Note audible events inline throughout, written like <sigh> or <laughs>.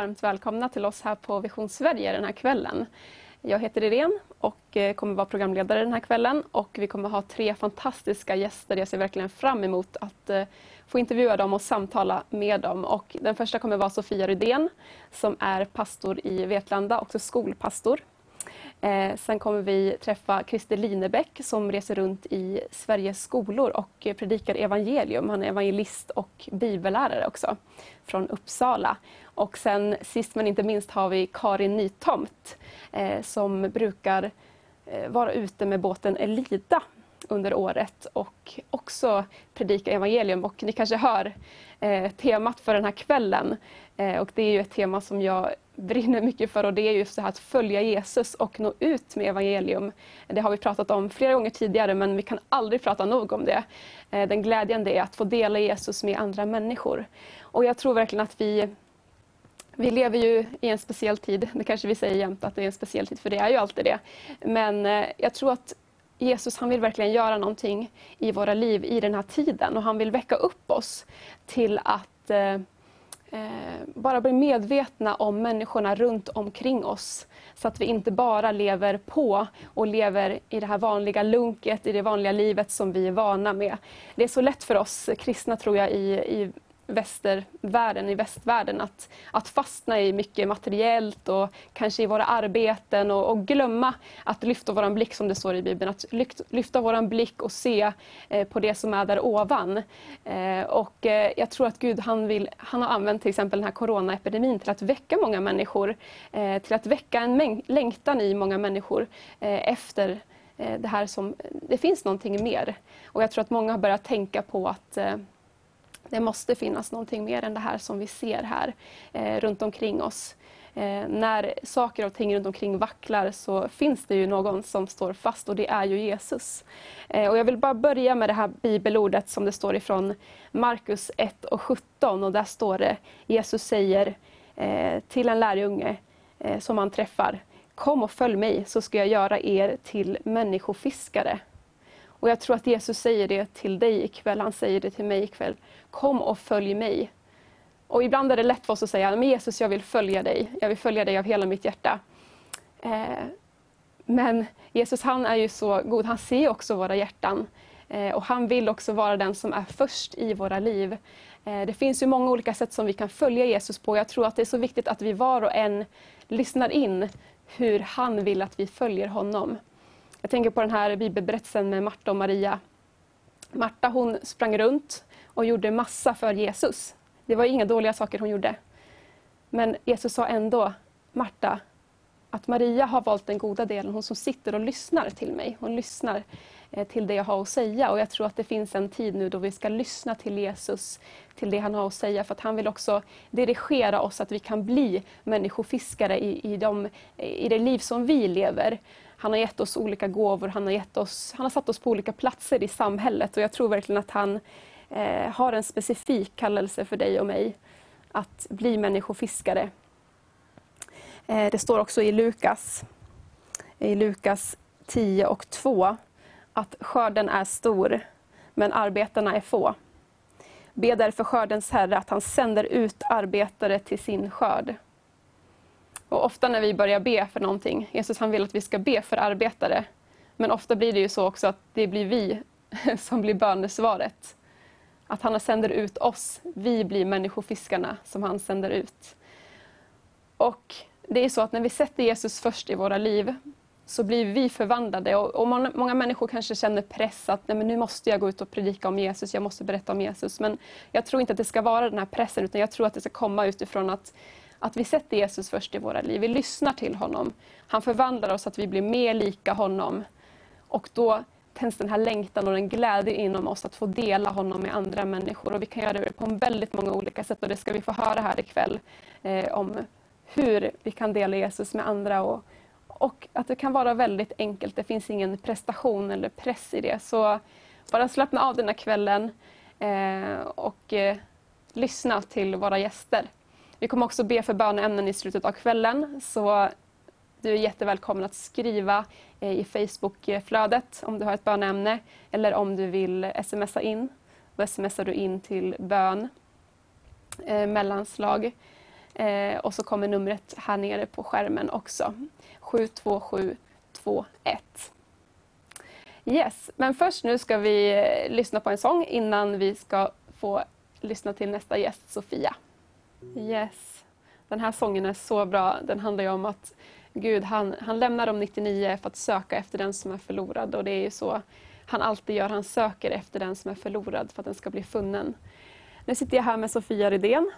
Varmt välkomna till oss här på Vision Sverige den här kvällen. Jag heter Irene och eh, kommer vara programledare den här kvällen och vi kommer ha tre fantastiska gäster. Jag ser verkligen fram emot att eh, få intervjua dem och samtala med dem. Och den första kommer vara Sofia Rydén som är pastor i Vetlanda, också skolpastor. Eh, sen kommer vi träffa Christer Linebäck som reser runt i Sveriges skolor och predikar evangelium. Han är evangelist och bibellärare också från Uppsala. Och sen sist men inte minst har vi Karin Nytomt eh, som brukar eh, vara ute med båten Elida under året och också predika evangelium. Och ni kanske hör eh, temat för den här kvällen. Eh, och det är ju ett tema som jag brinner mycket för och det är just det här att följa Jesus och nå ut med evangelium. Det har vi pratat om flera gånger tidigare men vi kan aldrig prata nog om det. Eh, den glädjen det är att få dela Jesus med andra människor. Och jag tror verkligen att vi vi lever ju i en speciell tid, det kanske vi säger jämt att det är en speciell tid, för det är ju alltid det. Men eh, jag tror att Jesus han vill verkligen göra någonting i våra liv i den här tiden och han vill väcka upp oss till att eh, Eh, bara bli medvetna om människorna runt omkring oss. Så att vi inte bara lever på och lever i det här vanliga lunket, i det vanliga livet som vi är vana med. Det är så lätt för oss kristna tror jag i, i västervärlden, i västvärlden, att, att fastna i mycket materiellt och kanske i våra arbeten och, och glömma att lyfta vår blick, som det står i Bibeln, att lyfta, lyfta vår blick och se eh, på det som är där ovan. Eh, och eh, jag tror att Gud han, vill, han har använt till exempel den här coronaepidemin till att väcka många människor, eh, till att väcka en mäng, längtan i många människor eh, efter eh, det här som, det finns någonting mer. Och jag tror att många har börjat tänka på att eh, det måste finnas någonting mer än det här som vi ser här eh, runt omkring oss. Eh, när saker och ting runt omkring vacklar så finns det ju någon som står fast och det är ju Jesus. Eh, och jag vill bara börja med det här bibelordet som det står ifrån Markus 1 och 17 och där står det Jesus säger eh, till en lärjunge eh, som han träffar Kom och följ mig så ska jag göra er till människofiskare. Och jag tror att Jesus säger det till dig ikväll, han säger det till mig ikväll. Kom och följ mig. Och ibland är det lätt för oss att säga, men Jesus jag vill följa dig, jag vill följa dig av hela mitt hjärta. Eh, men Jesus han är ju så god, han ser också våra hjärtan. Eh, och han vill också vara den som är först i våra liv. Eh, det finns ju många olika sätt som vi kan följa Jesus på. Jag tror att det är så viktigt att vi var och en lyssnar in hur han vill att vi följer honom. Jag tänker på den här bibelberättelsen med Marta och Maria. Marta hon sprang runt och gjorde massa för Jesus. Det var inga dåliga saker hon gjorde. Men Jesus sa ändå, Marta, att Maria har valt den goda delen, hon som sitter och lyssnar till mig. Hon lyssnar eh, till det jag har att säga. Och jag tror att det finns en tid nu då vi ska lyssna till Jesus, till det han har att säga. För att han vill också dirigera oss att vi kan bli människofiskare i, i, de, i det liv som vi lever. Han har gett oss olika gåvor, han har, gett oss, han har satt oss på olika platser i samhället och jag tror verkligen att han eh, har en specifik kallelse för dig och mig att bli människofiskare. Eh, det står också i Lukas, i Lukas 10 och 2 att skörden är stor, men arbetarna är få. Be därför skördens Herre att han sänder ut arbetare till sin skörd. Och ofta när vi börjar be för någonting, Jesus han vill att vi ska be för arbetare, men ofta blir det ju så också att det blir vi <laughs> som blir bönesvaret. Att han sänder ut oss, vi blir människofiskarna som han sänder ut. Och det är så att när vi sätter Jesus först i våra liv så blir vi förvandlade. Och, och många, många, människor kanske känner press att Nej, men nu måste jag gå ut och predika om Jesus, jag måste berätta om Jesus. Men jag tror inte att det ska vara den här pressen, utan jag tror att det ska komma utifrån att att vi sätter Jesus först i våra liv. Vi lyssnar till honom. Han förvandlar oss så att vi blir mer lika honom. Och då tänds den här längtan och den glädje inom oss att få dela honom med andra människor. Och vi kan göra det på väldigt många olika sätt och det ska vi få höra här ikväll. Eh, om hur vi kan dela Jesus med andra. Och, och att det kan vara väldigt enkelt. Det finns ingen prestation eller press i det. Så bara slappna av den här kvällen eh, och eh, lyssna till våra gäster. Vi kommer också be för böneämnen i slutet av kvällen. Så du är jättevälkommen att skriva eh, i Facebookflödet om du har ett böneämne eller om du vill smsa in. Då smsar du in till bön, eh, mellanslag Eh, och så kommer numret här nere på skärmen också. 72721. Yes, men först nu ska vi eh, lyssna på en sång innan vi ska få lyssna till nästa gäst, Sofia. Yes. Den här sången är så bra. Den handlar ju om att Gud han, han lämnar de 99 för att söka efter den som är förlorad. Och det är ju så han alltid gör. Han söker efter den som är förlorad för att den ska bli funnen. Nu sitter jag här med Sofia Rydén.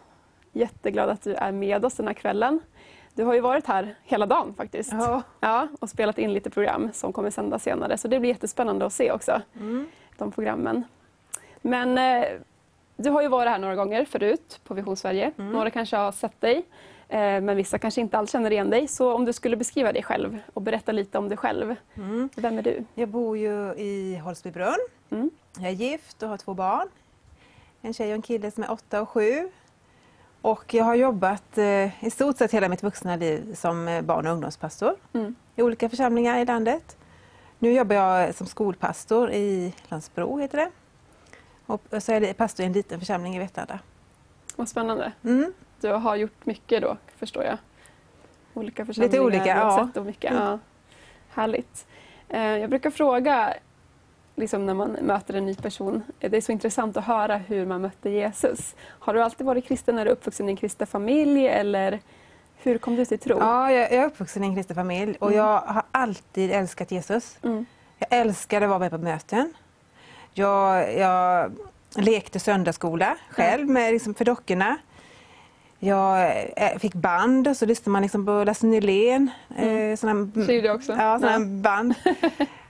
Jätteglad att du är med oss den här kvällen. Du har ju varit här hela dagen faktiskt. Ja. Ja, och spelat in lite program som kommer sändas senare. Så det blir jättespännande att se också, Mm. de programmen. Men eh, du har ju varit här några gånger förut på Vision Sverige. Mm. Några kanske har sett dig, eh, men vissa kanske inte alls känner igen dig. Så om du skulle beskriva dig själv och berätta lite om dig själv. Mm. Vem är du? Jag bor ju i Holsbybrunn. Mm. Jag är gift och har två barn. En tjej och en kille som är åtta och sju. Och jag har jobbat eh, i stort sett hela mitt vuxna liv som eh, barn och ungdomspastor Mm. i olika församlingar i landet. Nu jobbar jag som skolpastor i Landsbro, heter det. Och så är jag pastor i en liten församling i Vetlanda. Vad spännande. Mm. Du har gjort mycket då, förstår jag. Olika församlingar, olika, du har ja. sett och mycket. Mm. Ja. Härligt. Eh, Jag brukar fråga liksom när man möter en ny person. Det är så intressant att höra hur man mötte Jesus. Har du alltid varit kristen? Är du uppvuxen i en kristen familj? Eller hur kom du till tro? Ja, jag, jag är uppvuxen i en kristen familj och Mm. jag har alltid älskat Jesus. Mm. Jag älskade att vara med på möten. Jag, jag lekte söndagsskola själv med, liksom, för dockorna. Jag eh, fick band och så lyssnade man liksom på Lasse Nylén. Mm. Eh, såna, Så gjorde jag också. Ja, såna Ja. band.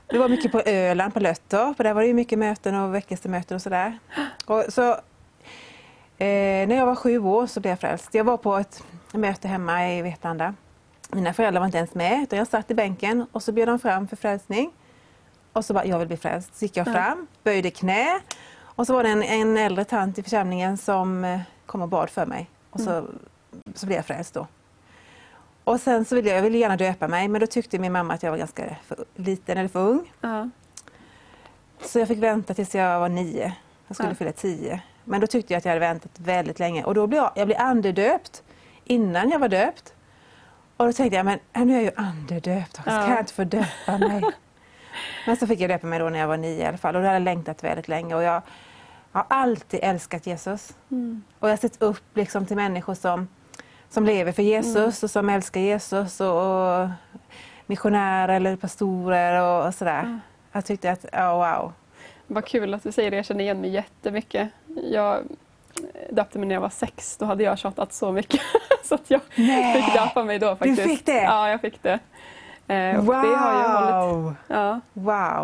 Det var mycket på Öland, på Löttorp. och Där var det ju mycket möten och väckelsemöten och sådär. Och så, eh, när jag var sju år så blev jag frälst. Jag var på ett möte hemma i Vetlanda. Mina föräldrar var inte ens med, utan jag satt i bänken och så bjöd de fram för frälsning. Och så bara, jag vill bli frälst. Så gick jag Ja. fram, böjde knä. Och så var det en, en äldre tant i församlingen som eh, kom och bad för mig. Och så, så blev jag frälst då. Och sen så ville jag, jag ville gärna döpa mig, men då tyckte min mamma att jag var ganska för liten eller för ung. Ja. Så jag fick vänta tills jag var nio. Jag skulle Ja. fylla tio. Men då tyckte jag att jag hade väntat väldigt länge. Och då blev jag, jag blev andedöpt innan jag var döpt. Och då tänkte jag, men äh, nu är jag ju andedöpt, ska Ja. jag inte få döpa mig? Men så fick jag döpa mig då när jag var nio i alla fall. Och då hade jag längtat väldigt länge. Och jag har alltid älskat Jesus. Mm. Och jag har sett upp liksom till människor som, som lever för Jesus Mm. och som älskar Jesus. Och, och missionärer eller pastorer och, och sådär. Ja. Jag tyckte att, oh, wow. Vad kul att du säger det. Jag känner igen mig jättemycket. Jag döpte mig när jag var sex. Då hade jag tjatat så mycket. <laughs> så att jag Nej. fick döpa mig då faktiskt. fick det? Ja, jag fick det. Eh, wow! det har ju hållit. Ja, då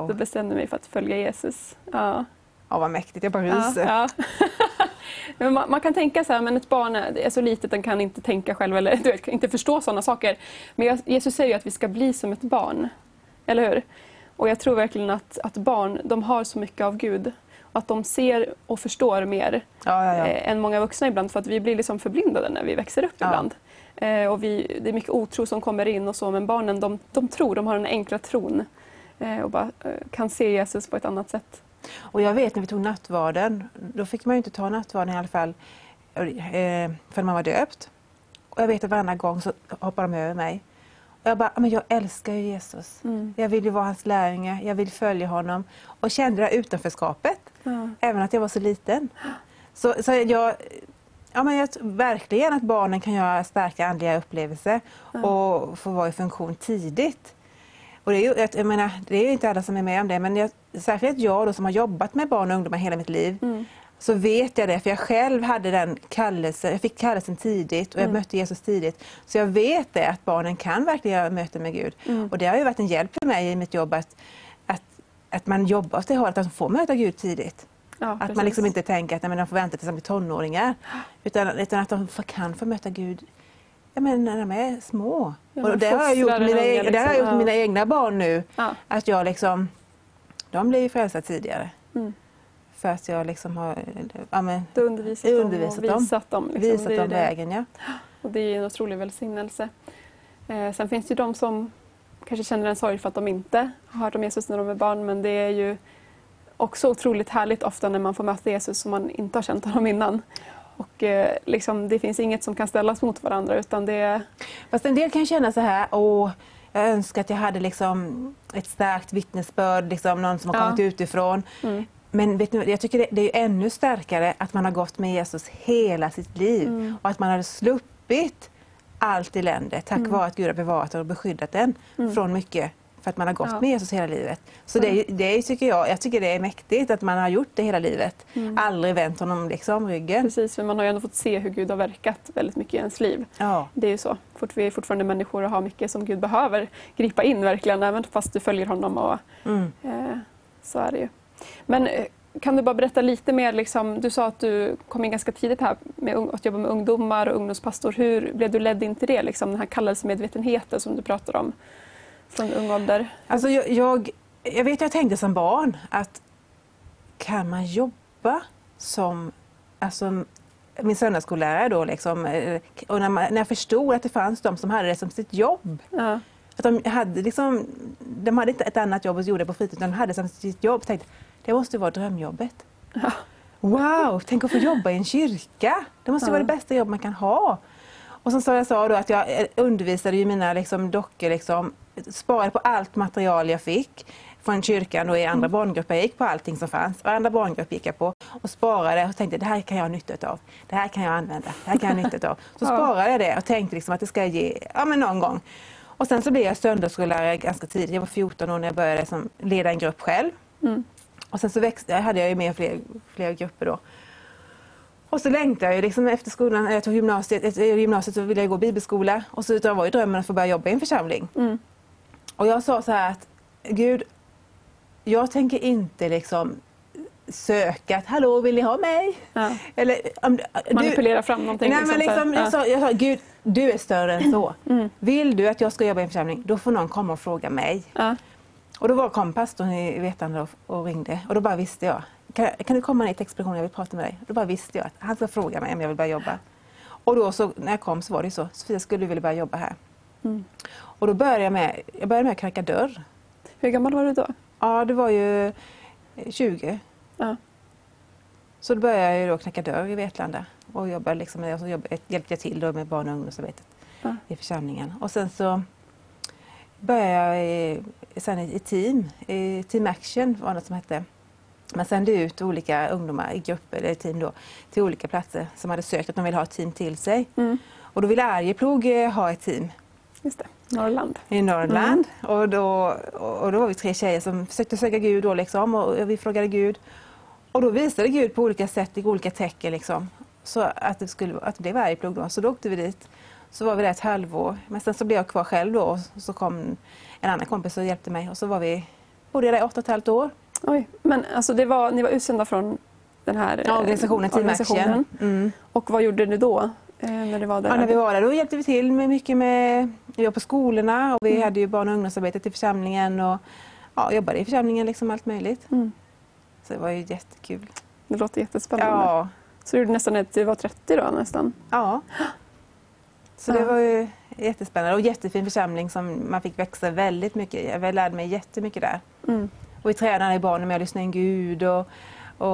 Wow! bestämde jag mig för att följa Jesus. Ja. Ja, vad mäktigt, jag bara Ja, ryser. ja. <laughs> men man, man kan tänka så här, men ett barn är, så litet, den kan inte tänka själv eller du vet, inte förstå sådana saker. Men jag- Jesus säger ju att vi ska bli som ett barn. Eller hur? Och jag tror verkligen att, att barn, de har så mycket av Gud. Och att de ser och förstår mer Ja, ja, ja. eh, än många vuxna ibland. För att vi blir liksom förblindade när vi växer upp Ja. ibland. Eh, och vi, det är mycket otro som kommer in och så, men barnen de, de tror, de har den enkla tron. Eh, och bara eh, kan se Jesus på ett annat sätt. Och jag vet när vi tog nattvarden, då fick man ju inte ta nattvarden i alla fall förrän man var döpt. Och jag vet att varenda gång så hoppar de över mig. Och jag bara, men jag älskar ju Jesus. Mm. Jag vill ju vara hans lärjunge, jag vill följa honom. Och kände det här utanförskapet, Ja. även att jag var så liten. Så, så jag, ja, men jag tror verkligen att barnen kan göra starka andliga upplevelser Ja. och få vara i funktion tidigt. Och det, är ju, menar, det är inte alla som är med om det, men jag, särskilt jag då, som har jobbat med barn och ungdomar hela mitt liv, Mm. så vet jag det, för jag själv hade den kallelsen, jag fick kallelsen tidigt och jag Mm. mötte Jesus tidigt. Så jag vet det, att barnen kan verkligen göra möten med Gud. Mm. Och det har ju varit en hjälp för mig i mitt jobb att, att, att man jobbar åt det hållet, att de får möta Gud tidigt. Ja, Att precis. man liksom inte tänker att nej, men de får vänta tills de blir tonåringar. Utan, utan att de kan få möta Gud ja, men när de är små. Ja, och det har jag gjort, mina, unga, e- det har jag liksom. gjort mina egna barn nu. Ja. Att jag liksom, de blir ju frälsta tidigare. Mm. För att jag liksom har ja, men, Du undervisat, Undervisat dem och visat dem. Liksom. visat dem vägen. Ja. Och det är en otrolig välsignelse. Eh, sen finns det ju de som kanske känner en sorg för att de inte har hört om Jesus när de är barn. Men det är ju också otroligt härligt ofta när man får möta Jesus som man inte har känt honom innan. Och eh, liksom, det finns inget som kan ställas mot varandra utan det Fast en del kan känna så här, åh, jag önskar att jag hade liksom ett starkt vittnesbörd, liksom någon som har Ja. kommit utifrån. Mm. Men vet ni, jag tycker det, det är ännu starkare att man har gått med Jesus hela sitt liv Mm. och att man har sluppit allt elände tack Mm. vare att Gud har bevarat och beskyddat en från mycket för att man har gått Ja. med Jesus hela livet. Så det, är- det är, tycker jag, jag tycker det är mäktigt att man har gjort det hela livet. Mm. Aldrig vänt honom liksom ryggen. Precis, för man har ju ändå fått se hur Gud har verkat väldigt mycket i ens liv. Ja. Det är ju så. Fort, vi är fortfarande människor och har mycket som Gud behöver gripa in verkligen, även fast du följer honom. Och, Mm. eh, så är det ju. Men eh, kan du bara berätta lite mer, liksom, du sa att du kom in ganska tidigt här med att jobba med ungdomar och ungdomspastor. Hur blev du ledd in till det, liksom, den här kallelsemedvetenheten som du pratar om från ung ålder? Alltså jag, jag, jag vet jag tänkte som barn att kan man jobba som alltså, min söndagsskollärare då liksom, eh, och när, man, när jag förstod att det fanns de som hade det som sitt jobb. Ja. Att de, hade liksom, de hade inte ett annat jobb och gjorde det på fritiden, utan de hade det som sitt jobb. tänkte det måste vara drömjobbet. Ja. Wow, tänk att få jobba i en kyrka. Det måste Ja. vara det bästa jobb man kan ha. Och som jag sa då att jag eh, undervisade ju mina liksom, dockor, liksom, sparade på allt material jag fick från kyrkan och i andra Mm. barngrupper. Jag gick på allting som fanns. Varenda barngrupp gick jag på och sparade och tänkte det här kan jag ha nytta av. Det här kan jag använda. Det här kan jag ha nytta av. <laughs> Så Ja. sparade jag det och tänkte liksom att det ska ge, ja men någon gång. Och sen så blev jag söndagsskollärare ganska tidigt. Jag var 14 år när jag började som, leda en grupp själv. Mm. Och sen så växte, hade jag ju med fler, fler grupper då. Och så längtade jag ju liksom efter skolan, jag tog gymnasiet, efter gymnasiet så ville jag gå bibelskola. Och så var ju drömmen att få börja jobba i en församling. Mm. Och jag sa så här att, Gud, jag tänker inte liksom söka att hallå vill ni ha mig? Ja. Eller, om, du, Manipulera fram någonting. Nej, men liksom, här. jag, sa, jag sa, Gud, du är större än så. Mm. Vill du att jag ska jobba i en församling, då får någon komma och fråga mig. Ja. Och då var, kom pastorn i Vetlanda och, och ringde och då bara visste jag. Kan, kan du komma ner till expeditionen, jag vill prata med dig. Då bara visste jag att han ska fråga mig om jag vill börja jobba. Och då så, när jag kom så var det så. Sofia, skulle du vilja börja jobba här? Mm. Och då började jag med, jag började med att knacka dörr. Hur gammal var du då? Ja, det var ju eh, 20. Ja. Så då började jag då knacka dörr i Vetlanda och jobbade liksom med, och så jobbade, hjälpte jag till då med barn och ungdomsarbetet Ja. i församlingen. Och sen så började jag i, sen i, team, i Team Action var det som hette. Man sände ut olika ungdomar i grupper eller team då, till olika platser som hade sökt att de ville ha ett team till sig. Mm. Och då ville Arjeplog eh, ha ett team Just det, Norrland. i Norrland. Och, då, och då var vi tre tjejer som försökte söka Gud då liksom, och vi frågade Gud. Och då visade Gud på olika sätt, i olika tecken liksom, så att det, skulle, att det blev Arjeplog då. Så då åkte vi dit. Så var vi där ett halvår. Men sen så blev jag kvar själv då och så kom en annan kompis och hjälpte mig. Och så var vi, bodde jag där i åtta och ett halvt år. Oj, men alltså det var, ni var utsända från den här eh, Ja, organisationen organisationen. Mm. Och vad gjorde ni då? Eh, när det var där? Ja, när vi var där då hjälpte vi till med mycket med jobb på skolorna och vi hade ju barn och ungdomsarbetet i församlingen och ja, jobbade i församlingen liksom allt möjligt. Mm. Så det var ju jättekul. Det låter jättespännande. Ja, Så du gjorde nästan ett, du var 30 då nästan? ja. Så det Ja. var ju jättespännande och jättefin församling som man fick växa väldigt mycket. Jag lärde mig jättemycket där. Mm. Och vi tränade barnen med att lyssna in Gud och, och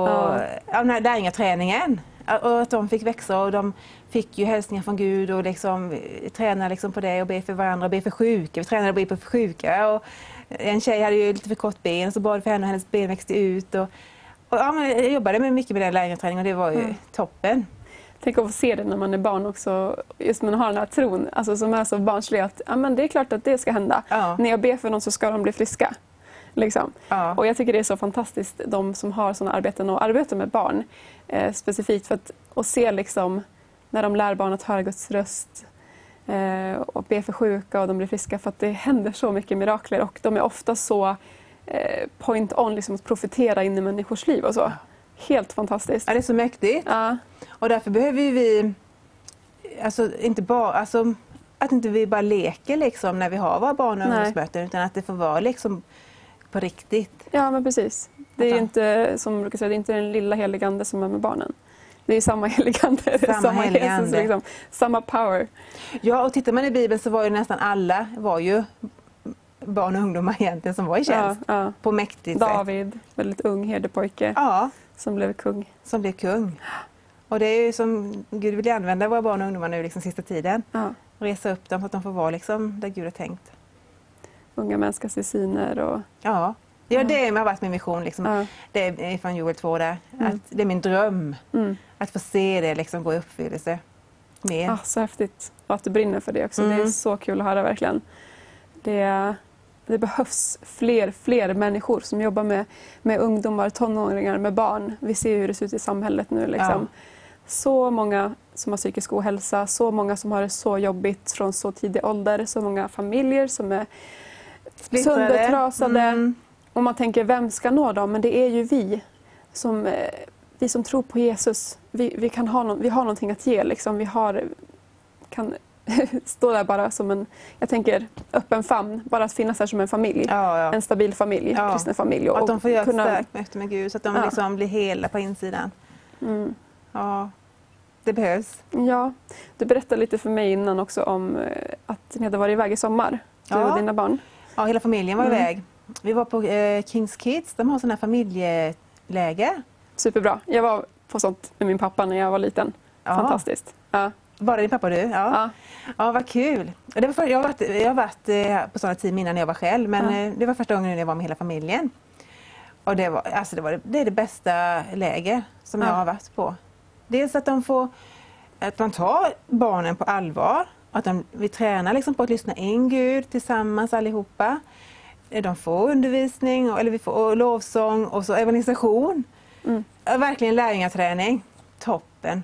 Ja. ja. här lärjungaträningen. Och att de fick växa och de fick ju hälsningar från Gud och liksom eh, tränade liksom på det och be för varandra och be för sjuka. Vi tränade att be för sjuka. Och en tjej hade ju lite för kort ben så bad för henne och hennes ben växte ut. Och, och ja, men jag jobbade med mycket med den lärjungaträningen och det var ju Mm. toppen. Tänk att få se det när man är barn också, just när man har den här tron alltså som är så barnslig att ja, men det är klart att det ska hända. Ja. När jag ber för någon så ska de bli friska. Liksom. Ja. Och jag tycker det är så fantastiskt, de som har sådana arbeten och arbetar med barn eh, specifikt för att och se liksom när de lär barn att höra Guds röst eh, och be för sjuka och de blir friska för att det händer så mycket mirakler och de är ofta så eh, point on, liksom att profetera in i människors liv och så. Helt fantastiskt. Ja, det är så mäktigt. Ja, Och därför behöver vi, alltså inte bara, alltså att inte vi bara leker liksom när vi har våra barn och ungdomsmöten utan att det får vara liksom på riktigt. ja men precis. Det är ju inte, som brukar säga, det är inte den lilla heligande som är med barnen. Det är samma <laughs> heligande, Samma samma helige Jesus, liksom. samma power. Ja, och tittar man i Bibeln så var ju nästan alla var ju barn och ungdomar egentligen som var i Ja, tjänst ja. på mäktigt sätt. David, väldigt ung herdepojke Ja, som blev kung. som blev kung. Och det är ju som Gud vill använda våra barn och ungdomar nu liksom sista tiden. Ja. Resa upp dem så att de får vara liksom där Gud har tänkt. Unga män ska se syner och... Ja, ja det har varit min vision. Liksom. Ja. Det är från Joel 2 där. Mm. Att det är min dröm Mm. att få se det liksom gå i uppfyllelse. Mer. Ah, så häftigt. Och att du brinner för det också. Det är Mm. så kul att höra verkligen. Det, det behövs fler, fler människor som jobbar med, med ungdomar, tonåringar, med barn. Vi ser hur det ser ut i samhället nu. Liksom. Så många som har psykisk ohälsa, så många som har det så jobbigt från så tidig ålder, så många familjer som är Splittrade. söndertrasade. Mm. Och man tänker, vem ska nå dem? Men det är ju vi som, eh, vi som tror på Jesus. Vi, vi, kan ha no- vi har någonting att ge. Liksom. Vi har, kan <laughs> stå där bara som en jag tänker, öppen famn. Bara att finnas där som en familj. Ja, ja. En stabil familj, Ja. kristen familj. Och att de får göra kunna- starkt möte med Gud så att de Ja. liksom blir hela på insidan. Mm. Ja, det behövs. Ja, du berättade lite för mig innan också om eh, att ni hade varit iväg i sommar. Du Ja. och dina barn. Ja, hela familjen var Mm. iväg. Vi var på eh, Kings Kids, de har sådana här familjeläger. Superbra. Jag var på sånt med min pappa när jag var liten. Ja. Fantastiskt. Ja. Det din pappa och du? Ja. Ja. Ja, vad kul. Det var för, jag har varit, jag har varit eh, på sådana team innan jag var själv, men Ja. eh, det var första gången jag var med hela familjen. Och det, var, alltså det, var, det är det bästa läger som Ja. jag har varit på. Dels att de får, att man tar barnen på allvar, att de, vi tränar liksom på att lyssna in Gud tillsammans allihopa. Eh, De får undervisning, eller vi får lovsång och så evangelisation. Mm. Ja, Verkligen lärjungaträning. Toppen.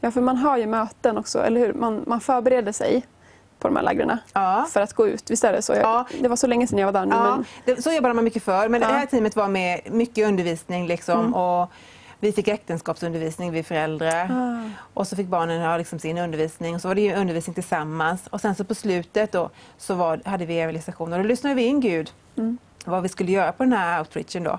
ja, för man har ju möten också, eller hur? Man, man förbereder sig på de här lägren Ja. för att gå ut. Visst är det så? Jag, Ja. Det var så länge sedan jag var där nu. Ja, Men, det, så jobbade man mycket för. Men Ja. det här teamet var med mycket undervisning liksom, Mm. och vi fick äktenskapsundervisning, vi föräldrar. Ah. Och så fick barnen ha liksom sin undervisning och så var det undervisning tillsammans. Och sen så på slutet då så var, hade vi evangelisation och då lyssnade vi in Gud Mm. vad vi skulle göra på den här outreachen då.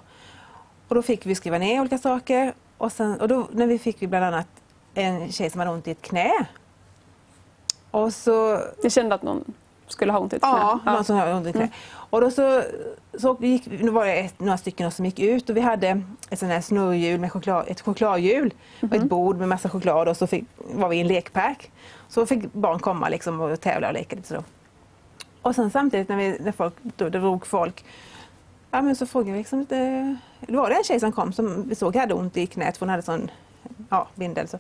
Och då fick vi skriva ner olika saker och, sen, och då när vi fick vi bland annat en tjej som hade ont i ett knä. Och så Jag kände att någon skulle ha ont i ett Ja, knä. någon som har ont i knä. Mm. Och då så, så gick, nu var det ett, några stycken som gick ut och vi hade ett sånt här snurrhjul med choklad, ett chokladhjul och Mhm. ett bord med massa choklad och så fick, var vi i en lekpark. Så fick barn komma liksom och tävla och leka lite så. Och sen samtidigt när, vi, när folk, då, det drog folk, ja men så frågade vi liksom lite, då var det en tjej som kom som vi såg hade ont i knät för hon hade sån ja, bindel. Så,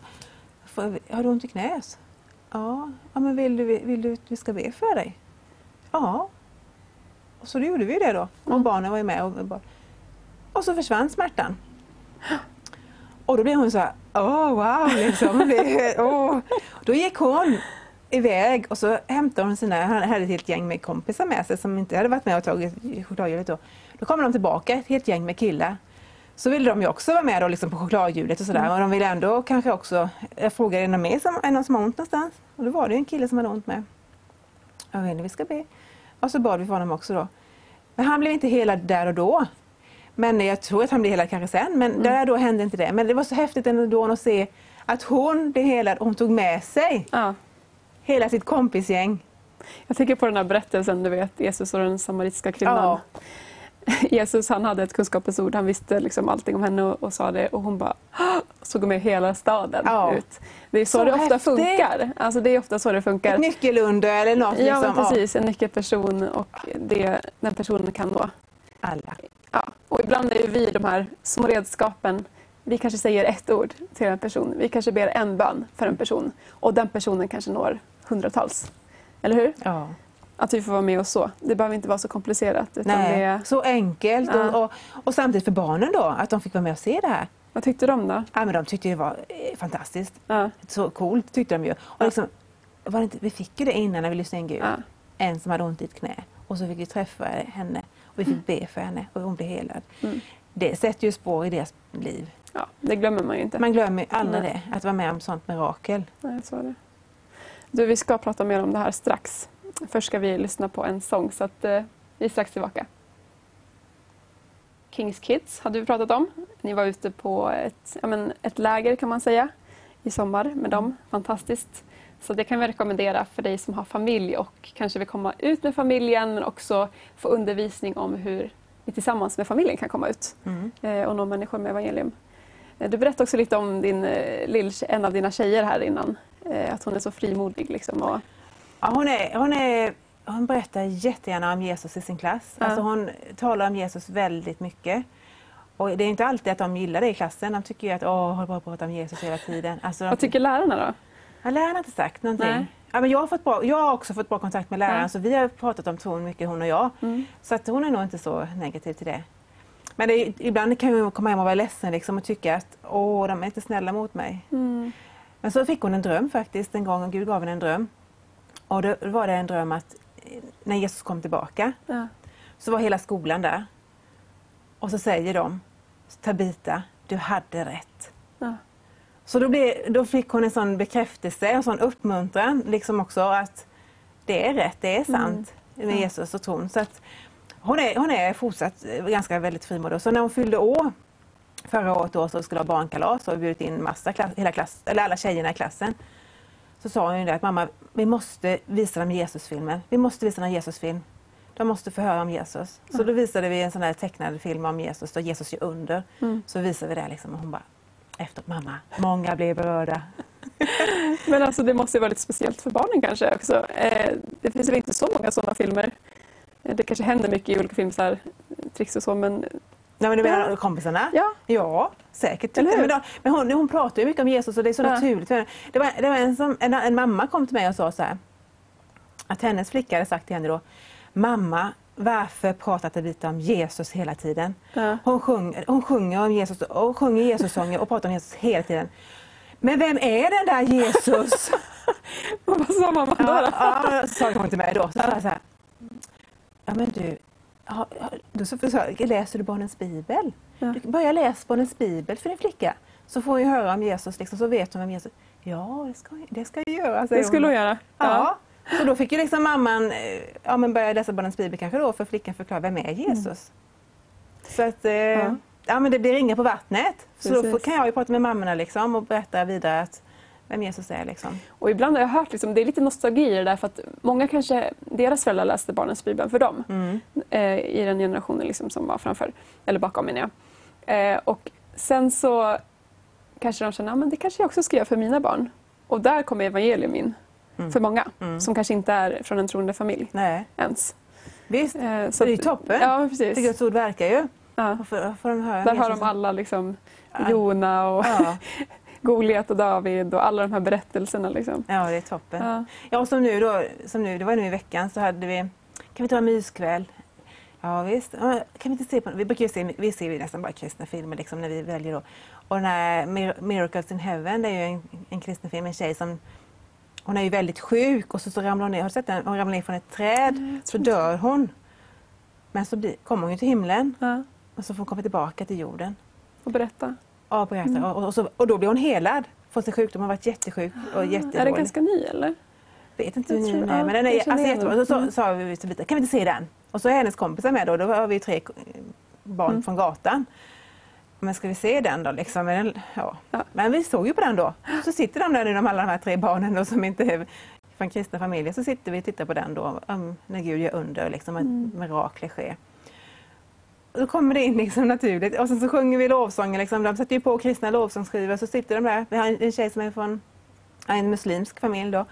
"Får vi- har du ont i knät? Ja, ja men vill du, vill du att vi ska be för dig? Ja. Och så gjorde vi det då. Och Mm. barnen var ju med. Och, och så försvann smärtan. Och då blev hon så här, åh wow, liksom. Det, <laughs> åh. Då gick hon iväg och så hämtade hon sina, han hade ett helt gäng med kompisar med sig som inte hade varit med och tagit chokladhjulet då. Då kommer de tillbaka, ett helt gäng med killar. Så ville de ju också vara med då, liksom på chokladhjulet och sådär. Mm. Och de ville ändå kanske också, jag frågade är det någon mer som, är någon som har ont någonstans? Och då var det ju en kille som hade ont med. Jag vet inte, vi ska be. Och så bad vi för honom också då. Men han blev inte helad där och då. Men jag tror att han blev helad kanske sen. Men Mm. där och då hände inte det. Men det var så häftigt ändå att se att hon blev helad och hon tog med sig Ja. hela sitt kompisgäng. Jag tänker på den här berättelsen, du vet, Jesus och den samaritiska kvinnan. Ja. <laughs> Jesus han hade ett kunskapens ord, han visste liksom allting om henne och, och sa det och hon bara "Åh!" såg med hela staden Ja. ut. Det är så, Så det ofta häftigt. funkar. Alltså det är ofta så det funkar. Ett nyckelunder eller något. Ja, liksom. men precis. En nyckelperson och det, den personen kan nå. Alla. Ja. Och ibland är ju vi de här små redskapen. Vi kanske säger ett ord till en person. Vi kanske ber en bön för en person och den personen kanske når hundratals. Eller hur? Ja. Att vi får vara med och så. Det behöver inte vara så komplicerat. Nej, det, så enkelt. Ja. Och, och, och samtidigt för barnen då, att de fick vara med och se det här. vad tyckte de då? Ja, men de tyckte det var eh, fantastiskt. Ja. Så coolt tyckte de ju. Och liksom, var inte, vi fick ju det innan när vi lyssnade in Gud. Ja. En som hade ont i ett knä. Och så fick vi träffa henne och vi fick be för henne och hon blev helad. Mm. Det sätter ju spår i deras liv. ja, det glömmer man ju inte. Man glömmer aldrig det, att vara med om sånt mirakel. Nej, så är det. Du, vi ska prata mer om det här strax. Först ska vi lyssna på en sång så att eh, vi är strax tillbaka. Kings Kids hade vi pratat om. Ni var ute på ett, ja, men ett läger kan man säga i sommar med dem. Fantastiskt. Så det kan vi rekommendera för dig som har familj och kanske vill komma ut med familjen men också få undervisning om hur vi tillsammans med familjen kan komma ut Mm. eh, och nå människor med evangelium. Eh, Du berättade också lite om din, eh, en av dina tjejer här innan. Att hon är så frimodig. Liksom, och, Ja, hon, är, hon, är, hon berättar jättegärna om Jesus i sin klass. Ja. Alltså hon talar om Jesus väldigt mycket. Och det är inte alltid att de gillar det i klassen. De tycker ju att åh, håller på att prata om Jesus hela tiden. Alltså, vad tycker lärarna då? Ja, läraren har inte sagt någonting. Nej. Ja, men jag, har fått bra, jag har också fått bra kontakt med läraren Ja. så vi har pratat om tron mycket hon och jag. Mm. Så att hon är nog inte så negativ till det. Men det, är- ibland kan hon komma hem och vara ledsen liksom, och tycka att åh, de är inte snälla mot mig. Mm. Men så fick hon en dröm faktiskt en gång och Gud gav henne en dröm. Och då var det en dröm att när Jesus kom tillbaka Ja. så var hela skolan där. Och så säger de Tabita, du hade rätt. Ja. Så då, blev, då fick hon en sån bekräftelse, en sån uppmuntran liksom också att det är rätt, det är sant med Ja. Jesus och tron. Så att hon, är, hon är fortsatt ganska väldigt frimodig. Så när hon fyllde år förra året då, så skulle ha barnkalas och bjudit in massa klass, hela klass, eller alla tjejerna i klassen. Så sa hon ju det att mamma, vi måste visa dem Jesusfilmen. Vi måste visa dem Jesusfilm. De måste få höra om Jesus. Så då visade vi en sån här tecknad film om Jesus, där Jesus gör under. Mm. Så visade vi det liksom och hon bara, efter mamma, många blev berörda. <laughs> Men alltså det måste ju vara lite speciellt för barnen kanske också. Eh, det finns väl inte så många sådana filmer. Eh, det kanske händer mycket i olika filmer, så här, tricks och så, men Nej, men du menar Ja. kompisarna? ja. Ja, säkert. Men, de, men hon, hon pratar ju mycket om Jesus och det är så Ja. naturligt. Det var, det var en, som, en, en mamma kom till mig och sa så här, att hennes flicka hade sagt till henne då, Mamma, varför pratar Tabita om Jesus hela tiden? Ja. Hon, sjunger, hon sjunger om Jesus och sjunger Jesus-sånger och pratar om Jesus hela tiden. Men vem är den där Jesus? <laughs> Vad sa mamma då? ja, ja, sa hon till mig då. Så så här, ja men du, då så jag, läser du barnens bibel? Ja. Du börja läsa barnens bibel för din flicka. Så får hon höra om Jesus, liksom, så vet hon vem Jesus Ja, det ska, det ska jag göra, säger Det skulle hon göra. Ja. Så då fick ju liksom mamman eh, ja, men börja läsa barnens bibel kanske då för flickan förklara vem är Jesus. Så att, eh, ja. Ja. men det blir ringar på vattnet. Så då Precis. kan jag ju prata med mammorna liksom och berätta vidare att, vem Jesus är. Liksom. Och ibland har jag hört, liksom, det är lite nostalgi i det där för att många kanske, deras föräldrar läste barnens bibel för dem Mm. eh, i den generationen liksom, som var framför, eller bakom menar jag. Eh, och sen så kanske de känner, ja men det kanske jag också ska göra för mina barn. Och där kommer evangelium in Mm. för många Mm. som kanske inte är från en troende familj Nej, ens. visst. Eh, det är ju toppen. Ja, För precis. Guds ord verkar ju. Ja. Får, får Där har de alla liksom. Jona och Ja, <laughs> Goliat och David och alla de här berättelserna. Liksom. ja, det är toppen. Ja. Ja, och som nu då, som nu, det var nu i veckan så hade vi, kan vi ta en myskväll? Ja visst, Ja, kan vi inte se på, vi brukar ju se, vi ser ju nästan bara kristna filmer liksom när vi väljer då. Och den här Mir- Miracles in Heaven, det är ju en, en kristen film, en tjej som hon är ju väldigt sjuk och så, så ramlar hon ner, har du sett den? Hon ramlar ner från ett träd, så dör hon. Men så blir, kommer hon ju till himlen Ja. och så får hon komma tillbaka till jorden. Och berätta. Ja, berättar. Och, och, så, och då blir hon helad från sin sjukdom, hon har varit jättesjuk och jättedålig. Är den ganska ny eller? vet inte hur tror- den är, men den är alltså, jättebra. Så, Mm. sa vi till Vita, kan vi inte se den? Och så är hennes kompisar med då, då var vi tre barn Mm. från gatan. Men ska vi se den då liksom? Men, ja. Ja. men vi såg ju på den då. Så sitter de där nu, de, alla de här tre barnen då, som inte är från kristna familjer, så sitter vi och tittar på den då, um, när Gud gör under, liksom, Mm. mirakler sker. Då kommer det in liksom naturligt. Och sen så sjunger vi lovsånger. Liksom. De sätter ju på kristna lovsångsskivor. Så sitter de där. Vi har en, en tjej som är från en muslimsk familj. Då.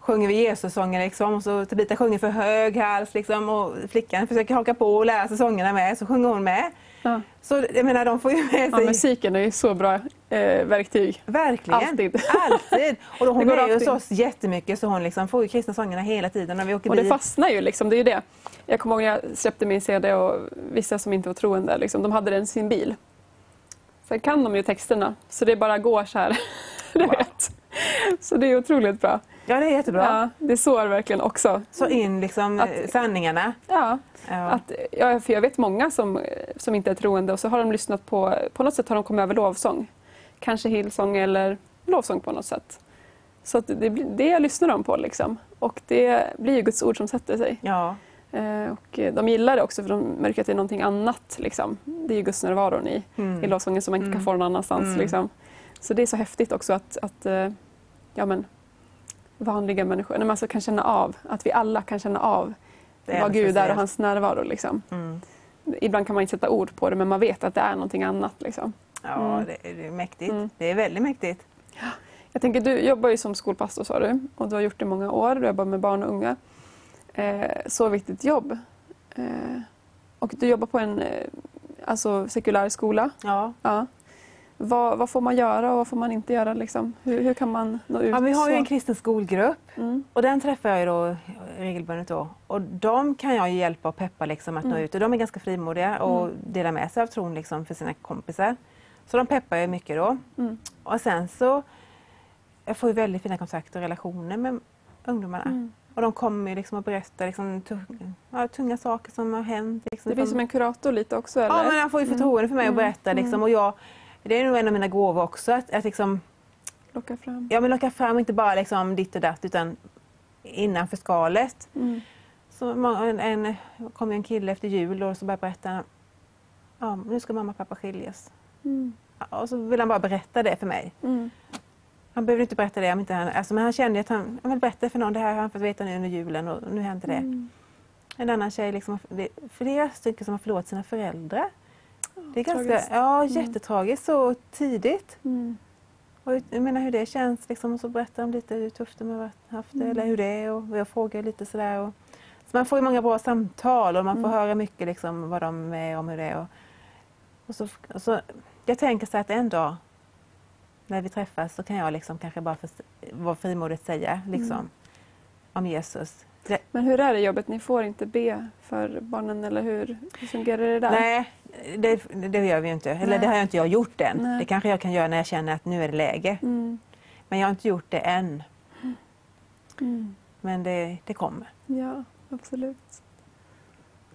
Sjunger vi Jesus-sånger liksom. Och så Tabita sjunger för hög hals. Liksom. Och flickan försöker haka på och lära sig sångerna med. Så sjunger hon med. Ja. Så jag menar, de får ju med Ja, sig... musiken är ju så bra eh, verktyg. Verkligen. Alltid. <laughs> Alltid. Och då, hon är ju hos oss jättemycket så hon liksom får ju kristna sångerna hela tiden när vi åker Och det fastnar ju liksom, det är ju det. Jag kommer ihåg när jag köpte min CD och vissa som inte var troende, liksom, de hade den i sin bil. Sen kan de ju texterna, så det bara går så här. <laughs> du Wow. vet. Så det är otroligt bra. Ja, det är jättebra. Ja, det sår verkligen också. Så in liksom Att- sanningarna. Ja, Ja. att, ja, för jag vet många som, som inte är troende och så har de lyssnat på, på något sätt har de kommit över lovsång. Kanske hillsång eller lovsång på något sätt. Så det, det lyssnar de på liksom. Och det blir ju Guds ord som sätter sig. ja. Eh, och eh, de gillar det också för de märker att det är någonting annat. Liksom. Det är ju Guds närvaron i, Mm. i lovsången som man inte Mm. kan få någon annanstans. Mm. Liksom. Så det är så häftigt också att, att eh, ja, men, vanliga människor nej, men alltså kan känna av, att vi alla kan känna av är vad Gud är och hans närvaro. Liksom. Mm. Ibland kan man inte sätta ord på det men man vet att det är någonting annat. Liksom. Ja, Mm. det, det är mäktigt. Mm. Det är väldigt mäktigt. Jag tänker, du jobbar ju som skolpastor sa du och du har gjort det i många år. Du jobbar med barn och unga. Eh, så viktigt jobb. Eh, och du jobbar på en eh, alltså sekulär skola. Ja. Ja. Vad, vad får man göra och vad får man inte göra? Liksom? Hur, hur kan man nå ut? Ja, vi har ju en kristen skolgrupp Mm. och den träffar jag ju då regelbundet då. Och de kan jag ju hjälpa och peppa liksom att nå Mm. ut och de är ganska frimodiga och Mm. delar med sig av tron liksom för sina kompisar. Så de peppar jag mycket då. Mm. Och sen så jag får ju väldigt fina kontakter och relationer med ungdomarna. Och de kommer liksom och berättar liksom tung, ja, tunga saker som har hänt. Liksom, Det finns som- en kurator lite också eller? Ja, men han får ju förtroende för mig att Mm. berätta. Liksom, Mm. och jag, det är nog en av mina gåvor också, att, att liksom, Locka fram. ja, men locka fram inte bara liksom ditt och datt utan innanför skalet. Mm. Så en, en, kom en kille efter jul och så började berätta ja, nu ska mamma och pappa skiljas. Mm. Ja, Och så vill han bara berätta det för mig. Mm. Han behöver inte berätta det om inte han, alltså, men han kände att han, han vill berätta för någon, det här har han fått veta nu under julen och nu händer det. Mm. En annan tjej, liksom, det är flera stycken som har förlorat sina föräldrar. Det är ganska, tragiskt. ja, Mm. jättetragiskt så tidigt. Mm. Och jag menar hur det känns liksom, och så berättar de lite hur tufft de har haft det Mm. eller hur det är och jag frågar lite sådär. Och, så man får ju många bra samtal och man får Mm. höra mycket liksom, vad de är om hur det är. Och, och så, och så, jag tänker så att en dag när vi träffas så kan jag liksom kanske bara för, frimodigt säga liksom, Mm. om Jesus. Men hur är det jobbet? Ni får inte be för barnen eller hur, hur fungerar det där? nej, det, det gör vi inte. Eller Nej. det har jag inte jag gjort än. Nej. Det kanske jag kan göra när jag känner att nu är det läge. Mm. Men jag har inte gjort det än. Mm. Men det, det kommer. Ja, absolut.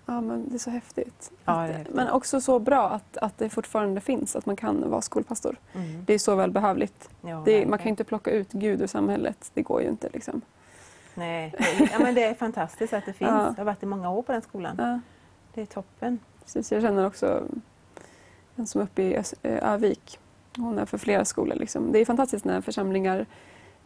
Ja, men det är så häftigt. Ja, häftigt. Men också så bra att, att det fortfarande finns, att man kan vara skolpastor. Mm. Det är så välbehövligt. Ja, Det, man kan ju inte plocka ut Gud ur samhället. Det går ju inte. Liksom. Nej, ja, men det är fantastiskt att det <laughs> finns. Ja. Jag har varit i många år på den skolan. Ja, Det är toppen. precis. Jag känner också en som är uppe i Övik. Hon är för flera skolor. Liksom. Det är fantastiskt när församlingar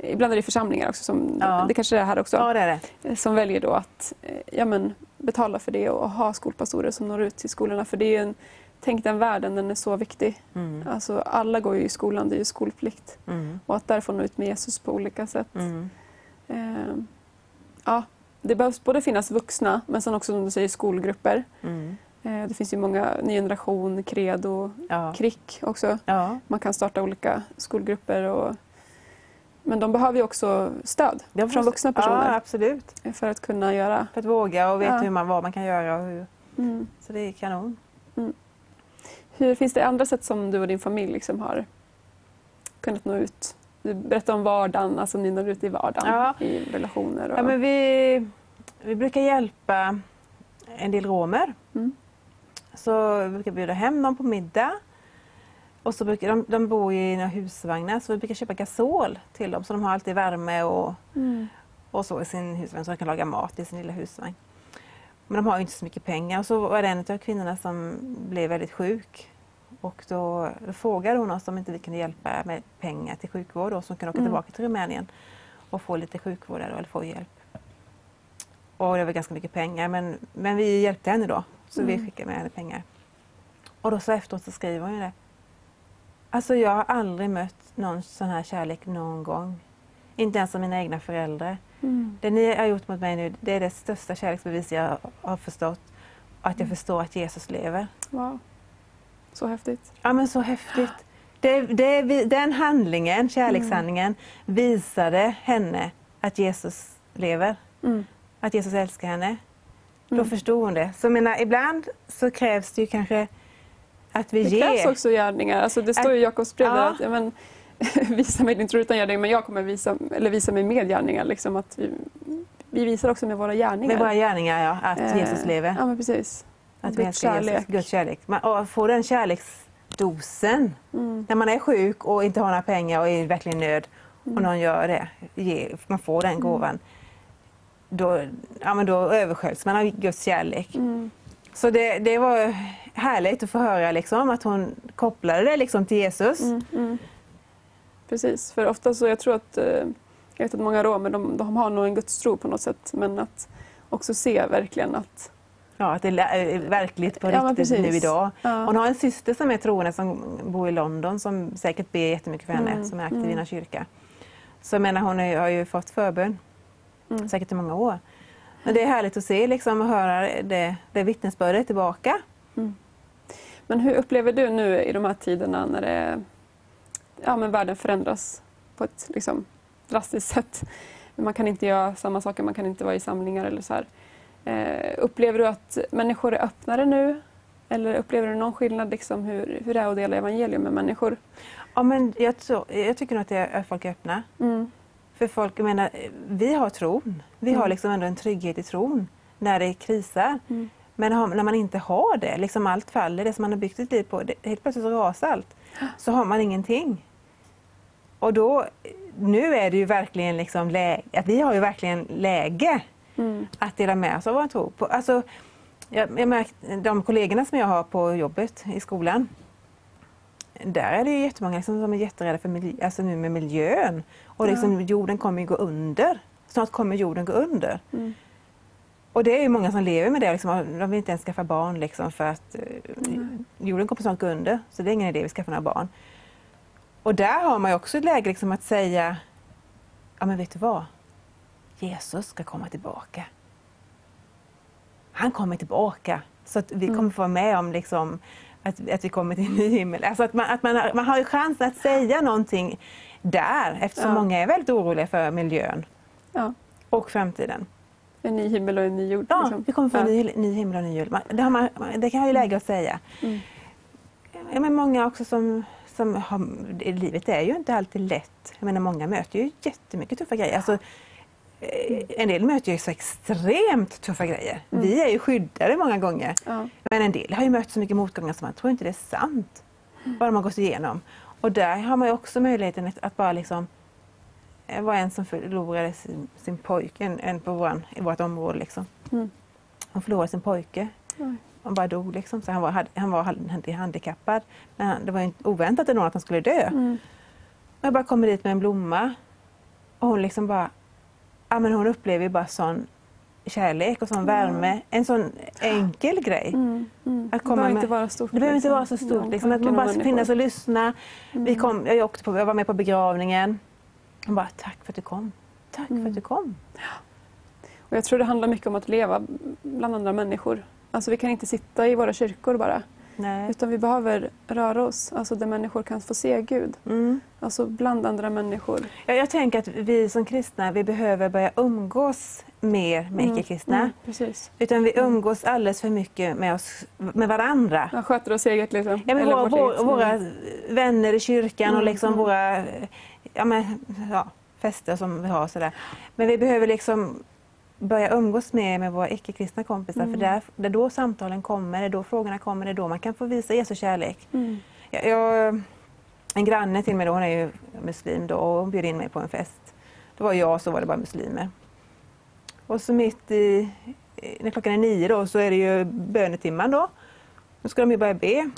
Ibland är det församlingar också, som, Ja. det kanske är det här också, Ja, det är det. som väljer då att eh, ja, men, betala för det och ha skolpastorer som når ut till skolorna. För det är ju en, tänk den världen, den är så viktig. Mm. Alltså, alla går ju i skolan, det är ju skolplikt. Mm. Och att där få nå ut med Jesus på olika sätt. Mm. Eh, ja, det behövs både finnas vuxna, men sen också som du säger skolgrupper. Mm. Eh, det finns ju många, Ny generation, Credo, Ja. KRIK också. Ja. Man kan starta olika skolgrupper. Och, men de behöver ju också stöd Jag från vuxna Ja, personer absolut. för att kunna göra... För att våga och veta Ja. hur man, vad man kan göra. Och hur. Mm. Så det är kanon. Hur Finns det andra sätt som du och din familj liksom har kunnat nå ut? Du berättade om vardagen, alltså ni når ut i vardagen Ja. i relationer. Och, Ja, men vi, vi brukar hjälpa en del romer. Mm. Så vi brukar bjuda hem dem på middag. Och så brukar, de, de bor i husvagnar så vi brukar köpa gasol till dem så de har alltid värme och, Mm. och så i sin husvagn så de kan laga mat i sin lilla husvagn. Men de har ju inte så mycket pengar och så var det en av kvinnorna som blev väldigt sjuk. Och då, då frågade hon oss om inte vi kunde hjälpa med pengar till sjukvård och som kunde åka Mm. tillbaka till Rumänien och få lite sjukvård där då, eller få hjälp. Och det var ganska mycket pengar men, men vi hjälpte henne då. Så vi Mm. skickade med henne pengar. Och då så efteråt så skriver hon ju det. Alltså jag har aldrig mött någon sån här kärlek någon gång. Inte ens av mina egna föräldrar. Mm. Det ni har gjort mot mig nu, det är det största kärleksbevis jag har förstått. Att jag Mm. förstår att Jesus lever. Wow. Så häftigt. Ja men så häftigt. Det, det, den handlingen, kärlekshandlingen, visade henne att Jesus lever. Mm. Att Jesus älskar henne. Då Mm. förstod hon det. Så menar, ibland så krävs det ju kanske att vi Det ger. krävs också gärningar. Alltså det står ju i Jakobs brev Ja. att men, <laughs> visa mig din tro utan gärningar men jag kommer visa, eller visa mig med gärningar. Liksom, att vi, vi visar också med våra gärningar. Med våra gärningar, ja. Att Eh, Jesus lever. Ja men precis. att Guds älskar Jesus. kärlek. Guds kärlek. Man, och få den kärleksdosen. Mm. När man är sjuk och inte har några pengar och är verkligen nöd och Mm. någon gör det, ge, man får den gåvan. Då, ja, men då översköljs man av Guds kärlek. Mm. Så det, det var härligt att få höra liksom, att hon kopplade det liksom, till Jesus. Mm. Mm. Precis, för ofta så jag tror att eh, jag vet att många romer de, de har nog en gudstro på något sätt men att också se verkligen att Ja, att det är verkligt på Ja, riktigt nu precis. idag. Ja. Hon har en syster som är troende som bor i London som säkert ber jättemycket för henne, Mm, som är aktiv mm. i en kyrka. Så jag menar, hon har ju fått förbön, Mm. säkert i många år. Men det är härligt att se liksom, och höra det, det vittnesbördet tillbaka. Men hur upplever du nu i de här tiderna när det, ja, men världen förändras på ett liksom, drastiskt sätt? Man kan inte göra samma saker, man kan inte vara i samlingar eller så här. Eh, upplever du att människor är öppnare nu? Eller upplever du någon skillnad liksom hur, hur det är att dela evangelium med människor? Ja, men jag, tror, jag tycker nog att det är, folk är öppna. Mm. För folk, jag menar, vi har tron. Vi har Mm. liksom ändå en trygghet i tron när det krisar. Mm. Men har, när man inte har det, liksom allt faller, det som man har byggt sitt liv på, det, helt plötsligt så rasar allt. Så har man ingenting. Och då, nu är det ju verkligen liksom läge, att vi har ju verkligen läge Mm. att dela med oss av vår tro. På, alltså, jag, jag märkt, de kollegorna som jag har på jobbet i skolan, där är det ju jättemånga liksom som är jätterädda för miljö, alltså nu med miljön. Och liksom, jorden kommer ju gå under. Snart kommer jorden gå under. Mm. Och det är ju många som lever med det. Liksom, de vill inte ens skaffa barn liksom, för att eh, jorden kommer snart gå under. Så det är ingen idé att skaffa några barn. Och där har man ju också ett läge liksom, att säga, ja men vet du vad? Jesus ska komma tillbaka. Han kommer tillbaka. Så att vi Mm. kommer få vara med om liksom, att, att vi kommer till en ny himmel. Alltså att man, att man, har, man har ju chansen att säga någonting där eftersom Ja. många är väldigt oroliga för miljön Ja. och framtiden. En ny himmel och en ny jord. Ja, liksom. vi kommer få en ny, ny himmel och ny jord. Det, har man, det kan jag ju läge att säga. Mm. Ja, men många också som, som har, livet är ju inte alltid lätt. Jag menar många möter ju jättemycket tuffa grejer. Alltså, eh, en del möter ju så extremt tuffa grejer. Mm. Vi är ju skyddade många gånger. Ja. Men en del har ju mött så mycket motgångar som man tror inte det är sant. Vad de har gått igenom. Och där har man ju också möjligheten att, bara liksom var en som förlorade sin, sin pojke, en, en på våran, i vårt område. Liksom. Mm. Han förlorade sin pojke. Oj. Han bara dog. Liksom. Så han var, han var hand- handikappad. Men han, det var inte oväntat ändå att han skulle dö. Mm. Jag bara kommer dit med en blomma. Och hon liksom bara... Ja, men hon upplever bara sån kärlek och sån värme. En sån enkel grej. Mm. Mm. Att det komma behöver med- inte vara stort. Det behöver inte liksom. vara så stort. Ja, liksom, att man bara ska finnas och lyssna. Vi Mm. kom, jag, åkte på, jag var med på begravningen. Hon bara, tack för att du kom. Tack för Mm. att du kom. Och jag tror det handlar mycket om att leva bland andra människor. Alltså vi kan inte sitta i våra kyrkor bara. Nej. Utan vi behöver röra oss, alltså där människor kan få se Gud. Mm. Alltså bland andra människor. Ja, jag tänker att vi som kristna vi behöver börja umgås mer med Mm, icke-kristna. Mm, precis. Utan vi umgås alldeles för mycket med, oss, med varandra. Man sköter oss eget liksom. Ja, våra, vår, våra vänner i kyrkan och Mm, liksom mm. våra ja, men, ja, fester som vi har. och Sådär. Men vi behöver liksom börja umgås mer med våra icke-kristna kompisar. Mm. För där, är då samtalen kommer, det är då frågorna kommer, det är då man kan få visa Jesu kärlek. Mm. Jag, jag, en granne till mig, då, hon är ju muslim då, och hon bjöd in mig på en fest. Det var jag och så var det bara muslimer. Och så mitt i, när klockan är nio då, så är det ju bönetimman då. Då ska de ju börja be.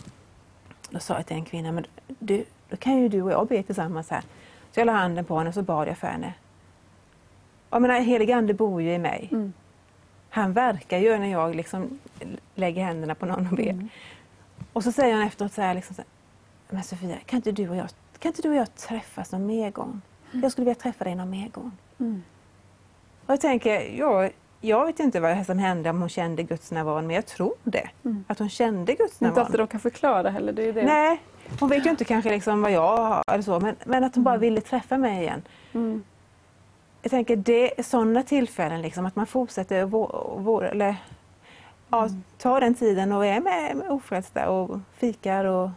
Då sa jag till en kvinna, men du, då kan ju du och jag be tillsammans här. Så jag la handen på henne och så bad jag för henne. Jag menar, helig ande bor ju i mig. Mm. Han verkar ju när jag liksom lägger händerna på någon och ber. Mm. Och så säger han efteråt så här, liksom så här men Sofia, kan inte, du och jag, kan inte du och jag träffas någon mer gång? Jag skulle vilja träffa dig någon mer gång. Mm. Och jag tänker, ja, jag vet inte vad som hände om hon kände Guds närvaro, men jag tror det. Mm. Att hon kände Guds är inte alltid de kan förklara heller. Det är det. Nej, hon vet ju inte kanske liksom vad jag har eller så, men, men att hon bara Mm. ville träffa mig igen. Mm. Jag tänker, det är sådana tillfällen, liksom, att man fortsätter vå, vå, eller, ja, Mm. ta den tiden och är med, med ofrälsta och fikar och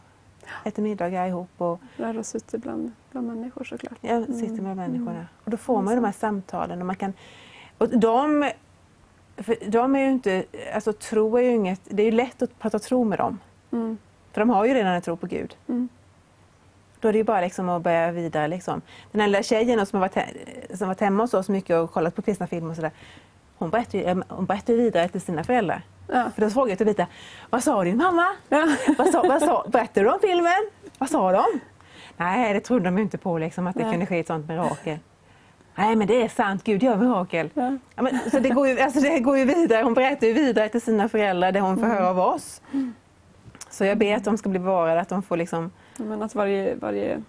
äter middagar ihop. Och, Rör oss ute bland, bland människor såklart. Jag sitter Mm. med människorna. Mm. Och då får man ju de här samtalen. Och man kan, och de, de är ju inte, alltså tro är ju inget, det är ju lätt att prata tro med dem. Mm. För de har ju redan en tro på Gud. Mm. Då är det ju bara liksom att börja vidare. Liksom. Den här lilla tjejen som har varit, som varit hemma hos oss mycket och kollat på kristna filmer och sådär. Hon berättar ju hon berättar ju vidare till sina föräldrar. Ja. För då frågade jag till Vita, vad sa din mamma? Ja. Vad sa, vad sa, berättade du om filmen? Vad sa de? Nej, det trodde de inte på, liksom, att det Nej. kunde ske ett sånt mirakel. Nej men det är sant, Gud gör mirakel. Ja. ja men, så det, går ju, alltså det går ju vidare, hon berättar ju vidare till sina föräldrar det hon får mm. höra av oss. Så jag ber att de ska bli bevarade, att de får liksom... Men att varje, varje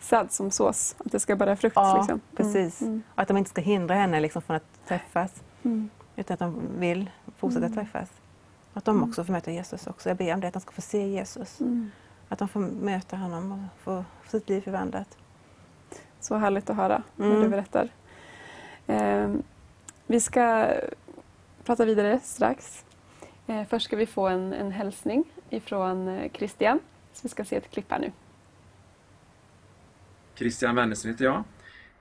säd som sås, att det ska bära frukt. Ja, liksom. precis. Mm. Och att de inte ska hindra henne liksom från att träffas. Mm. Utan att de vill fortsätta mm. träffas. Att de också får möta Jesus också. Jag ber om det, att de ska få se Jesus. Mm. Att de får möta honom och få sitt liv förvandlat. Så härligt att höra mm. när du berättar. Eh, vi ska prata vidare strax. Eh, först ska vi få en, en hälsning ifrån eh, Christian. Så vi ska se ett klipp här nu. Christian Wennersen heter jag,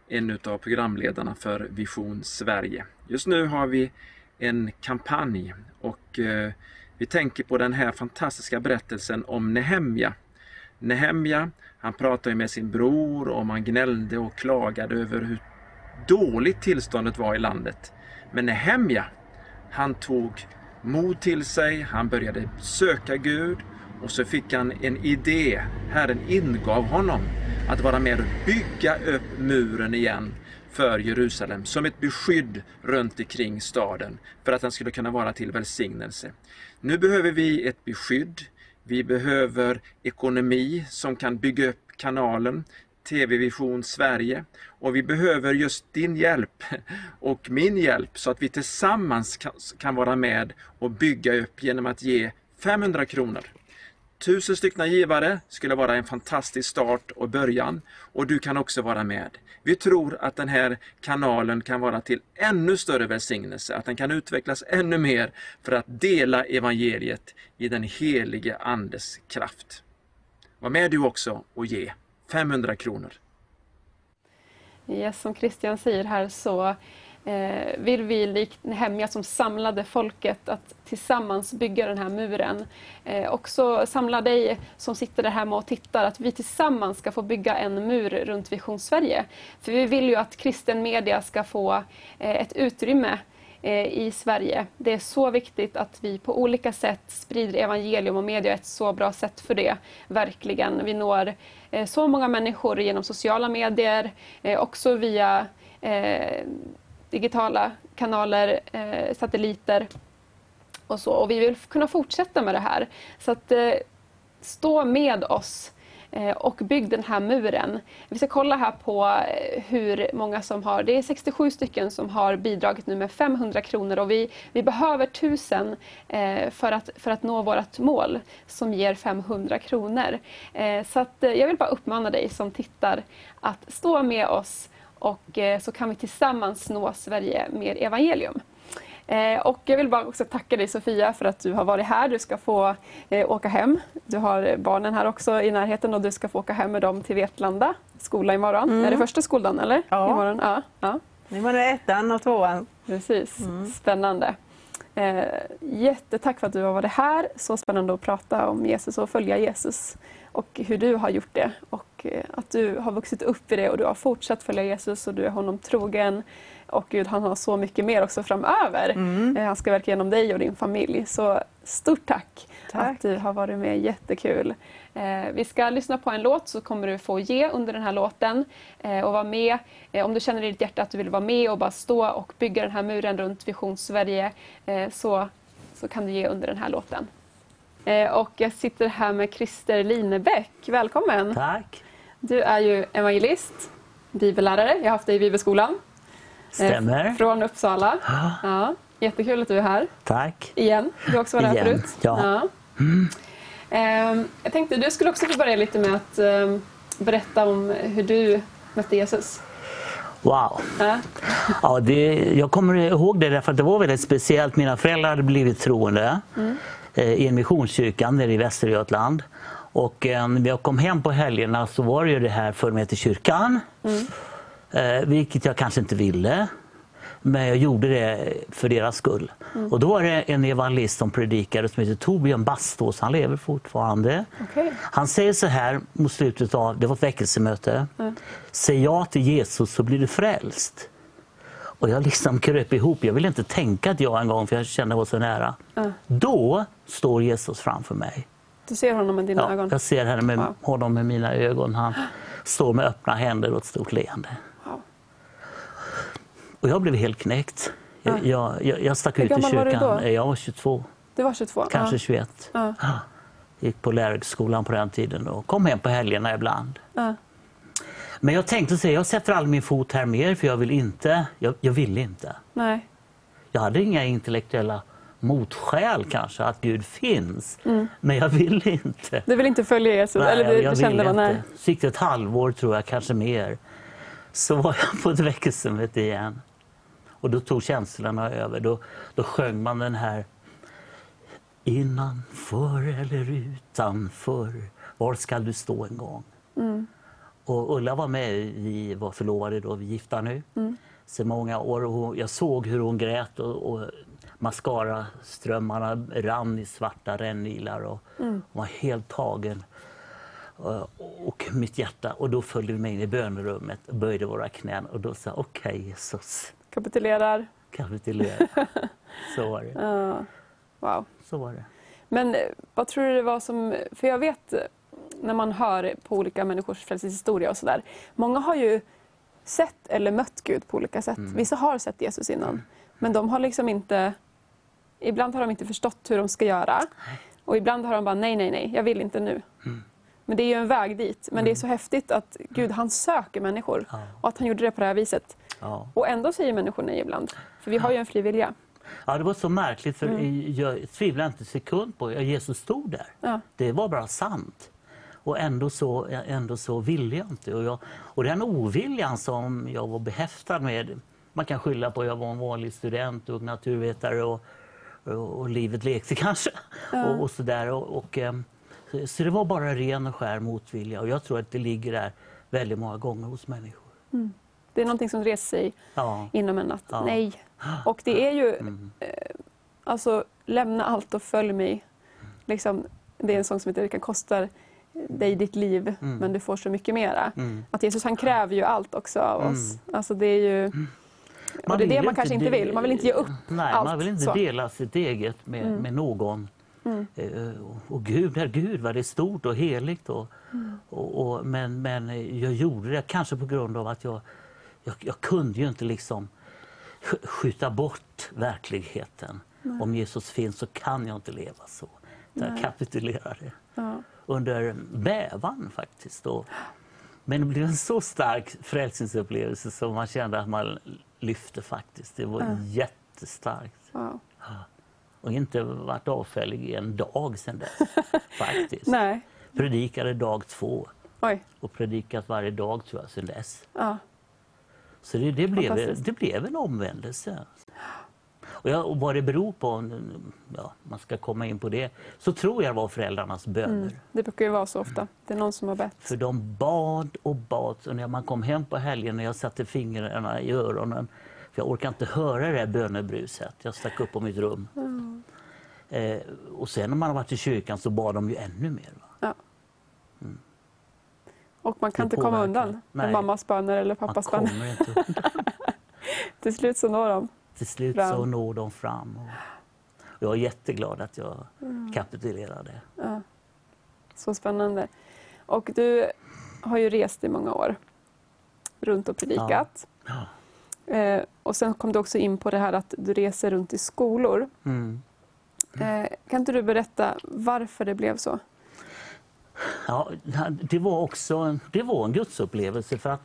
en av programledarna för Vision Sverige. Just nu har vi en kampanj och eh, vi tänker på den här fantastiska berättelsen om Nehemja. Nehemja, han pratade med sin bror och man gnällde och klagade över hur dåligt tillståndet var i landet. Men Nehemja, han tog mod till sig, han började söka Gud och så fick han en idé. Herren ingav honom att vara med och bygga upp muren igen för Jerusalem som ett beskydd runt omkring staden för att den skulle kunna vara till välsignelse. Nu behöver vi ett beskydd. Vi behöver ekonomi som kan bygga upp kanalen TV-vision Sverige och vi behöver just din hjälp <laughs> och min hjälp så att vi tillsammans kan vara med och bygga upp genom att ge 500 kronor Tusen stycken givare skulle vara en fantastisk start och början och du kan också vara med. Vi tror att den här kanalen kan vara till ännu större välsignelse, att den kan utvecklas ännu mer för att dela evangeliet i den helige Andes kraft. Var med du också och ge 500 kronor. Yes, som Christian säger här så eh, vill vi likt Nehemja som samlade folket att tillsammans bygga den här muren. Eh, också samla dig som sitter där hemma och tittar, att vi tillsammans ska få bygga en mur runt Vision Sverige. För vi vill ju att kristen media ska få eh, ett utrymme eh, Eh, i Sverige. Det är så viktigt att vi på olika sätt sprider evangelium och media är ett så bra sätt för det. Verkligen. Vi når eh, så många människor genom sociala medier, eh, också via digitala kanaler, satelliter och så. Och vi vill kunna fortsätta med det här. Så att stå med oss Eh, och bygg den här muren. Vi ska kolla här på eh, hur många som har, det är 67 stycken som har bidragit nu med 500 kronor och vi, vi behöver 1000 eh, för, att, för att nå vårt mål som ger 500 kronor. Så att, jag vill bara uppmana dig som tittar att stå med oss och så kan vi tillsammans nå Sverige med evangelium. Eh, och jag vill bara också tacka dig Sofia för att du har varit här. Du ska få eh, åka hem. Du har barnen här också i närheten och du ska få åka hem med dem till Vetlanda skola imorgon. Mm. Är det första skoldagen eller? Ja. Imorgon? Ja. ja. Imorgon är ettan och tvåan. Precis, mm. spännande. Eh, jättetack för att du har varit här. Så spännande att prata om Jesus och följa Jesus och hur du har gjort det och eh, att du har vuxit upp i det och du har fortsatt följa Jesus och du är honom trogen. Och Gud han har så mycket mer också framöver. Mm. Eh, han ska verka genom dig och din familj. Så stort tack, tack. att du har varit med, jättekul. Eh, vi ska lyssna på en låt så kommer du få ge under den här låten och vara med. Om du känner i ditt hjärta att du vill vara med och bara stå och bygga den här muren runt Vision Sverige så, så kan du ge under den här låten. Och jag sitter här med Christer Linebäck. Välkommen! Tack! Du är ju evangelist, bibellärare. Jag har haft dig i bibelskolan. Stämmer. Eh, från Uppsala. <gasps> Ja, jättekul att du är här. Tack! Igen. Du har också varit här förut. Ja. ja. Mm. Jag tänkte du skulle också få börja lite med att ehm, berätta om hur du mötte Jesus. Wow! Ja. ja det, jag kommer ihåg det därför att det var väldigt speciellt. Mina föräldrar hade blivit troende. Mm. Eh, i en missionskyrka nere i Västergötland. Och eh, när jag kom hem på helgerna så var det det här för till kyrkan. Mm. Eh, vilket jag kanske inte ville. Men jag gjorde det för deras skull. Mm. Och då var det en evangelist som predikade som heter Torbjörn Bastås. Han lever fortfarande. Okay. Han säger så här mot slutet av, det var ett väckelsemöte. Mm. Säg ja till Jesus så blir du frälst. Och jag liksom kröp ihop. Jag ville inte tänka att jag en gång, för jag kände att jag var så nära. Mm. Då står Jesus framför mig. Du ser honom med dina ja, ögon? jag ser henne med, honom med mina ögon. Han står med öppna händer och ett stort leende. Wow. Och jag blev helt knäckt. Jag, jag, jag, jag stack Hur ut i var du kyrkan. då? Jag var 22, Du var 22? kanske Ja. 21. Ja. Gick på lärarhögskolan på den tiden och kom hem på helgerna ibland. Ja. Men jag tänkte säga, jag sätter all min fot här mer för jag vill inte. Jag, jag vill inte. Nej. Jag hade inga intellektuella motskäl kanske att Gud finns. Men jag vill inte. Du vill inte följa Jesus? Nej, eller du, jag, du kände vill inte. det ett halvår tror jag, kanske mer. Så var jag på ett väckelsemöte igen. Och då tog känslorna över. Då, då sjöng man den här Innanför eller utanför, var skall du stå en gång? Och Ulla var med, vi var förlovade då, vi är gifta nu. Så många år och hon, jag såg hur hon grät och, och mascaraströmmarna rann i svarta rännilar och hon var helt tagen. Och, och mitt hjärta, och då följde vi med in i bönerummet och böjde våra knän och då sa okej Jesus, Kapitulerar. kapitulera. <laughs> Så var det. Ja. Wow. Så var det. Men eh, vad tror du det var som... För jag vet eh, när man hör på olika människors frälsningshistoria och sådär. Många har ju sett eller mött Gud på olika sätt. Mm. Vissa har sett Jesus innan. Men de har liksom inte... Ibland har de inte förstått hur de ska göra. Och ibland har de bara nej, nej, nej, jag vill inte nu. Mm. Men det är ju en väg dit. Men det är så häftigt att Gud han söker människor. Ja. Och att han gjorde det på det här viset. Ja. Och ändå säger människor nej ibland. För vi har ju en fri vilja. Ja, det var så märkligt för Mm. jag tvivlade inte en sekund på att Jesus stod där. Ja. Det var bara sant. Och ändå så, ändå så ville jag inte. Och, jag, och den oviljan som jag var behäftad med, man kan skylla på att jag var en vanlig student och naturvetare och, och, livet lekte <laughs> kanske. Och, och sådär. Och, och, ehm, så, så det var bara ren och skär motvilja och jag tror att det ligger där väldigt många gånger hos människor. Det är någonting som reser sig Ja. inom en att Ja. nej. <gasps> Och det är ju, Mm. eh, alltså lämna allt och följ mig. Liksom, det är en sång som heter Det kan kosta dig ditt liv Mm. men du får så mycket mera. Mm. Att Jesus han kräver ju allt också av oss. Alltså det är ju, och det är det man kanske inte vill. Man vill inte ge upp Nej, allt. man vill inte dela sitt eget med, Mm. med någon. Eh, och- Och Gud är Gud, vad det är stort och heligt. Och, Mm. och, och, men, men jag gjorde det kanske på grund av att jag, jag, jag kunde ju inte liksom sk- skjuta bort verkligheten. Om Jesus finns så kan jag inte leva så. Jag Nej. kapitulerade Ja. under bävan faktiskt. Och, <gasps> men det blev en så stark frälsningsupplevelse som man kände att man lyfte faktiskt. Det var Ja. jättestarkt. Wow. Och inte varit avfällig i en dag sedan dess. <laughs> faktiskt. Nej, Predikade dag två oj. och predikat varje dag tror jag sedan dess. Ja. Så det, det, blev, det blev en omvändelse. Och, jag, och vad det beror på, ja, man ska komma in på det, så tror jag det var föräldrarnas böner. Mm. Det brukar ju vara så ofta. Det är någon som har bett. För de bad och bad. Och när man kom hem på helgen när jag satte fingrarna i öronen, för jag orkade inte höra det där bönebruset. Jag stack upp på mitt rum. Eh, och sen när man har varit i kyrkan så bad de ju ännu mer. Va? Och man kan inte komma undan med Nej. mammas böner eller pappas böner. <laughs> Till slut så når de. Till slut Fram. så når de fram. Och jag är jätteglad att jag Mm. kapitulerade. Ja. Så spännande. Och du har ju rest i många år runt och predikat. Ja. Eh, och sen kom du också in på det här att du reser runt i skolor. Mm. Eh, kan inte du berätta varför det blev så? Ja, det var också en, det var en gudsupplevelse. För att,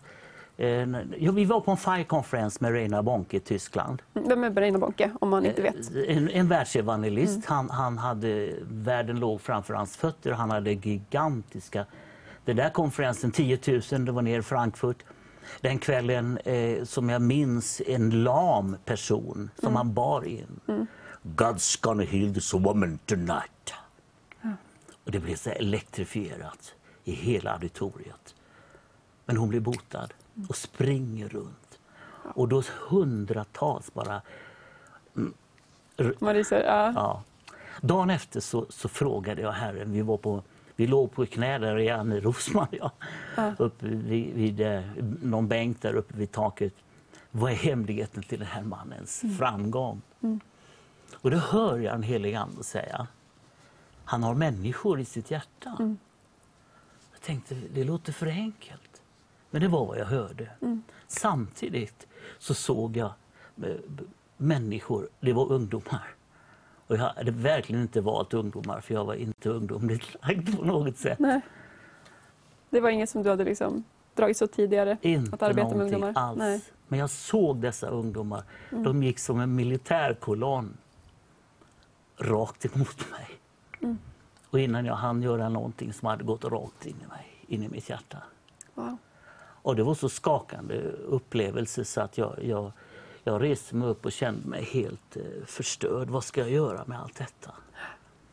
ja, vi var på en FIRE-konferens med Reina Bonke i Tyskland. Vem är Berina Bonke om man inte vet? Eh, En, en världsevangelist. Han, han hade, världen låg framför hans fötter. Han hade gigantiska... Den där konferensen, 10 000, det var nere i Frankfurt. Den kvällen, eh, som jag minns, en lam person som han bar in. God's gonna heal this woman tonight. Och det blev så elektrifierat i hela auditoriet. Men hon blir botad och springer runt. Och då hundratals bara Man ryser, ja. Ja. Dagen efter så, så frågade jag Herren, vi, var på, vi låg på knä där i Rosman, ja. uppe vid, vid eh, någon bänk där uppe vid taket. Vad är hemligheten till den här mannens framgång? Och då hör jag en helig ande säga, han har människor i sitt hjärta. Jag tänkte, det låter för enkelt. Men det var vad jag hörde. Samtidigt så såg jag eh, människor, det var ungdomar. Och jag hade verkligen inte valt ungdomar för jag var inte ungdomligt <laughs> lagd på något sätt. Nej. Det var inget som du hade liksom dragit så tidigare? Inte att arbeta med ungdomar? alls. Nej. Men jag såg dessa ungdomar. Mm. De gick som en militärkolonn rakt emot mig. Mm. Och innan jag hann göra någonting som hade gått rakt in i mig, in i mitt hjärta. Wow. Och det var så skakande upplevelse så att jag, jag, jag reste mig upp och kände mig helt eh, förstörd. Vad ska jag göra med allt detta?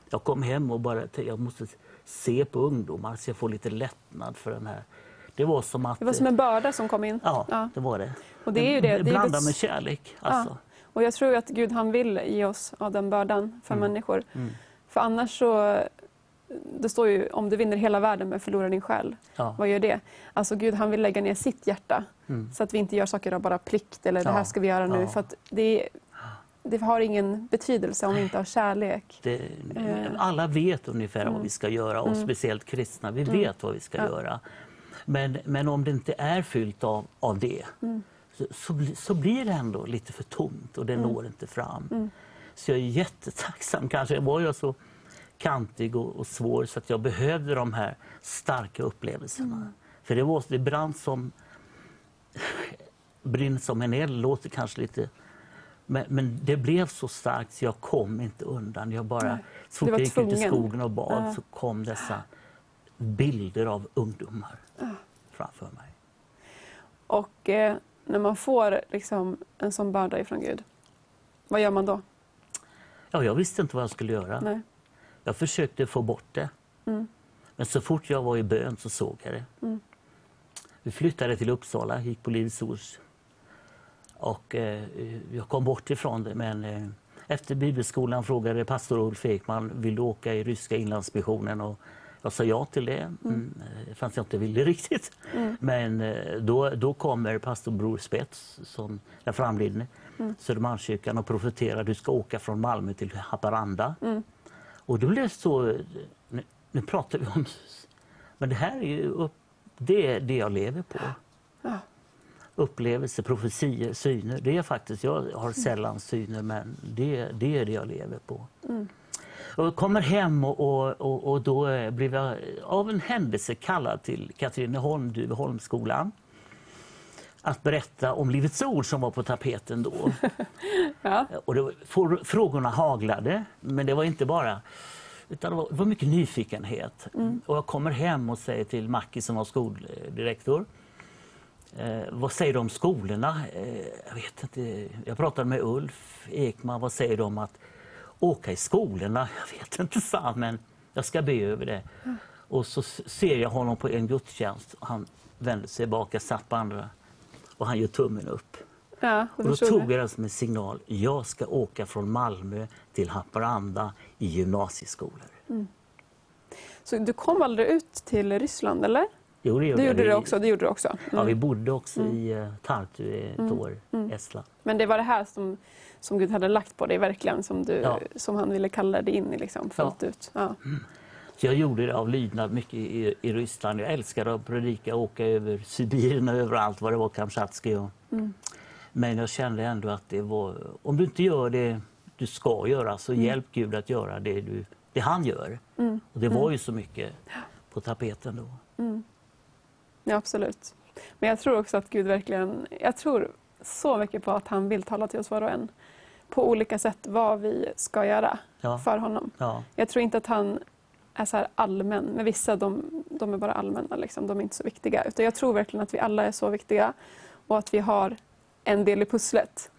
Jag kom hem och bara jag måste se på ungdomar så jag får lite lättnad för den här. Det var som att... Det var som en börda som kom in? Ja, Ja. det var det. Och det är ju det- det Guds- med kärlek. Alltså. Ja. Och jag tror att Gud han vill ge oss av den bördan för Mm. människor. Mm. För annars så, det står ju om du vinner hela världen men förlorar din själ, Ja. vad gör det? Alltså Gud han vill lägga ner sitt hjärta Mm. så att vi inte gör saker av bara plikt eller det Ja. här ska vi göra nu. Ja. För det, det har ingen betydelse om vi inte har kärlek. Det, Eh. alla vet ungefär vad Mm. vi ska göra och Mm. speciellt kristna. Vi Mm. vet vad vi ska göra. Men, men om det inte är fyllt av, av det Mm. så, så, så blir det ändå lite för tomt och det Mm. når inte fram. Så jag är jättetacksam. Kanske var jag så kantig och, och svår så att jag behövde de här starka upplevelserna. Mm. För det, var, det brann som <sighs> brinn som en eld, låter kanske lite men, men det blev så starkt så jag kom inte undan. Jag bara, så fort jag gick ut i skogen och bad Ja. så kom dessa bilder av ungdomar Ja. framför mig. Och eh, när man får liksom, en sån börda ifrån Gud, vad gör man då? Ja, jag visste inte vad jag skulle göra. Nej. Jag försökte få bort det. Mm. Men så fort jag var i bön så såg jag det. Mm. Vi flyttade till Uppsala, gick på Livets Ords. Och eh, jag kom bort ifrån det men eh, efter bibelskolan frågade pastor Ulf Ekman vill du åka i ryska inlandsmissionen och jag sa ja till det. Mm. eh, Fast jag inte ville <laughs> riktigt. Mm. Men eh, då, då kommer pastor Bror Spets som är framlidne, Mm. Södermalmskyrkan och profeterar du ska åka från Malmö till Haparanda. Mm. Och då blev det så, nu, nu pratar vi om, men det här är ju upp, det, är det jag lever på. Ja. Upplevelser, profetier, syner. Det är faktiskt, jag har sällan syner men det, det är det jag lever på. Mm. Och jag kommer hem och, och, och, och då eh, blev jag av en händelse kallad till Katrineholm, Duveholmsskolan att berätta om Livets Ord som var på tapeten då. <laughs> Ja. Och det for, frågorna haglade, men det var inte bara... Utan det var, det var mycket nyfikenhet. Mm. Och jag kommer hem och säger till Mackie som var skoldirektor. Eh, vad säger du om skolorna? Eh, jag vet inte. Jag pratade med Ulf Ekman. Vad säger du om att åka i skolorna? <laughs> Jag vet inte, sa men jag ska be över det. Och så ser jag honom på en gudstjänst. Han vänder sig bak, jag satt på andra. Och han gör tummen upp. Ja, Och då tog jag det som en signal. Jag ska åka från Malmö till Haparanda i gymnasieskolor. Så du kom aldrig ut till Ryssland, eller? Jo, det Du gjorde gjorde vi. det också. Det gjorde du också. Ja, vi Mm. bodde också Mm. i uh, Tartu ett Mm. år, Mm. Estland. Men det var det här som, som Gud hade lagt på dig, verkligen, som, du, Ja. som han ville kalla dig in i, liksom, fullt ut. Ja. Jag gjorde det av lydnad mycket i, i Ryssland. Jag älskade att predika, åka över Sibirien och överallt vad det var, Kamchatski. Och... Mm. Men jag kände ändå att det var, om du inte gör det du ska göra så Mm. hjälp Gud att göra det, du, det han gör. Mm. Och det var Mm. ju så mycket på tapeten då. Mm. Ja, absolut. Men jag tror också att Gud verkligen, jag tror så mycket på att han vill tala till oss var och en på olika sätt vad vi ska göra Ja. för honom. Ja. Jag tror inte att han är så allmän, men vissa de, de är bara allmänna, liksom. de är inte så viktiga. Utan jag tror verkligen att vi alla är så viktiga och att vi har en del i pusslet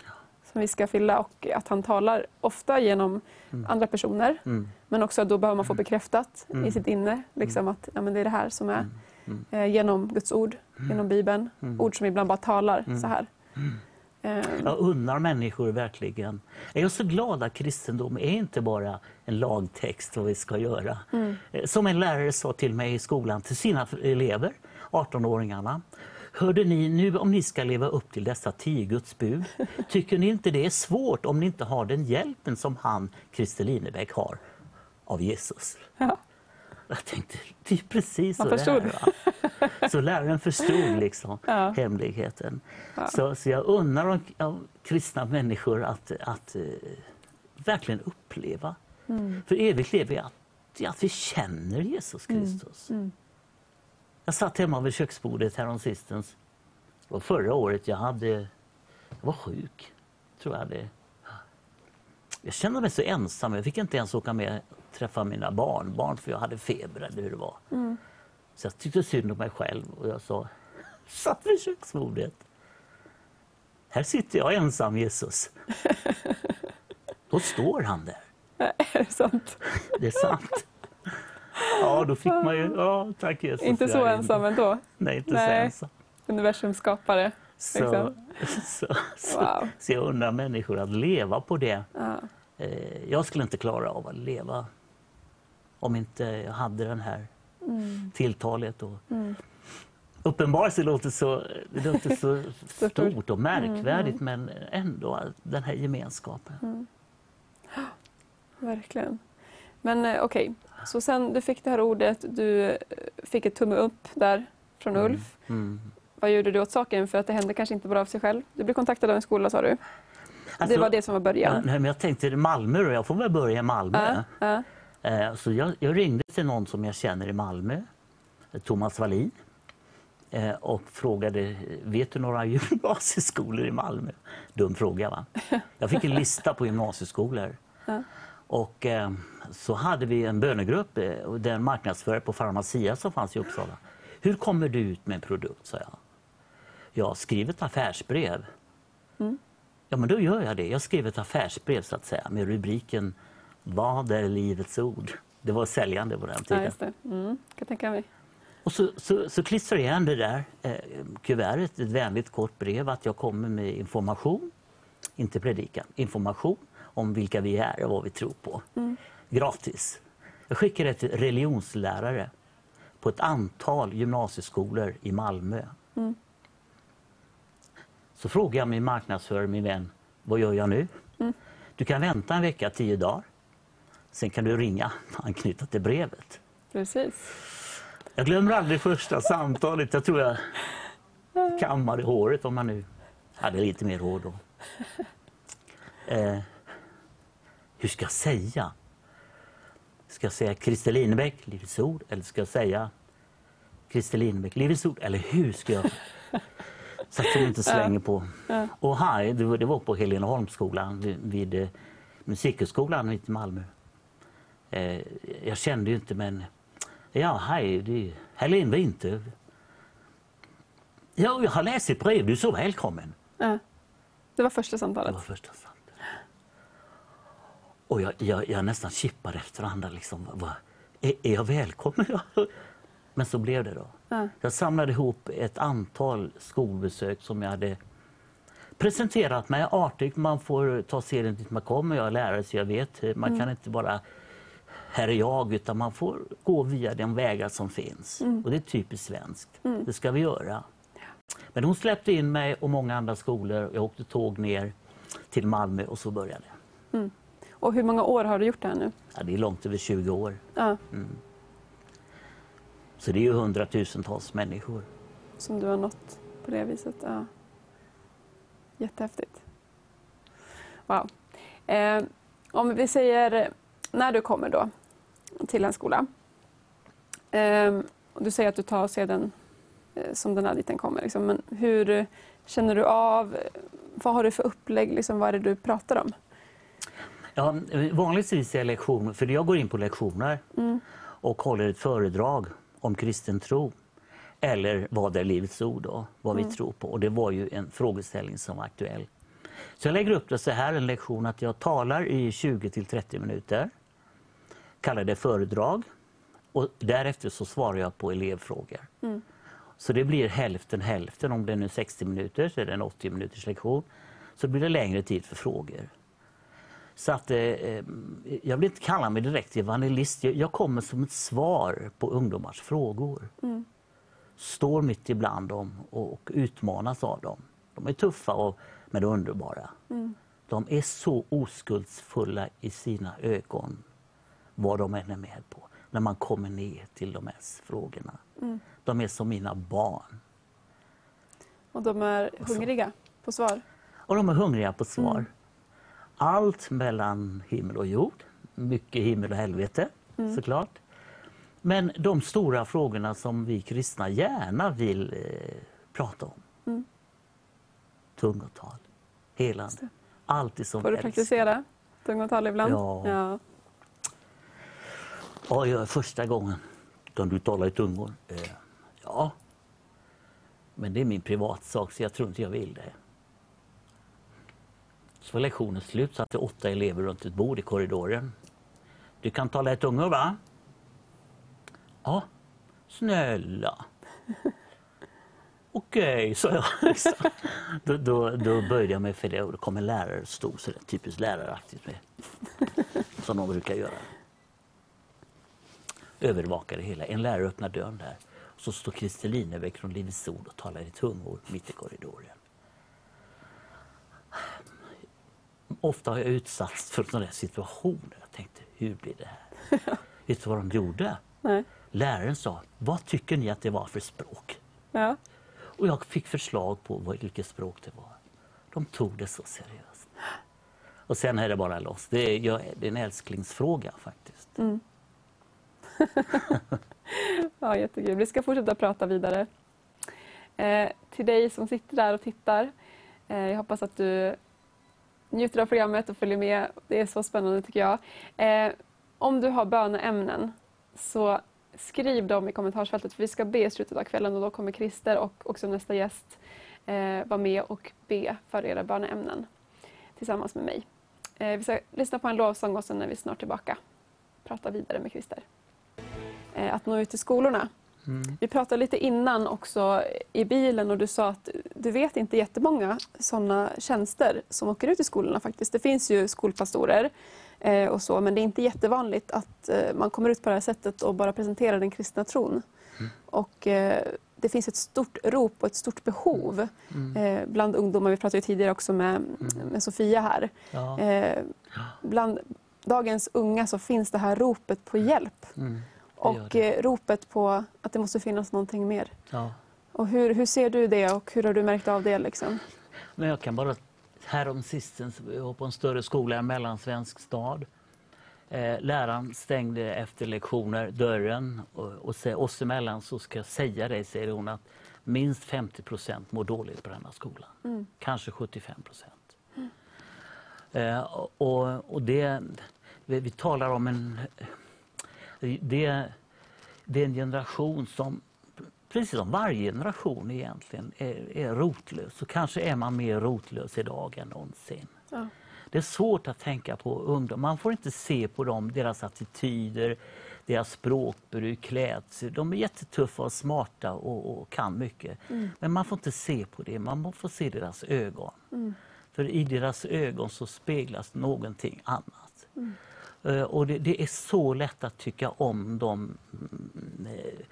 som vi ska fylla och att han talar ofta genom Mm. andra personer. Mm. Men också då behöver man få bekräftat Mm. i sitt inre liksom att ja, men det är det här som är Mm. Mm. eh, genom Guds ord, genom Bibeln. Mm. Ord som ibland bara talar Mm. så här. Eh, Jag unnar människor verkligen. Jag är så glad att kristendom är inte bara en lagtext vad vi ska göra. Mm. Eh, Som en lärare sa till mig i skolan, till sina elever, 18-åringarna. Hörde ni, nu om ni ska leva upp till dessa tio Guds bud, <laughs> tycker ni inte det är svårt om ni inte har den hjälpen som han, Christer Linebäck, har av Jesus? Ja. Jag tänkte, det är precis så det är. Va? Så läraren förstod liksom Ja. hemligheten. Ja. Så, så jag unnar de av kristna människor att, att eh, verkligen uppleva. Mm. För evigt liv är att, att vi känner Jesus Kristus. Mm. Jag satt hemma vid köksbordet häromsistens. Det var förra året. Jag, hade, jag var sjuk, tror jag. Det. Jag kände mig så ensam. Jag fick inte ens åka med träffa mina barnbarn för jag hade feber eller hur det var. Mm. Så jag tyckte synd om mig själv och jag sa, <laughs> satt vid köksbordet. Här sitter jag ensam Jesus. <laughs> Då står han där. Är det sant? Det är sant. Ja, då fick man ju, ja tack Jesus. Inte så ensam ändå. Nej, inte så Nej. ensam. Universums skapare. Så, Liksom. <laughs> så, så, Wow. så jag undrar människor att leva på det. Ja. Eh, jag skulle inte klara av att leva om inte jag hade den här Mm. tilltalet. Och, Mm. Uppenbarelse låter så, det låter så <laughs> Stort. och märkvärdigt Mm, men ändå den här gemenskapen. <gasps> Verkligen. Men eh, okej, så sen du fick det här ordet, du eh, fick ett tumme upp där från Ulf. Mm. Vad gjorde du åt saken? För att det hände kanske inte bara av sig själv. Du blev kontaktad av en skola sa du. Alltså, det var det som var ja, början. nej, men jag tänkte Malmö då, jag får väl börja i Malmö. Ja, ja. Eh, Så jag, jag ringde till någon som jag känner i Malmö, Thomas Wallin, eh, och frågade vet du några <laughs> gymnasieskolor i Malmö. Dum fråga va? <laughs> Jag fick en lista på gymnasieskolor. Och eh, så hade vi en bönegrupp, och den marknadsförare på Pharmacia som fanns i Uppsala. Hur kommer du ut med en produkt, sa jag. Jag skriver ett affärsbrev. Mm. Ja, men då gör jag det. Jag skrev ett affärsbrev så att säga med rubriken Vad är livets ord? Det var säljande på den ja tiden. det. Mm, kan tänka mig. och så, så, så klistrar jag igen det där eh, kuvertet, ett vänligt kort brev att jag kommer med information, inte predikan, information om vilka vi är och vad vi tror på. Gratis. Jag skickar det till religionslärare på ett antal gymnasieskolor i Malmö. Mm. Så frågar jag min marknadsförare, min vän, vad gör jag nu? Du kan vänta en vecka, tio dagar. Sen kan du ringa och anknyta till brevet. Precis. Jag glömmer aldrig första samtalet. Jag tror jag kammade håret om man nu hade lite mer hår då. Eh, hur ska jag säga? Ska jag säga Christer Linebäck, Livets Ord? Eller ska jag säga Christer Linebäck, Livets Ord? Eller hur ska jag? Så att de inte slänger på. Och här, det var- på Heleneholmsskolan vid, vid eh, Musikhögskolan i Malmö. Eh, jag kände ju inte men Ja, hej, det är Helene Winter. Ja, jag har läst ditt brev, du är så välkommen. Ja. Det var första Det samtalet. var första samtalet. Och jag, jag, jag nästan kippade efter andra. Liksom, är, är jag välkommen? <laughs> Men så blev det då. Ja. Jag samlade ihop ett antal skolbesök som jag hade presenterat mig artigt. Man får ta serien dit man kommer. Jag är lärare så jag vet. Man kan inte bara här är jag, utan man får gå via de vägar som finns. Och det är typiskt svenskt. Det ska vi göra. Men hon släppte in mig och många andra skolor. Jag åkte tåg ner till Malmö och så började det. Och hur många år har du gjort det här nu? Ja, det är långt över 20 år. Ja, Så det är ju hundratusentals människor. som du har nått på det viset. Ja. Jättehäftigt. Wow. Eh, om vi säger när du kommer då till en skola. Eh, och du säger att du tar sedan eh, som den är dit den kommer. Liksom. Men hur känner du av? Vad har du för upplägg? Liksom, vad är det du pratar om? Ja, vanligtvis är lektion, för jag går in på lektioner och håller ett föredrag om kristen tro. Eller vad är livets ord då, vad vi tror på. Och det var ju en frågeställning som var aktuell. Så jag lägger upp det så här, en lektion, att jag talar i 20 till 30 minuter. Kallar det föredrag. Och därefter så svarar jag på elevfrågor. Så det blir hälften hälften. Om det är nu 60 minuter så är det en 80 minuters lektion. Så blir det längre tid för frågor. Så att, eh, eh, jag vill inte kalla mig direkt evangelist. Jag, jag kommer som ett svar på ungdomars frågor. Står mitt ibland dem och, och utmanas av dem. De är tuffa och, men underbara. De är så oskuldsfulla i sina ögon, vad de än är med på. när man kommer ner till de här frågorna. Mm. De är som mina barn. Och de är hungriga på svar? Och de är hungriga på svar. Mm. Allt mellan himmel och jord. Mycket himmel och helvete, mm. såklart. Men de stora frågorna som vi kristna gärna vill eh, prata om. Mm. Tungotal, helande, allt som Får du praktisera tungotal ibland? Ja. ja. Ja, ja, första gången. Kan du tala i tungor? Eh, ja. Men det är min privatsak så jag tror inte jag vill det. Så var lektionen slut, satt det åtta elever runt ett bord i korridoren. Du kan tala i tungor va? Ja, snälla. Okej, sa jag. <laughs> då, då, då böjde jag mig för det och då kom en lärare och stod så där, typiskt läraraktigt med. Som de brukar göra. Övervakade hela. En lärare öppnar dörren där. Så står Christer Linebäck från Livets Ord och talar i tungor mitt i korridoren. Ofta har jag utsatts för sådana situationer. Jag tänkte, hur blir det här? <laughs> Vet du vad de gjorde? Nej. Läraren sa, vad tycker ni att det var för språk? Ja. Och jag fick förslag på vilket språk det var. De tog det så seriöst. Och sen är det bara loss. Det är, jag, det är en älsklingsfråga faktiskt. Mm. <laughs> ja, jättekul. Vi ska fortsätta prata vidare. Eh, till dig som sitter där och tittar. Eh, jag hoppas att du njuter av programmet och följer med. Det är så spännande tycker jag. Eh, om du har böneämnen så skriv dem i kommentarsfältet för vi ska be i slutet av kvällen och då kommer Christer och också nästa gäst eh, vara med och be för era böneämnen tillsammans med mig. Eh, vi ska lyssna på en lovsång och sen är vi snart tillbaka. Prata vidare med Christer. Eh, att nå ut till skolorna. Mm. Vi pratade lite innan också i bilen och du sa att du vet inte jättemånga sådana tjänster som åker ut i skolorna faktiskt. Det finns ju skolpastorer eh, och så men det är inte jättevanligt att eh, man kommer ut på det här sättet och bara presenterar den kristna tron. Mm. Och det finns ett stort rop och ett stort behov mm. Bland ungdomar. Vi pratade tidigare också med, mm. med Sofia här. Ja. Bland dagens unga så finns det här ropet på hjälp. Och eh, ropet på att det måste finnas någonting mer. Ja. Och hur, hur ser du det och hur har du märkt av det? Liksom? Men jag kan bara, härom sistens, jag var på en större skola i en mellansvensk stad. Eh, läraren stängde efter lektioner dörren och, och se, oss emellan så ska jag säga dig, säger hon, att minst 50 procent mår dåligt på denna skola. Mm. Kanske 75 procent. Mm. Eh, och, och det, vi, vi talar om en det, det är en generation som, precis som varje generation egentligen, är, är rotlös. Och kanske är man mer rotlös idag än någonsin. Ja. Det är svårt att tänka på ungdom. Man får inte se på dem, deras attityder, deras språkbruk, klädsel. De är jättetuffa och smarta och, och kan mycket. Mm. Men man får inte se på det, man får se deras ögon. Mm. För i deras ögon så speglas någonting annat. Mm. Eh, och det, det, är så lätt att tycka om dem. Eh,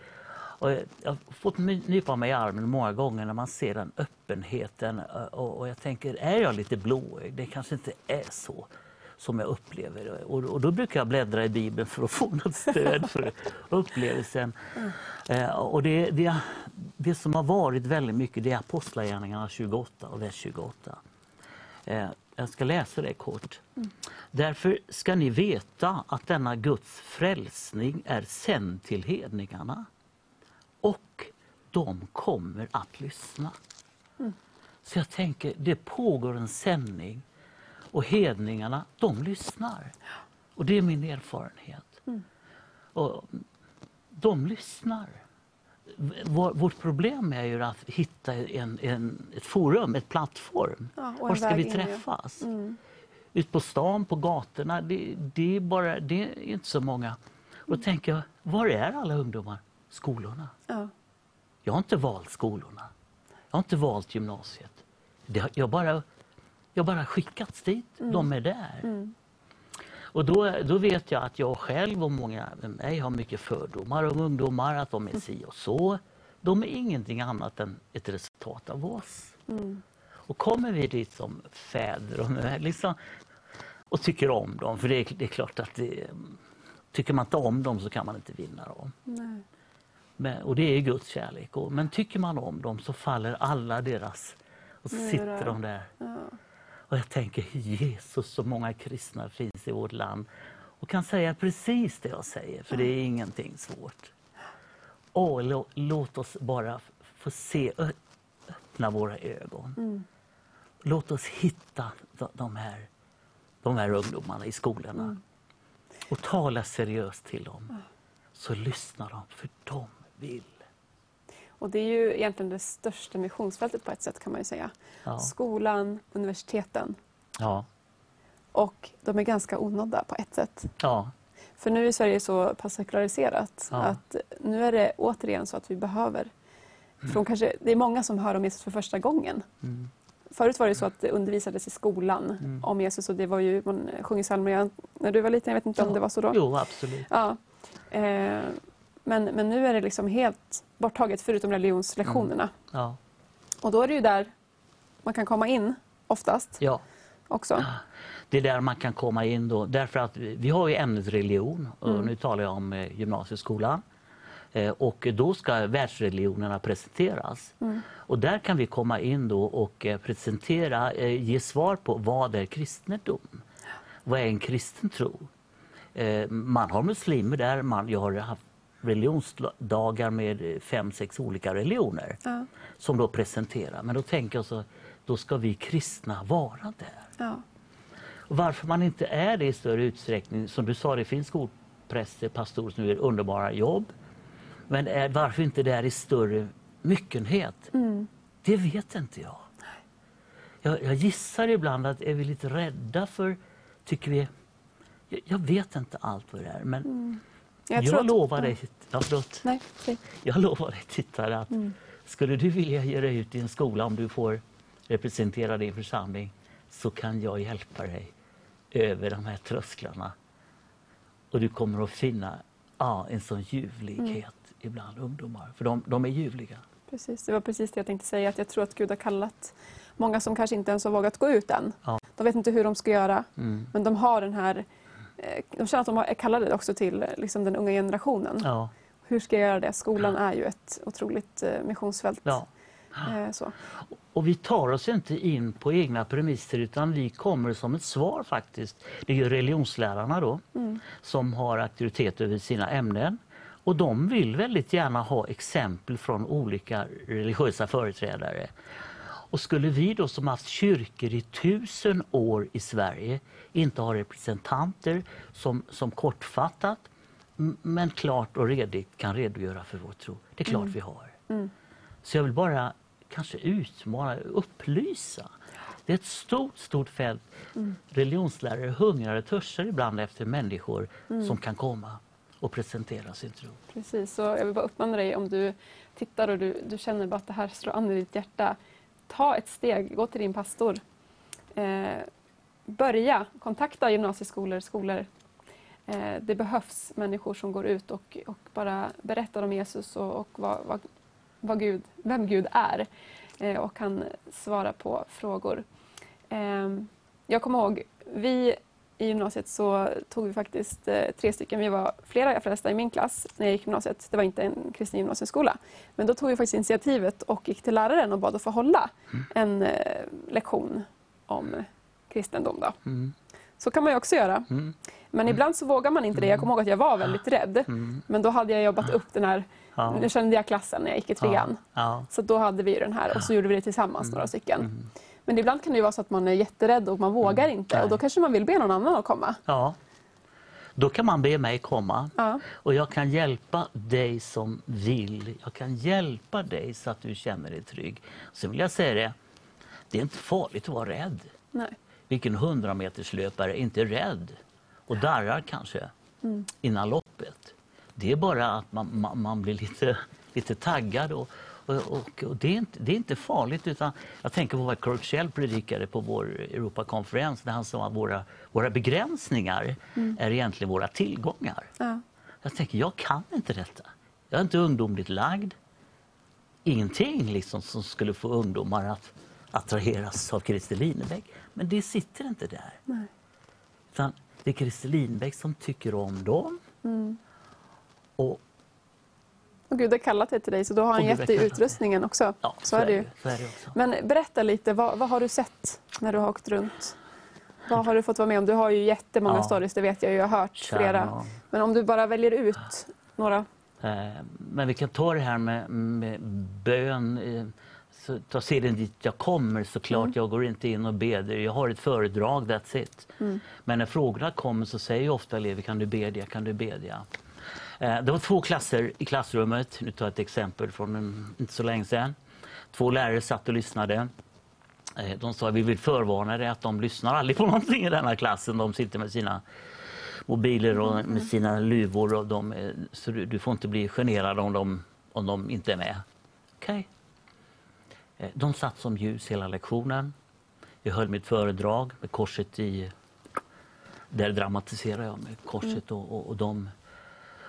och jag har fått nypa mig i armen många gånger när man ser den öppenheten eh, och, jag tänker, är jag lite blåögd? Det kanske inte är så som jag upplever det. Och, och, då brukar jag bläddra i Bibeln för att få <laughs> något stöd för upplevelsen. Mm. och det, det, det, som har varit väldigt mycket det är Apostlagärningarna 28 och vers 28. Jag ska läsa det kort. Mm. Därför ska ni veta att denna Guds frälsning är sänd till hedningarna. Och de kommer att lyssna. Mm. Så jag tänker, det pågår en sändning och hedningarna, de lyssnar. Och det är min erfarenhet. Mm. Och de lyssnar vårt problem är ju att hitta en, en, ett forum, ett plattform. Ja, Var ska vi träffas? Mm. Ut på stan, på gatorna, det, det, är bara, det är inte så många. Och mm. tänker jag, var är alla ungdomar? Skolorna. Ja. Jag har inte valt skolorna. Jag har inte valt gymnasiet. Det, jag bara jag bara skickats dit. Mm. De är där. Mm. Och då, då vet jag att jag själv och många med mig har mycket fördomar om ungdomar, att de är si och så. De är ingenting annat än ett resultat av oss. Mm. Och kommer vi dit som fäder och, liksom, och tycker om dem, för det är, det är klart att det, Tycker man inte om dem så kan man inte vinna dem. Nej. Men, och det är Guds kärlek. Och, men tycker man om dem så faller alla deras... Och så sitter de där. Ja. Och jag tänker, Jesus, så många kristna finns i vårt land och kan säga precis det jag säger, för det är ingenting svårt. Åh, lå, låt oss bara få se, öppna våra ögon. Mm. Låt oss hitta de, de, här, de här ungdomarna i skolorna Mm. och tala seriöst till dem. Så lyssnar de, för de vill. Och det är ju egentligen det största missionsfältet på ett sätt kan man ju säga. Ja. Skolan, universiteten. Ja. Och de är ganska onådda på ett sätt. Ja. För nu är Sverige så pass sekulariserat Ja. att nu är det återigen så att vi behöver från kanske, det är många som hör om Jesus för första gången. Mm. Förut var det så att det undervisades i skolan Mm. om Jesus och det var ju, man sjunger psalmer när du var liten, jag vet inte om Ja. det var så då. Jo, absolut. Ja. Eh, men, men nu är det liksom helt borttaget förutom religionslektionerna. Ja. Och då är det ju där man kan komma in oftast ja. också. Det är där man kan komma in då. Därför att vi, har ju ämnet religion. Och Mm. nu talar jag om eh, gymnasieskolan. Eh, och då ska världsreligionerna presenteras. Mm. Och där kan vi komma in då och eh, presentera, ge svar på vad är kristendom? Vad är en kristen tro? Man har muslimer där. Man, jag har haft religionsdagar med eh, fem, sex olika religioner Ja. som då presenterar. Men då tänker jag så, då ska vi kristna vara där. Ja. Och varför man inte är det i större utsträckning, som du sa, det finns skolpräster, pastorer som gör underbara jobb. Men är, varför inte det är i större myckenhet? Mm. Det vet inte jag. jag. Jag gissar ibland att är vi lite rädda för, tycker vi, jag, jag vet inte allt vad det är, men Mm. Jag, jag, att- lovar ja. dig, ja, förlåt. Nej, säg. Jag lovar dig tittare att Mm. skulle du vilja ge dig ut i en skola om du får representera din församling så kan jag hjälpa dig över de här trösklarna. Och du kommer att finna ja, en sån ljuvlighet ibland ungdomar, för de, de är ljuvliga. Precis, det var precis det jag tänkte säga. Att jag tror att Gud har kallat många som kanske inte ens har vågat gå ut än. Ja. De vet inte hur de ska göra, Mm. men de har den här... eh, De känner att de är kallade också till eh, liksom, den unga generationen. Ja, Hur ska jag göra det? Skolan är ju ett otroligt eh, missionsfält. ja. Så. Och vi tar oss inte in på egna premisser utan vi kommer som ett svar faktiskt. Det är ju religionslärarna då Mm. som har auktoritet över sina ämnen. Och de vill väldigt gärna ha exempel från olika religiösa företrädare. Och skulle vi då som haft kyrkor i tusen år i Sverige inte ha representanter som, som kortfattat men klart och redigt kan redogöra för vår tro. Det är klart vi har. Mm. Så jag vill bara kanske utmana, upplysa. Det är ett stort, stort fält. Religionslärare hungrar och törstar ibland efter människor som kan komma och presentera sin tro. Precis, så jag vill bara uppmana dig om du tittar och du, du känner bara att det här slår an i ditt hjärta. Ta ett steg, gå till din pastor. Eh, börja kontakta gymnasieskolor, skolor. Eh, det behövs människor som går ut och, och bara berättar om Jesus och, och vad, vad, vad Gud, vem Gud är eh, och kan svara på frågor. Eh, jag kommer ihåg, vi i gymnasiet så tog vi faktiskt eh, tre stycken, vi var flera jag flesta i min klass när jag gick gymnasiet. Det var inte en kristen gymnasieskola. Men då tog vi faktiskt initiativet och gick till läraren och bad att få hålla en eh, lektion om kristendom. Då. Mm. Så kan man ju också göra. Mm. Men ibland så vågar man inte det. Jag kommer ihåg att jag var väldigt rädd. Mm. Men då hade jag jobbat upp den här, Ja. nu kände jag klassen när jag gick i trean. Ja. Så då hade vi den här och så gjorde vi det tillsammans några stycken. Mm. Men ibland kan det ju vara så att man är jätterädd och man vågar inte. Nej. Och då kanske man vill be någon annan att komma. ja. Då kan man be mig komma. Ja. Och jag kan hjälpa dig som vill. Jag kan hjälpa dig så att du känner dig trygg. Sen vill jag säga det, det är inte farligt att vara rädd. Nej. Vilken hundrameterslöpare är inte rädd och darrar kanske innan loppet. Det är bara att man, man, man blir lite, lite taggad och, och, och, och det, är inte, det är inte farligt. utan Jag tänker på vad Kurt Schell predikade på vår Europakonferens när han sa att våra, våra begränsningar är egentligen våra tillgångar. Ja. Jag tänker, jag kan inte detta. Jag är inte ungdomligt lagd. Ingenting liksom som skulle få ungdomar att attraheras av Christer Linebäck. Men det sitter inte där. Nej. Utan det är Christer Linebäck som tycker om dem Och, Och Gud har kallat dig till dig så då har han gett dig utrustningen också. ja, så är det ju. Så är det också. Men berätta lite, vad, vad har du sett när du har åkt runt? Vad har du fått vara med om? Du har ju jättemånga Ja. stories, det vet jag ju. Jag har hört flera. Men om du bara väljer ut några. Eh, Men vi kan ta det här med, med bön. eh, Så ta sedan dit jag kommer såklart. Mm. Jag går inte in och ber. Jag har ett föredrag, that's it. Mm. Men när frågorna kommer så säger ju ofta elever kan du bedja, kan du bedja? Eh, det var två klasser i klassrummet. Nu tar jag ett exempel från en, inte så länge sedan. Två lärare satt och lyssnade. Eh, de sa vi vill förvarna dig att de lyssnar aldrig på <laughs> någonting i denna klassen. De sitter med sina mobiler och med sina luvor. Och de, så du, du får inte bli generad om de, om de inte är med. Okej. Okay. De satt som ljus hela lektionen. Jag höll mitt föredrag med korset i... Där dramatiserar jag med korset och, och, och de...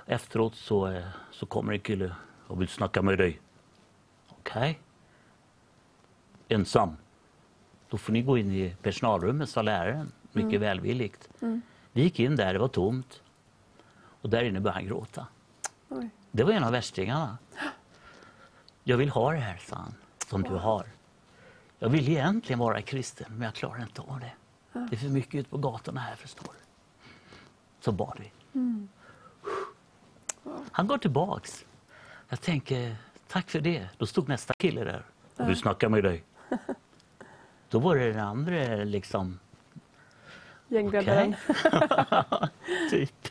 Efteråt så, eh, så kommer en kille och vill snacka med dig. Okej. Ensam. Då får ni gå in i personalrummet, sa läraren mycket välvilligt. Vi gick in där, det var tomt. Och där inne började han gråta. Oj. Det var en av värstingarna. Jag vill ha det här, sa han, som du har. Jag vill egentligen vara kristen, men jag klarar inte av det. Det är för mycket ute på gatorna här, förstår du. Så bad vi. Han går tillbaks. Jag tänker, tack för det. Då stod nästa kille där. Jag vill snacka med dig. <laughs> Då var det den andra liksom, Gängledaren. <laughs> typ.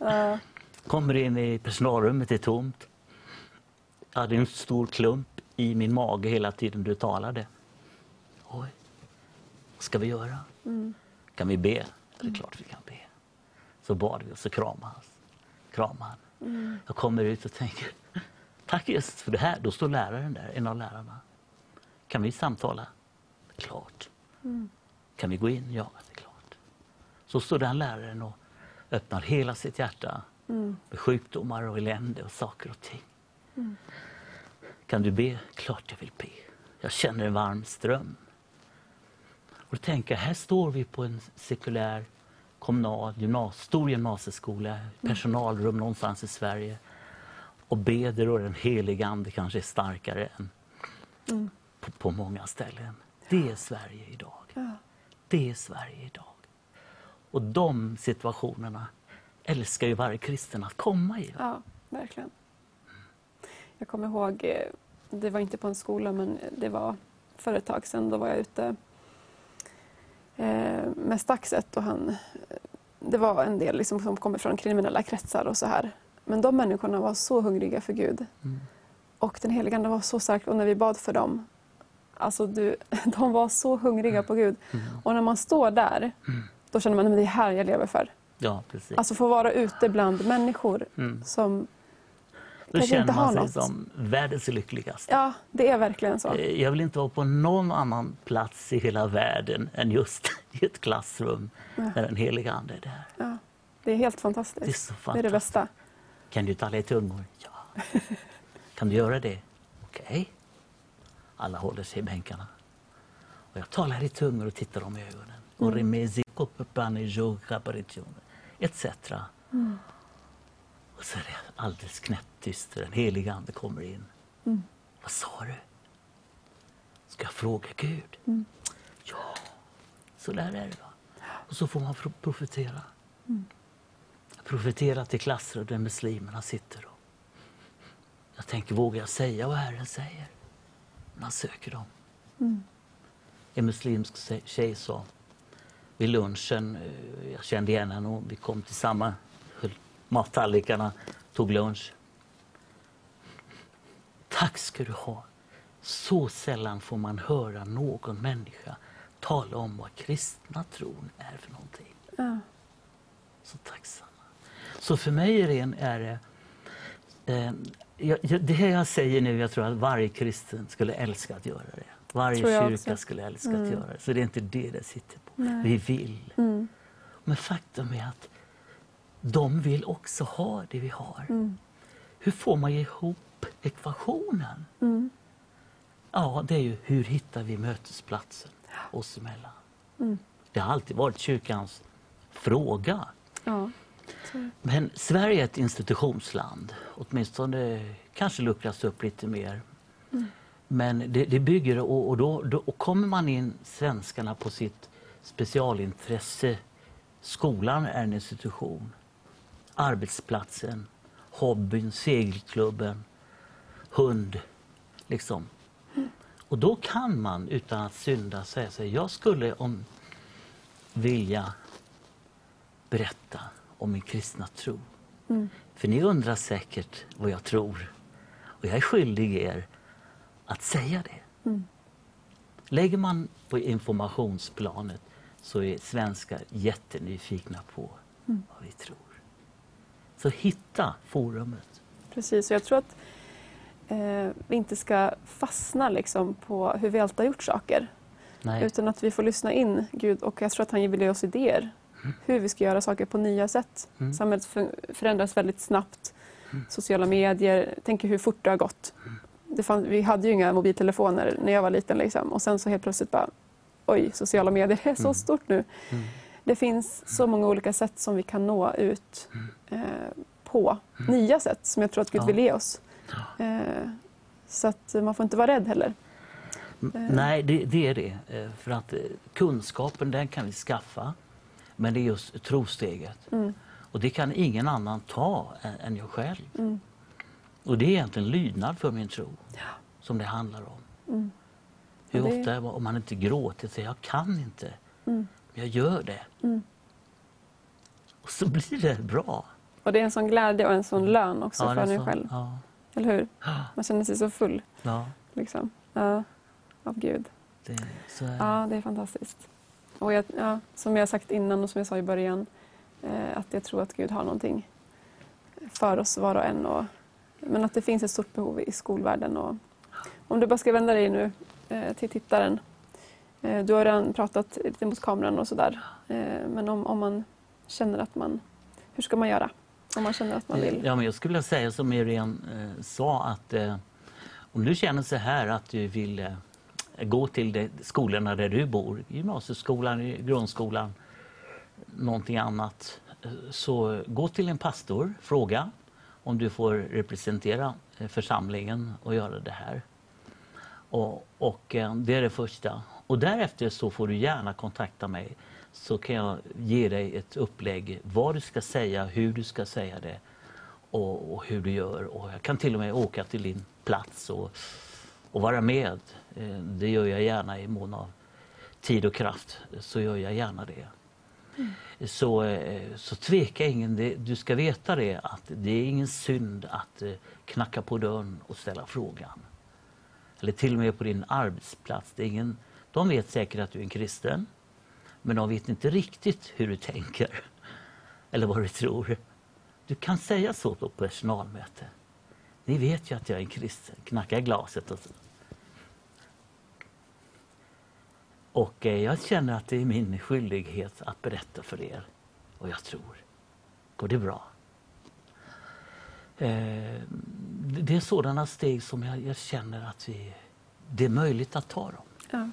Kommer in i personalrummet, det är tomt. Jag hade en stor klump i min mage hela tiden du talade. Oj, vad ska vi göra? Kan vi be? Det är klart vi kan be. Så bad vi och så kramade han. Kramade han. Jag kommer ut och tänker, tack Jesus för det här. Då står läraren där, en av lärarna. Kan vi samtala? Klart. Kan vi gå in? Ja, det är klart. Så står den läraren och öppnar hela sitt hjärta med sjukdomar och elände och saker och ting. Kan du be? Klart jag vill be. Jag känner en varm ström. Och jag, här står vi på en sekulär kommunal gymnas stor gymnasieskola, personalrum någonstans i Sverige och beder och den heliga Ande kanske är starkare än på, på många ställen. Det är Sverige idag. Det är Sverige idag. Och de situationerna älskar ju varje kristen att komma i. Ja, verkligen. Jag kommer ihåg, eh, det var inte på en skola men det var för ett tag sedan. Då var jag ute med Staxet och han, det var en del liksom som kommer från kriminella kretsar och så här. Men de människorna var så hungriga för Gud. Och den heliga Ande var så stark och när vi bad för dem, alltså du, <laughs> de var så hungriga på Gud. Och när man står där, då känner man att det är här jag lever för. Ja, precis. Alltså få vara ute bland människor Mm. som... Då känner inte man sig något. som världens lyckligaste. Ja, det är verkligen så. Eh, Jag vill inte vara på någon annan plats i hela världen än just <laughs> i ett klassrum där den heliga Ande är där. Ja, det är helt fantastiskt. Det är så det, är det fantastiskt. bästa. Kan du tala i tungor? Ja. <laughs> Kan du göra det? Okej. Alla håller sig i bänkarna. Och jag talar i tungor och tittar dem i ögonen. Paritjone, Etc. Och så är det alldeles knäpptyst för den heliga Ande kommer in. Vad sa du? Ska jag fråga Gud? Ja, så där är det. Va? Och så får man pro- profetera. Profetera till klasser där muslimerna sitter. Och jag tänker, vågar jag säga vad Herren säger? Men han söker dem. En muslimsk tjej- sa vid lunchen, eh, jag kände igen henne vi kom till samma, mattallrikarna, tog lunch. Tack ska du ha. Så sällan får man höra någon människa tala om vad kristna tron är för någonting. Ja. Så tacksamma. Så för mig är det... Eh, jag, jag, det här jag säger nu, jag tror att varje kristen skulle älska att göra det. Varje kyrka också. Mm. skulle älska att göra det. Så det är inte det det sitter på. Vi vill. Mm. Men faktum är att de vill också ha det vi har. Mm. Hur får man ihop ekvationen? Mm. Ja, det är ju hur hittar vi mötesplatsen oss emellan? Mm. Det har alltid varit kyrkans fråga. Ja. Men Sverige är ett institutionsland. Åtminstone kanske luckras upp lite mer. Mm. Men det, det, bygger och, och då, då och kommer man in svenskarna på sitt specialintresse. Skolan är en institution. Arbetsplatsen, hobbyn, segelklubben, hund. Liksom. Och då kan man utan att synda säga sig, jag skulle om vilja berätta om min kristna tro. Mm. För ni undrar säkert vad jag tror. Och jag är skyldig er att säga det. Mm. Lägger man på informationsplanet så är svenskar jättenyfikna på mm. vad vi tror. Så hitta forumet. Precis, och jag tror att eh, vi inte ska fastna liksom på hur vi alltid har gjort saker. Nej. Utan att vi får lyssna in Gud och jag tror att han vill ge oss idéer mm. hur vi ska göra saker på nya sätt. Mm. Samhället förändras väldigt snabbt. Mm. Sociala medier, tänk hur fort det har gått. Det fann, vi hade ju inga mobiltelefoner när jag var liten liksom. och sen så helt plötsligt bara oj, sociala medier är så mm. stort nu. Mm. Det finns så många olika sätt som vi kan nå ut eh, på. Nya sätt som jag tror att Gud ja. vill ge oss. Eh, så att man får inte vara rädd heller. Eh. Nej, det, det, är det. Eh, för att kunskapen den kan vi skaffa. Men det är just trosteget. Mm. Och det kan ingen annan ta än jag själv. Mm. Och det är egentligen lydnad för min tro ja. som det handlar om. Mm. Hur det... ofta om man inte gråter säger jag kan inte, mm. Men jag gör det. Mm. Och så blir det bra. Och det är en sån glädje och en sån lön också ja, för en själv. Ja. Eller hur? Man känner sig så full. Ja. Liksom. Ja, av Gud. Det, ja, det är fantastiskt. Och jag, ja, som jag sagt innan och som jag sa i början, eh, att jag tror att Gud har någonting för oss var och en. Och, men att det finns ett stort behov i skolvärlden. Och, om du bara ska vända dig nu eh, till tittaren. Eh, du har redan pratat lite mot kameran och sådär. Eh, men om, om man känner att man... Hur ska man göra? Om man känner att man vill? Eh, ja, men jag skulle vilja säga som Irene eh, sa att eh, om du känner så här att du vill eh, gå till de skolorna där du bor, gymnasieskolan, grundskolan, någonting annat, så gå till en pastor, fråga om du får representera församlingen och göra det här. Och, och, det är det första. Och därefter så får du gärna kontakta mig så kan jag ge dig ett upplägg vad du ska säga, hur du ska säga det och, och hur du gör. Och jag kan till och med åka till din plats och, och vara med. Eh, det gör jag gärna i mån av tid och kraft. Så gör jag gärna det. Mm. Så, eh, så tveka ingen. Du ska veta det att det är ingen synd att knacka på dörren och ställa frågan eller till och med på din arbetsplats. Det är ingen, de vet säkert att du är en kristen, men de vet inte riktigt hur du tänker eller vad du tror. Du kan säga så på personalmöte. Ni vet ju att jag är en kristen. Knacka glaset och så. Och eh, jag känner att det är min skyldighet att berätta för er vad jag tror. Går det bra? Eh, det är sådana steg som jag, jag, känner att vi, det är möjligt att ta dem. Ja.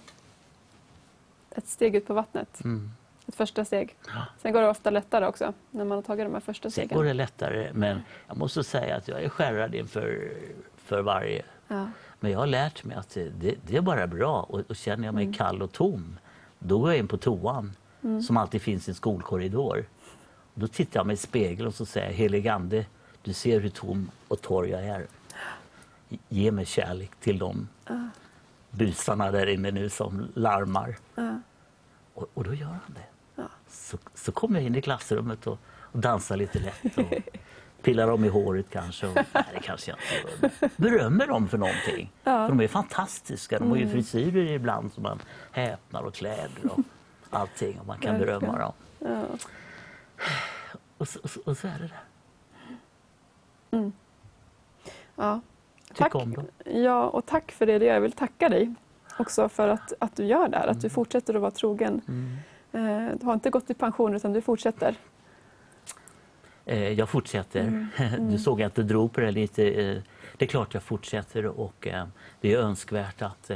Ett steg ut på vattnet. Mm. Ett första steg. Ja. Sen går det ofta lättare också när man har tagit de här första stegen. Sen går det lättare men jag måste säga att jag är skärrad inför för varje. Ja. Men jag har lärt mig att det, det är bara bra och, och känner jag mig mm. kall och tom då går jag in på toan mm. som alltid finns i en skolkorridor. Då tittar jag mig i spegeln och så säger jag heligande du ser hur tom och torr jag är. Ge mig kärlek till de uh. Busarna där inne nu som larmar. Uh. Och, och, då gör han det. Uh. Så, så kommer jag in i klassrummet och, och dansar lite lätt. Och pillar dem i håret kanske. Och, nej, det kanske jag inte gör. Berömmer dem för någonting. För de är fantastiska. De har ju mm. frisyrer ibland som man häpnar och kläder och <laughs> allting. Och man kan berömma dem. Och så, och, så, och så är det där. Mm. Ja. Tack. Ja, och tack för det. Jag vill tacka dig också för att, att du gör det här, att du mm. fortsätter att vara trogen. Mm. Eh, du har inte gått i pension utan du fortsätter. Eh, jag fortsätter. Mm. <laughs> Mm. Du såg att du drog på det lite. Eh, det är klart jag fortsätter och det är önskvärt att,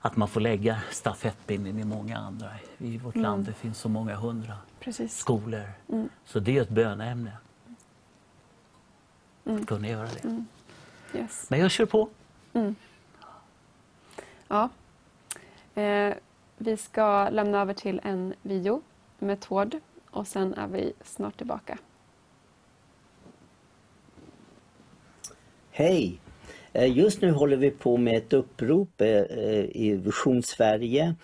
att man får lägga stafettpinnen med många andra. I vårt Mm. land det finns så många hundra Precis. skolor. Mm. Så det är ett bönämne. Mm. Att kunna göra det. Yes. Men jag kör på. Ja. Eh, vi ska lämna över till en video med Tord och sen är vi snart tillbaka. Hej! Eh, just nu håller vi på med ett upprop eh, eh, i Vision Sverige.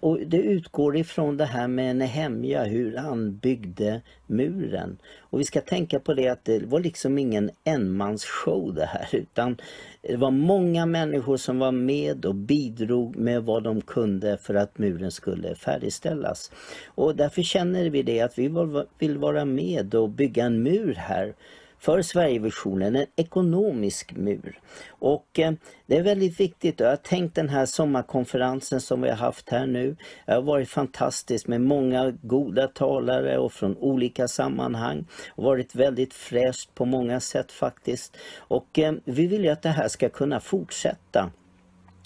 Och det utgår ifrån det här med Nehemja, hur han byggde muren. Och vi ska tänka på det att det var liksom ingen enmansshow det här utan det var många människor som var med och bidrog med vad de kunde för att muren skulle färdigställas. Och därför känner vi det att vi vill vara med och bygga en mur här för Sverigevisionen, en ekonomisk mur. Och eh, det är väldigt viktigt. Jag har tänkt den här sommarkonferensen som vi har haft här nu. Det har varit fantastiskt med många goda talare och från olika sammanhang. Det har varit väldigt fräscht på många sätt faktiskt. Och eh, vi vill ju att det här ska kunna fortsätta.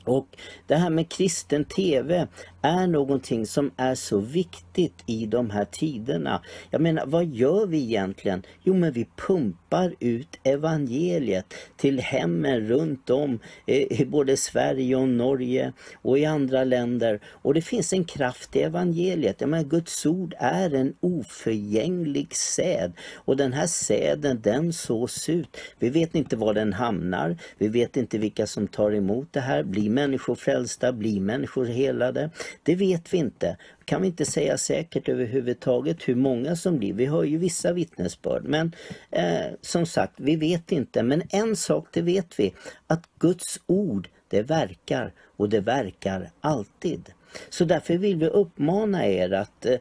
Och det här med kristen TV är någonting som är så viktigt i de här tiderna. Jag menar, vad gör vi egentligen? Jo, men vi pumpar ut evangeliet till hemmen runt om eh, i både Sverige och Norge och i andra länder. Och det finns en kraft i evangeliet. Jag menar, Guds ord är en oförgänglig säd och den här säden den sås ut. Vi vet inte var den hamnar. Vi vet inte vilka som tar emot det här. Blir människor frälsta? Blir människor helade? Det vet vi inte. Kan vi inte säga säkert överhuvudtaget hur många som blir. Vi har ju vissa vittnesbörd men eh, som sagt, vi vet inte. Men en sak det vet vi, att Guds ord det verkar och det verkar alltid. Så därför vill vi uppmana er att, eh,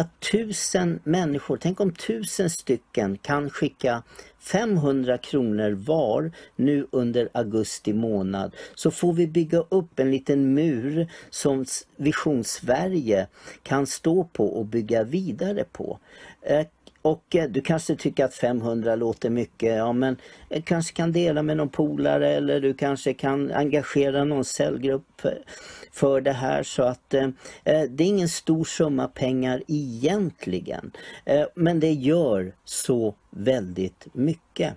att tusen människor, tänk om tusen stycken kan skicka 500 kronor var nu under augusti månad så får vi bygga upp en liten mur som Vision Sverige kan stå på och bygga vidare på. Eh, och eh, du kanske tycker att 500 låter mycket, ja men eh, kanske kan dela med någon polare eller du kanske kan engagera någon cellgrupp för, det här så att eh, eh, det är ingen stor summa pengar egentligen. Eh, men det gör så väldigt mycket.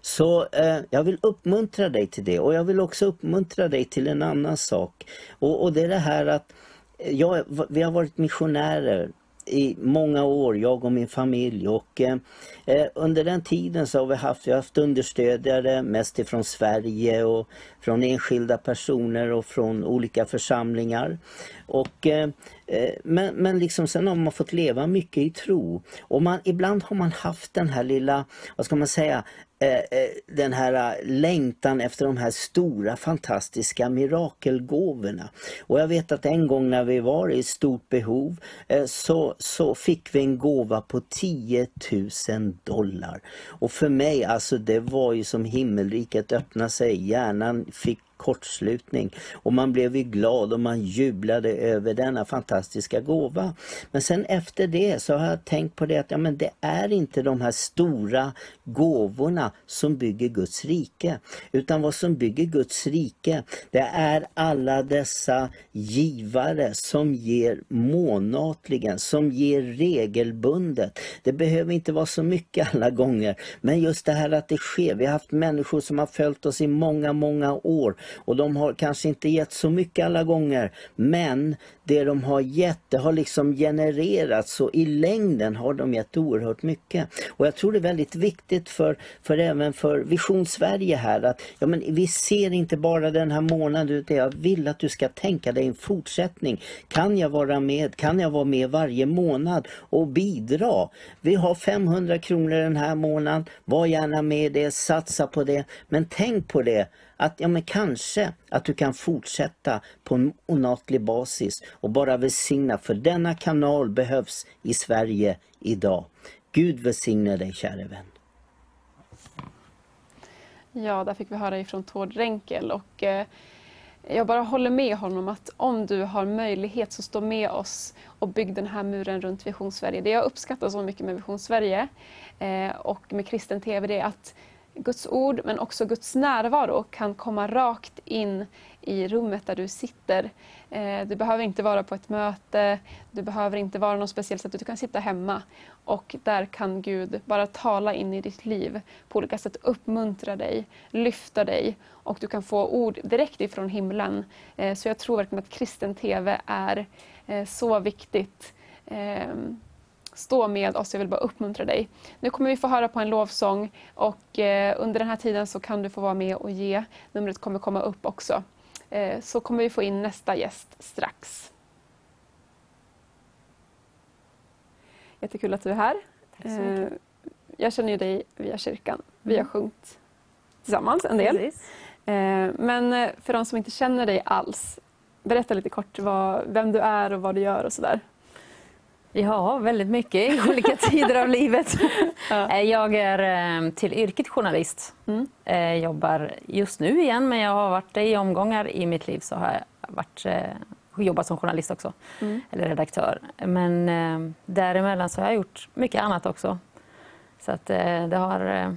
Så eh, jag vill uppmuntra dig till det och jag vill också uppmuntra dig till en annan sak. Och, och det är det här att jag, vi har varit missionärer i många år, jag och min familj. Och eh, eh, under den tiden så har vi haft, vi har haft understödjare, mest ifrån Sverige och från enskilda personer och från olika församlingar. Och, eh, eh men, men liksom sen har man fått leva mycket i tro. Och man, ibland har man haft den här lilla, vad ska man säga, Eh, eh, den här eh, längtan efter de här stora fantastiska mirakelgåvorna. Och jag vet att en gång när vi var i stort behov så, så fick vi en gåva på 10 000 dollar. Och för mig, alltså det var ju som himmelriket öppnade sig. Hjärnan fick kortslutning och man blev ju glad och man jublade över denna fantastiska gåva. Men sen efter det så har jag tänkt på det att ja, men det är inte de här stora gåvorna som bygger Guds rike. Utan vad som bygger Guds rike det är alla dessa givare som ger månatligen, som ger regelbundet. Det behöver inte vara så mycket <laughs> alla gånger. Men just det här att det sker. Vi har haft människor som har följt oss i många, många år och de har kanske inte gett så mycket alla gånger. Men det de har gett, det har liksom genererats så i längden har de gett oerhört mycket. Och jag tror det är väldigt viktigt för, för även för Vision Sverige här att ja, men vi ser inte bara den här månaden utan jag vill att du ska tänka dig en fortsättning. Kan jag vara med? Kan jag vara med varje månad och bidra? Vi har 500 kronor den här månaden. Var gärna med det, satsa på det. Men tänk på det att ja, men kanske att du kan fortsätta på en månatlig basis och bara välsigna för denna kanal behövs i Sverige idag. Gud välsigne dig käre vän. Ja, där fick vi höra ifrån Tord Renkel och eh, jag bara håller med honom att om du har möjlighet så stå med oss och bygg den här muren runt Vision Sverige. Det jag uppskattar så mycket med Vision Sverige eh, och med kristen TV det är att Guds ord men också Guds närvaro kan komma rakt in i rummet där du sitter. Eh, du behöver inte vara på ett möte, du behöver inte vara någon speciell sätt, du kan sitta hemma. Och där kan Gud bara tala in i ditt liv, på olika sätt uppmuntra dig, lyfta dig och du kan få ord direkt ifrån himlen. Eh, så jag tror verkligen att kristen TV är eh, så viktigt ehm, stå med oss. Jag vill bara uppmuntra dig. Nu kommer vi få höra på en lovsång och eh, under den här tiden så kan du få vara med och ge. Numret kommer komma upp också. Eh, så kommer vi få in nästa gäst strax. Jättekul att du är här. Eh, jag känner ju dig via kyrkan. Vi har mm. sjungit tillsammans en del. Eh, men för de som inte känner dig alls, berätta lite kort vad, vem du är och vad du gör och sådär. Ja, väldigt mycket i olika <laughs> tider av livet. Ja. Eh, jag är eh, till yrket journalist. Mm. Eh, jobbar just nu igen, men jag har varit i omgångar i mitt liv så har jag varit, jobbat som journalist också, mm. eller redaktör. Men däremellan så har jag gjort mycket annat också. Så att det har,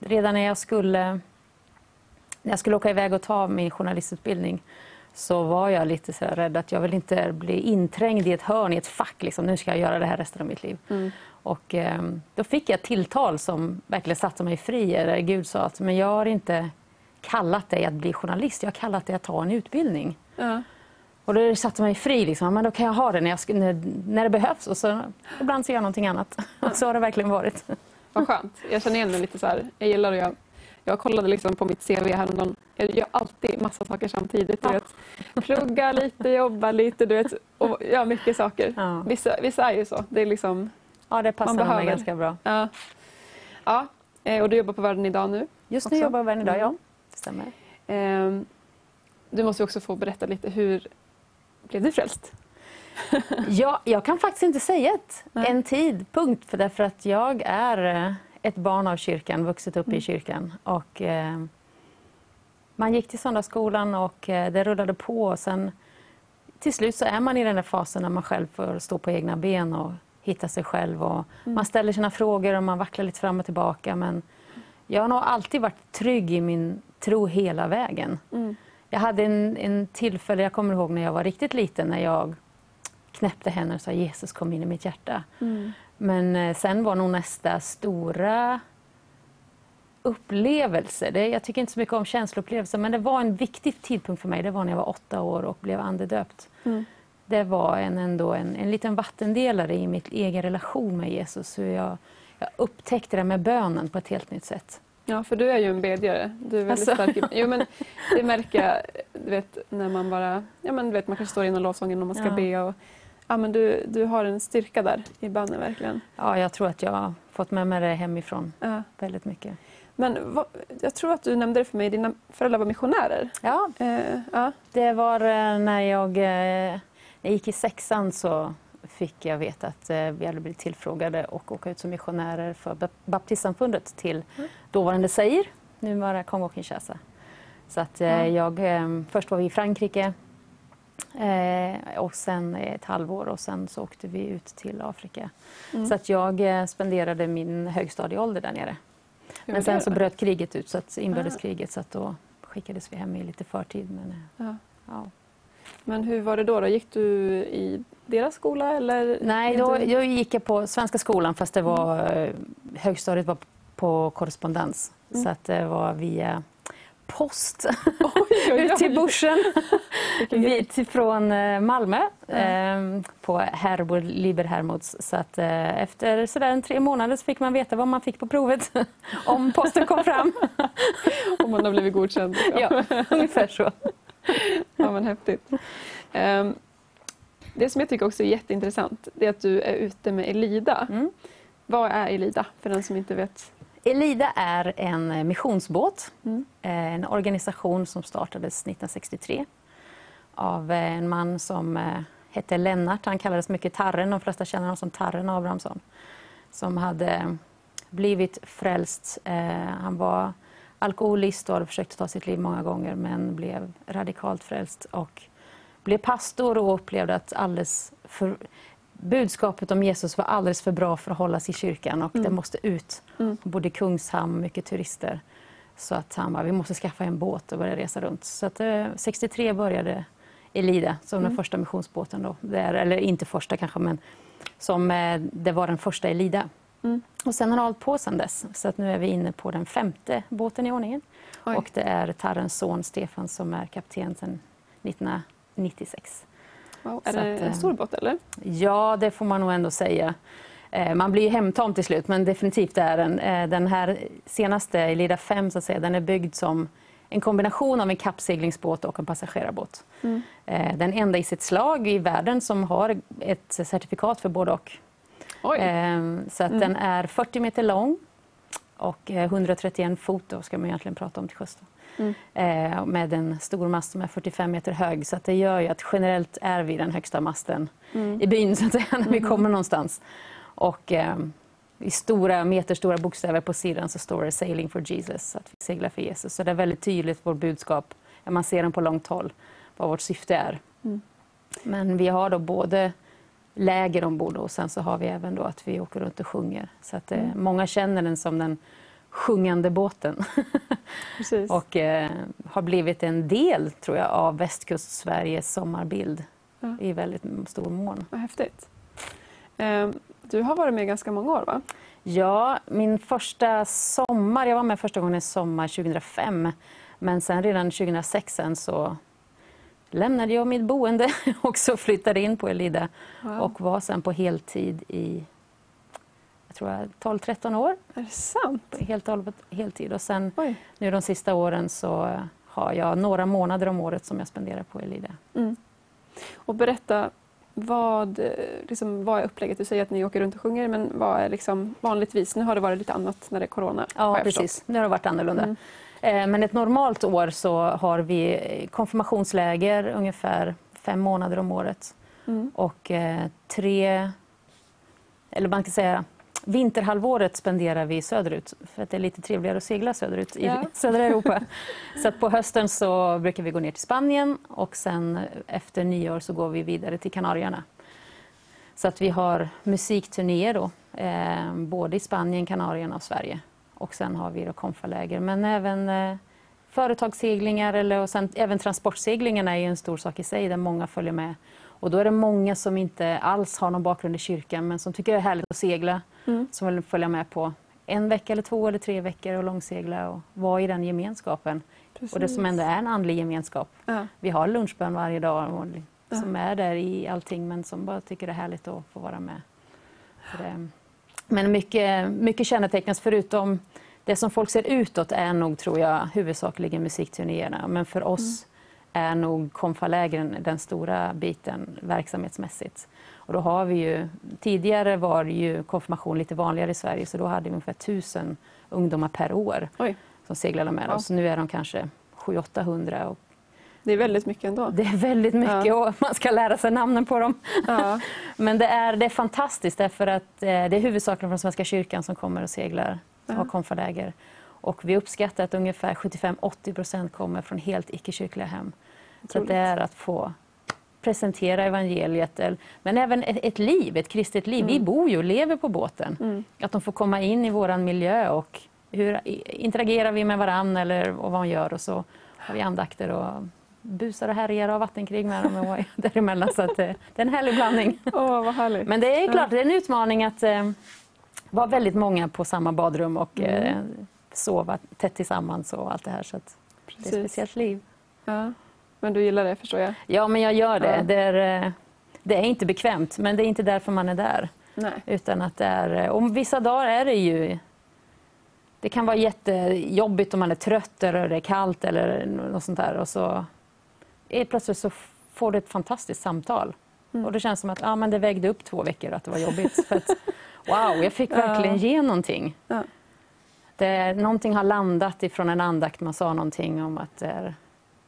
redan när jag skulle, när jag skulle åka iväg och ta min journalistutbildning så var jag lite så rädd att jag vill inte bli inträngd i ett hörn, i ett fack. Liksom. Nu ska jag göra det här resten av mitt liv. Mm. Och, eh, då fick jag ett tilltal som verkligen satte mig fri. Där Gud sa att men jag har inte kallat dig att bli journalist, jag har kallat dig att ta en utbildning. Mm. Och det satte mig fri. Liksom. Men då kan jag ha det när, jag, när, när det behövs. Och så, ibland så gör jag någonting annat. Och så har det verkligen varit. Vad skönt. Jag känner igen mig lite så här. Jag gillar att jag jag kollade liksom på mitt CV häromdagen. Jag gör alltid massa saker samtidigt. Du vet. Plugga lite, jobba lite, du vet, och gör mycket saker. Ja. Vissa, vissa är ju så. Det är liksom, ja, det passar mig ganska bra. Ja. ja, eh, och du jobbar på Världen idag nu? Just nu också. jobbar jag på Världen idag, ja. Mm. Det stämmer. Ehm, du måste också få berätta lite, hur blev du frälst? <laughs> ja, jag kan faktiskt inte säga ett, en tidpunkt, för därför att jag är eh, ett barn av kyrkan, vuxit upp mm. i kyrkan. Och, eh, man gick till söndagsskolan och eh, det rullade på. Och sen, till slut så är man i den där fasen när man själv får stå på egna ben och hitta sig själv. Och mm. Man ställer sina frågor och man vacklar lite fram och tillbaka. Men jag har nog alltid varit trygg i min tro hela vägen. Mm. Jag hade en, en tillfälle, jag kommer ihåg när jag var riktigt liten, när jag knäppte henne och sa Jesus kom in i mitt hjärta. Mm. Men eh, sen var nog nästa stora upplevelse, det, jag tycker inte så mycket om känsloupplevelser, men det var en viktig tidpunkt för mig. Det var när jag var åtta år och blev andedöpt. Mm. Det var en, ändå en, en liten vattendelare i mitt egen relation med Jesus. Hur jag, jag upptäckte det med bönen på ett helt nytt sätt. Ja, för du är ju en bedjare. Du är väldigt alltså. stark. Jo, men det märker jag, du vet, när man bara... Ja, men du vet, man kanske står innan lovsången och man ska ja. be. Och, ja, men du, du har en styrka där i bönen verkligen. Ja, jag tror att jag har fått med mig det hemifrån ja. väldigt mycket. Men vad, jag tror att du nämnde det för mig, dina föräldrar var missionärer. Ja, eh, ja. det var eh, när jag, eh, när jag gick i sexan så fick jag veta att eh, vi hade blivit tillfrågade och åka ut som missionärer för baptistsamfundet till mm. dåvarande Zaire, numera Kongo-Kinshasa. Så att mm. jag, först var vi i Frankrike Eh, och sen ett halvår och sen så åkte vi ut till Afrika. Mm. Så att jag eh, spenderade min högstadieålder där nere. Men sen så bröt kriget ut, så att inbördeskriget, så att då skickades vi hem i lite förtid. Men, eh, ja. ja. men hur var det då, då? Gick du i deras skola? Eller? Nej, då, då gick jag på Svenska skolan fast det var, mm. högstadiet var på korrespondens. Mm. Så att det var via post <laughs> ut till börsen från eh, Malmö mm. på Herbo Liber Hermods. Så att, eh, efter sådär en tre månader så fick man veta vad man fick på provet <laughs> om posten kom fram. <laughs> Om man har blivit godkänd. Ja, ungefär så. ja, men häftigt. Um, det som jag tycker också är jätteintressant det är att du är ute med Elida. Mm. Vad är Elida för den som inte vet? Elida är en eh, missionsbåt, mm. En organisation som startades 1963 av eh, en man som hette Lennart. Han kallades mycket Tarren, de flesta känner honom som Tarren Abrahamsson. Som hade blivit frälst. Han var alkoholist och hade försökt ta sitt liv många gånger men blev radikalt frälst och blev pastor och upplevde att alldeles för, budskapet om Jesus var alldeles för bra för att hållas i kyrkan och mm. det måste ut. Mm. Både Kungshamn, mycket turister. Så att han bara, vi måste skaffa en båt och börja resa runt. Så att, eh, 63 började Elida som Mm. den första missionsbåten. Då. Där, eller inte första kanske, men som, eh, det var den första Elida. Mm. Och sen har det hållit på sedan dess. Så att nu är vi inne på den femte båten i ordningen. Oj. Och det är Tarrens son Stefan som är kapten sedan 1996. Wow. Är Så det att, en eh, stor båt eller? Ja, det får man nog ändå säga. Eh, Man blir ju hemtam till slut, men definitivt är den. Eh, Den här senaste, Elida 5, så att säga, den är byggd som en kombination av en kappseglingsbåt och en passagerarbåt. Mm. Den enda i sitt slag i världen som har ett certifikat för både och. Oj, Eh, Så att den är 40 meter lång och eh, 131 fot då ska man egentligen prata om till sjöss. Mm. Eh, Med en stor mast som är 45 meter hög. Så att det gör ju att generellt är vi den högsta masten Mm. i byn så att säga, när vi kommer någonstans. Och eh, i stora, meterstora bokstäver på sidan så står det Sailing for Jesus, att vi seglar för Jesus. Så det är väldigt tydligt vårt budskap, när man ser den på långt håll, vad vårt syfte är. Mm. Men vi har då både läger ombord och sen så har vi även då att vi åker runt och sjunger. Så att eh, många känner den som den sjungande båten <laughs> och eh, har blivit en del, tror jag, av västkust-Sveriges sommarbild Ja. i väldigt stor mån. Vad häftigt. Eh, Du har varit med ganska många år va? Ja, min första sommar, jag var med första gången i sommar 2005, men sen redan 2006 sen så lämnade jag mitt boende <laughs> och så flyttade in på Elida Wow. och var sen på heltid i tror jag 12-13 år. Är det sant? Helt och hållet heltid. Och sen Oj. nu de sista åren så har jag några månader om året som jag spenderar på Elida. Mm. Och berätta, vad, eh, liksom, vad är upplägget? Du säger att ni åker runt och sjunger, men vad är liksom vanligtvis? Nu har det varit lite annat när det är corona. Ja, förstått. precis. Nu har det varit annorlunda. Mm. Eh, Men ett normalt år så har vi konfirmationsläger ungefär fem månader om året. Mm. Och eh, tre, eller man kan säga vinterhalvåret spenderar vi söderut för att det är lite trevligare att segla söderut i Ja. <laughs> södra Europa. så att på hösten så brukar vi gå ner till Spanien och sen efter nyår så går vi vidare till Kanarierna. Så att vi har musikturnéer då, eh, både i Spanien, Kanarierna och Sverige. Och sen har vi då konfaläger, men även eh, företagsseglingar eller, och sen, även transportseglingarna är ju en stor sak i sig där många följer med. Och då är det många som inte alls har någon bakgrund i kyrkan men som tycker det är härligt att segla, Mm. som vill följa med på en vecka eller två eller tre veckor och långsegla och vara i den gemenskapen. Och det som ändå är en andlig gemenskap. Ja. Vi har lunchbön varje dag och Ja. som är där i allting men som bara tycker det är härligt att få vara med. Det, men mycket, mycket kännetecknas förutom det som folk ser utåt är nog, tror jag, huvudsakligen musikturnéerna. Men för oss är nog konfalägren den stora biten verksamhetsmässigt. Och då har vi ju, tidigare var ju konfirmation lite vanligare i Sverige så då hade vi ungefär tusen ungdomar per år Oj, som seglade med Wow. oss. Nu är de kanske 700-800 och det är väldigt mycket ändå. det är väldigt mycket Ja. och man ska lära sig namnen på dem. Ja. <laughs> Men det är, det är fantastiskt därför att eh, det är huvudsakligen från Svenska kyrkan som kommer och seglar och har Ja. konfaläger. Och vi uppskattar att ungefär 75-80 procent kommer från helt icke-kyrkliga hem. Så det är att få presentera evangeliet, eller- men även ett, liv, ett kristet liv. Vi bor ju och lever på båten. Mm. Att de får komma in i vår miljö och hur interagerar vi med varann eller och vad man gör och så har vi andakter och busar och härjar och vattenkrig med dem och <laughs> däremellan. Så att, eh, det är en härlig blandning. <laughs> Åh, vad härligt. Men det är klart, det är en utmaning att eh, vara väldigt många på samma badrum och eh, sova tätt tillsammans och allt det här. Så det är ett speciellt liv. Ja. Men du gillar det förstår jag? Ja, men jag gör det. Ja. Det, är, eh, det är inte bekvämt, men det är inte därför man är där. Nej. Utan att det är, om vissa dagar är det ju... Det kan vara jättejobbigt om man är trött eller det är kallt eller något sånt där. Och så är plötsligt så får du ett fantastiskt samtal. Mm. Och det känns som att ja, men det vägde upp två veckor att det var jobbigt. För att, <laughs> wow, jag fick verkligen ge någonting. Ja. Det, någonting har landat ifrån en andakt. Man sa någonting om att det,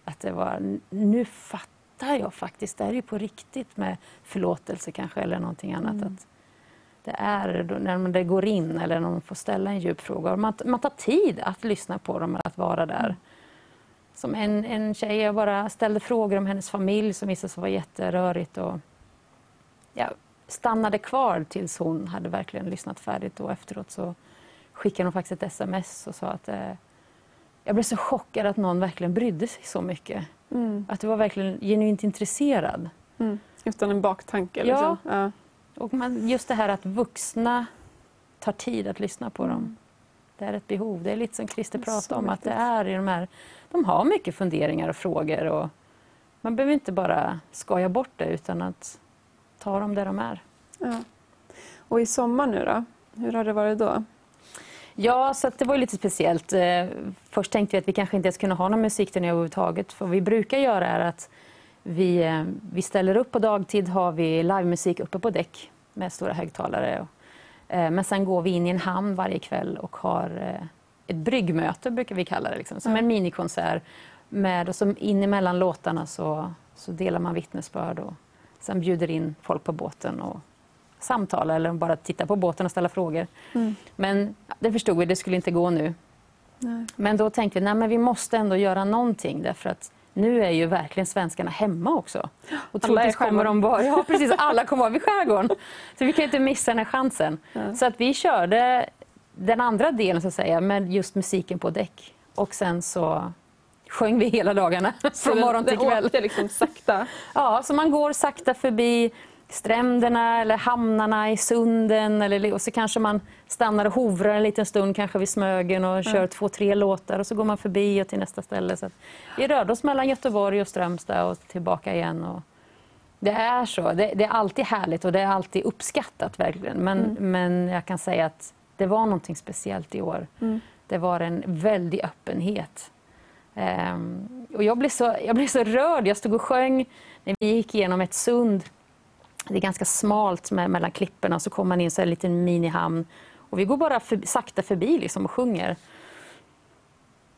att det var... Nu fattar jag faktiskt. Det är ju på riktigt med förlåtelse kanske eller någonting annat. Mm. Att det är när man- det går in eller när man får ställa en djup fråga. Man, man tar tid att lyssna på dem och att vara där. Som en, en tjej, jag bara ställde frågor om hennes familj som visade sig vara jätterörigt. Och jag stannade kvar tills hon hade verkligen lyssnat färdigt och efteråt så skickade hon faktiskt ett sms och sa att eh, jag blev så chockad att någon verkligen brydde sig så mycket. Mm. Att du var verkligen genuint intresserad. Mm. Utan en baktanke. Ja. Liksom. Ja. Och man, just det här att vuxna tar tid att lyssna på Mm. dem. Det är ett behov. Det är lite som Christer pratade om, att det är i de här... De har mycket funderingar och frågor och man behöver inte bara skoja bort det utan att ta dem där de är. Ja. Och i sommar nu då? Hur har det varit då? Ja, så det var lite speciellt. Eh, Först tänkte vi att vi kanske inte ens kunde ha någon musikturné överhuvudtaget. För vad vi brukar göra är att vi, eh, vi ställer upp på dagtid, har vi livemusik uppe på däck med stora högtalare. Eh, Men sen går vi in i en hamn varje kväll och har ett bryggmöte, brukar vi kalla det, liksom, som en minikonsert. Med, och som in emellan låtarna så, så delar man vittnesbörd och sen bjuder in folk på båten och samtalar eller bara titta på båten och ställa frågor. Mm. Men det förstod vi, det skulle inte gå nu. Nej. Men då tänkte vi, nej men vi måste ändå göra någonting därför att nu är ju verkligen svenskarna hemma också. Och troligtvis kommer de vara, ja precis, <laughs> alla kommer vara vid skärgården. Så vi kan inte missa den här chansen. Ja. Så att vi körde den andra delen så att säga med just musiken på däck. Och sen så sjöng vi hela dagarna <laughs> Så från morgon till kväll. åkte liksom sakta. <laughs> Ja, så man går sakta förbi stränderna eller hamnarna i sunden eller, och så kanske man stannar och hovrar en liten stund kanske vid Smögen och kör två, tre låtar och så går man förbi och till nästa ställe. Så vi rörde oss mellan Göteborg och Strömstad och tillbaka igen. Och det är så. Det, det är alltid härligt och det är alltid uppskattat verkligen. Men, men jag kan säga att det var någonting speciellt i år. Mm. Det var en väldig öppenhet. Ehm, och jag, blev så, jag blev så rörd. Jag stod och sjöng när vi gick igenom ett sund. Det är ganska smalt med, mellan klipporna och så kommer man in i en liten minihamn. Och vi går bara för, sakta förbi liksom och sjunger.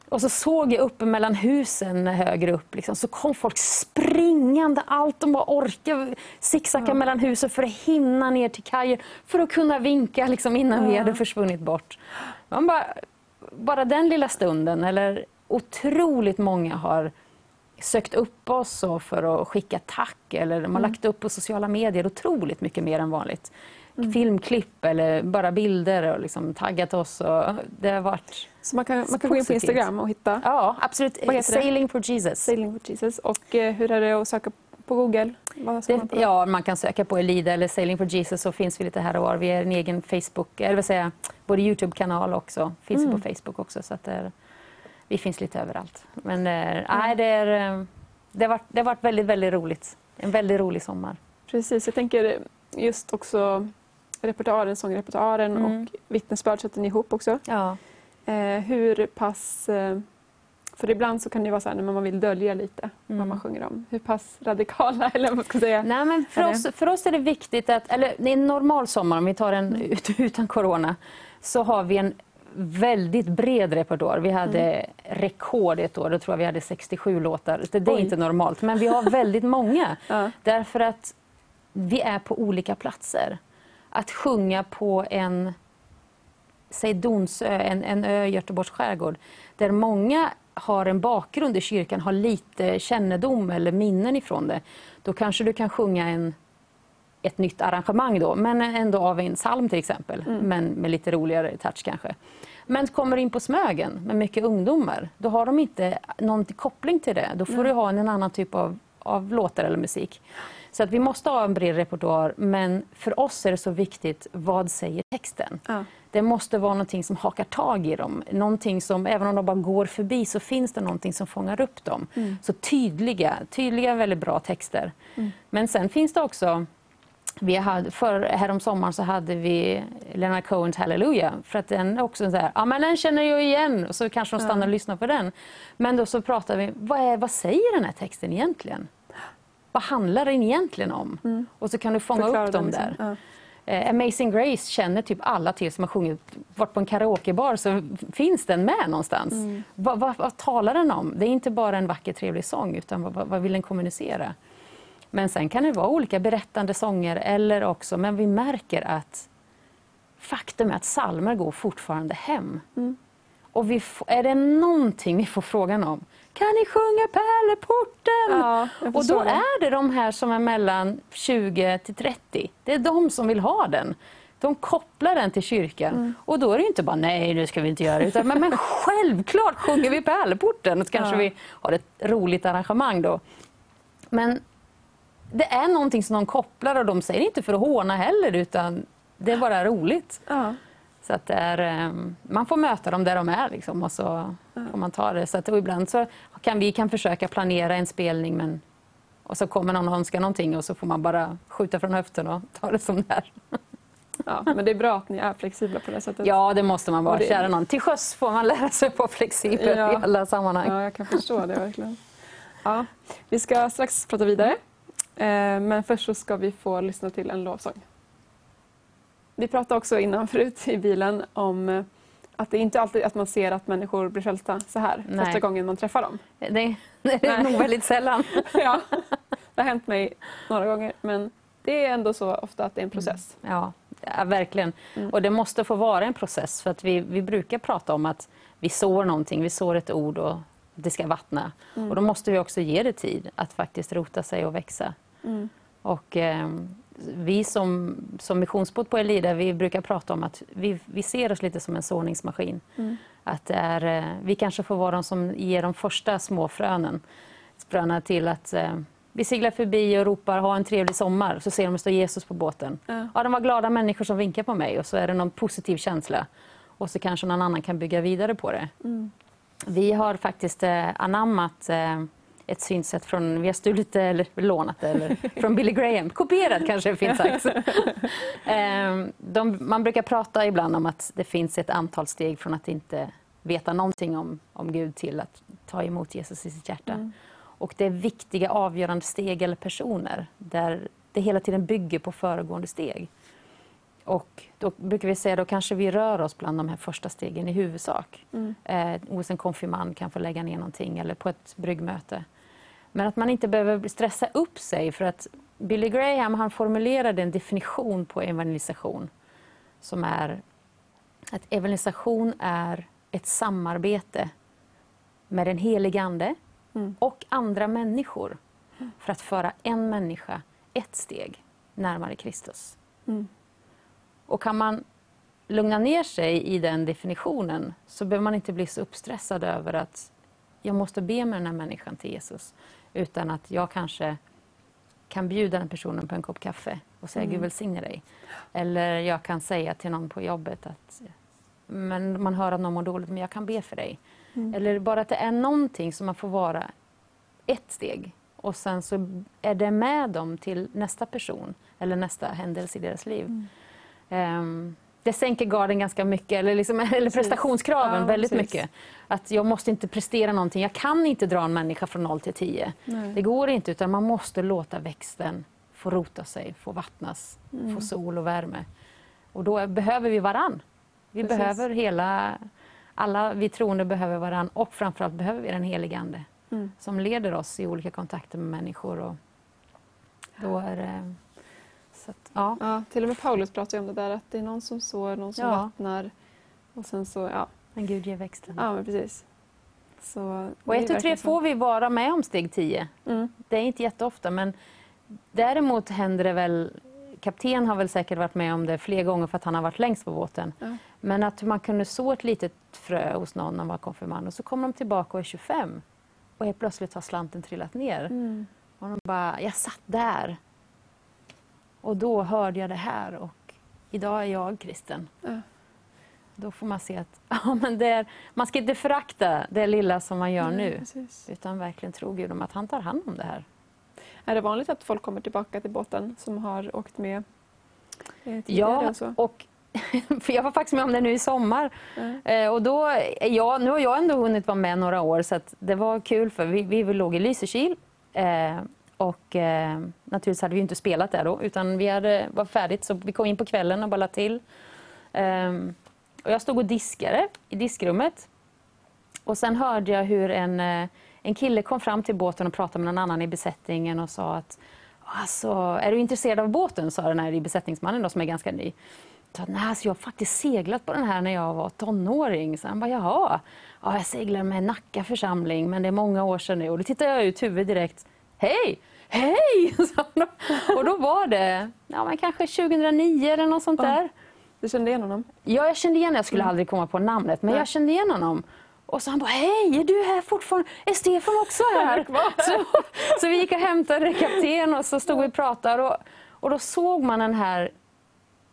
Och så såg jag uppe mellan husen högre upp, liksom, så kom folk springande, allt de bara orkade, zigzacka mellan husen för att hinna ner till kajen, för att kunna vinka liksom, innan vi Ja. hade försvunnit bort. Man bara, bara den lilla stunden, eller otroligt många har sökt upp oss och för att skicka tack, eller de har lagt upp på sociala medier otroligt mycket mer än vanligt. Filmklipp eller bara bilder och liksom taggat oss. Och det har varit Så man kan, man kan gå in på. Instagram och hitta Ja, absolut. Det? Sailing for Jesus. Sailing with Jesus. Och eh, hur är det att söka på Google? Ska man på Det, ja, man kan söka på Elida eller Sailing for Jesus så finns vi lite här och var. Vi är en egen Facebook, eller vad säger jag, både Youtube-kanal också. Finns Mm. på Facebook också. Så att det är, vi finns lite överallt. Men eh, nej, det, är, eh, det, har varit, det har varit väldigt, väldigt roligt. En väldigt rolig sommar. Precis, jag tänker just också repertoaren, sångrepertoaren Mm. och vittnesbörd sätter ni ihop också. Ja. Eh, hur pass... Eh, för ibland så kan det vara så här när man vill dölja lite vad Mm. man sjunger om. Hur pass radikala, <laughs> eller vad man ska säga. Nej, men för, oss, för oss är det viktigt att, eller en normal sommar, om vi tar en Mm. ut, utan corona, så har vi en väldigt bred repertoar. Vi hade Mm. rekord ett år, då tror jag vi hade 67 låtar. Det, det är inte normalt, men vi har väldigt många. <laughs> Ja. Därför att vi är på olika platser. Att sjunga på en, säg Donsö, en, en ö i Göteborgs skärgård, där många har en bakgrund i kyrkan, har lite kännedom eller minnen ifrån det. Då kanske du kan sjunga en, ett nytt arrangemang då, men ändå av en psalm till exempel, men med lite roligare touch kanske. Men kommer in på Smögen med mycket ungdomar, då har de inte någon koppling till det. Då får du ha en, annan typ av, av låtar eller musik. Så att vi måste ha en bred repertoar, men för oss är det så viktigt, vad säger texten? Ja. Det måste vara någonting som hakar tag i dem. Någonting som, även om de bara går förbi, så finns det någonting som fångar upp dem. Så tydliga, tydliga, väldigt bra texter. Men sen finns det också vi hade, för, härom sommaren så hade vi Leonard Cohens Hallelujah. För att den är också så här, ja men den känner jag igen. Och så kanske de stannar och lyssnar på den. Men då så pratar vi, vad, är, vad säger den här texten egentligen? Vad handlar den egentligen om? Och så kan du fånga Förklara upp dem den där. liksom. Ja. Eh, Amazing Grace känner typ alla till som har sjungit, varit på en karaokebar så finns den med någonstans. Vad, vad, vad talar den om? Det är inte bara en vacker trevlig sång utan vad, vad vill den kommunicera? Men sen kan det vara olika berättande sånger eller också, men vi märker att faktum är att salmer går fortfarande hem. Och vi är det någonting vi får frågan om, kan ni sjunga Pärleporten? Ja, och då det. är det de här som är mellan 20 till 30. Det är de som vill ha den. De kopplar den till kyrkan. Mm. Och då är det inte bara nej, nu ska vi inte göra det. Utan, men, men självklart sjunger vi Pärleporten. Så kanske ja. vi har ett roligt arrangemang då. Men det är någonting som de kopplar och de säger inte för att håna heller utan det är bara roligt. Ja. Så att är, ehm, man får möta dem där de är liksom, och så får man ta det. Så att, ibland så kan vi kan försöka planera en spelning men, och så kommer någon och önskar någonting och så får man bara skjuta från höften och ta det som det är. Ja, men det är bra att ni är flexibla på det sättet. Ja, det måste man vara. Det... Kära någon. Till sjöss får man lära sig att vara flexibel ja. i alla sammanhang. Ja, jag kan förstå det verkligen. Ja, vi ska strax prata vidare. Eh, men först så ska vi få lyssna till en lovsång. Vi pratade också innan <laughs> förut i bilen om eh, att det inte alltid att man ser att människor blir frälsta så här Nej. första gången man träffar dem. Det, <laughs> det är nog väldigt sällan. <laughs> ja, det har hänt mig några gånger men det är ändå så ofta att det är en process. Mm. Ja, ja, verkligen. Mm. Och det måste få vara en process för att vi, vi brukar prata om att vi sår någonting, vi sår ett ord och det ska vattna. Mm. Och då måste vi också ge det tid att faktiskt rota sig och växa. Mm. Och eh, vi som, som missionsbåt på Elida, vi brukar prata om att vi, vi ser oss lite som en såningsmaskin. Mm. Att är, eh, vi kanske får vara de som ger de första små frönen, fröna till att eh, vi seglar förbi och ropar ha en trevlig sommar, så ser de att står Jesus på båten. Mm. Ja, de var glada människor som vinkar på mig och så är det någon positiv känsla. Och så kanske någon annan kan bygga vidare på det. Mm. Vi har faktiskt eh, anammat eh, ett synsätt från, vi har stulit det eller lånat det, eller från Billy Graham. Kopierat kanske finns sagt. <laughs> Ehm, de, man brukar prata ibland om att det finns ett antal steg från att inte veta någonting om, om Gud till att ta emot Jesus i sitt hjärta. Mm. Och det är viktiga avgörande steg eller personer där det hela tiden bygger på föregående steg. Och då brukar vi säga att kanske vi rör oss bland de här första stegen i huvudsak. Mm. Eh, hos en konfirmand kan få lägga ner någonting eller på ett bryggmöte. Men att man inte behöver stressa upp sig för att Billy Graham han formulerade en definition på evangelisation som är att evangelisation är ett samarbete med den helige Ande mm. och andra människor för att föra en människa ett steg närmare Kristus. Mm. Och kan man lugna ner sig i den definitionen så behöver man inte bli så uppstressad över att jag måste be med den här människan till Jesus. Utan att jag kanske kan bjuda den personen på en kopp kaffe och säga mm. Gud välsigne dig. Eller jag kan säga till någon på jobbet att men man hör att någon mår dåligt, men jag kan be för dig. Mm. Eller bara att det är någonting som man får vara ett steg och sen så är det med dem till nästa person eller nästa händelse i deras liv. Mm. Um, det sänker garden ganska mycket, eller, liksom, <laughs> eller prestationskraven ja, väldigt precis. mycket. Att jag måste inte prestera någonting. Jag kan inte dra en människa från 0 till 10. Det går inte, utan man måste låta växten få rota sig, få vattnas, mm. få sol och värme. Och då behöver vi varann. Vi precis. behöver hela, alla vi troende behöver varann och framförallt behöver vi den helige Ande mm. som leder oss i olika kontakter med människor. Och då är att, ja. ja. till och med Paulus pratar ju om det där att det är någon som sår, någon som ja. vattnar. Och sen så, ja. Men Gud ger växten. Ja, men precis. Så, och ett och tre får vi vara med om steg tio. Mm. Det är inte jätteofta men däremot händer det väl Kapten har väl säkert varit med om det fler gånger för att han har varit längst på båten. Ja. Men att man kunde så ett litet frö hos någon när man var konfirmand och så kommer de tillbaka och är 25 och helt plötsligt har slanten trillat ner. Mm. Och de bara, jag satt där och då hörde jag det här och idag är jag kristen. Ja. Då får man se att <laughs> ja, men det är, man ska inte förakta det lilla som man gör Nej, nu. Precis. Utan verkligen tro Gud om att han tar hand om det här. Är det vanligt att folk kommer tillbaka till båten som har åkt med eh, Ja, och, och <laughs> för jag var faktiskt med om det nu i sommar. Mm. Eh, och då, ja, nu har jag ändå hunnit vara med några år så det var kul för vi, vi låg i Lysekil eh, och eh, naturligtvis hade vi inte spelat där då, utan vi hade, var färdigt så vi kom in på kvällen och bara lade till. Um, och jag stod och diskade i diskrummet. Och sen hörde jag hur en, eh, en kille kom fram till båten och pratade med någon annan i besättningen och sa att Alltså, är du intresserad av båten? sa den här besättningsmannen då, som är ganska ny. Nej, alltså, jag har faktiskt seglat på den här när jag var tonåring. Så han bara, jaha. Ja, jag seglar med Nacka församling, men det är många år sedan nu. Och då tittade jag ut huvudet direkt hej! Hej! <laughs> och då var det ja, men kanske 2009 eller något sånt där. Du kände igen honom? Ja, jag kände igen Jag skulle mm. aldrig komma på namnet, men Nej. jag kände igen honom. Och så han bara, hej, är du här fortfarande? Är Stefan också <laughs> här? så, så vi gick och hämtade kapten och så stod vi och pratade. Och, och då såg man den här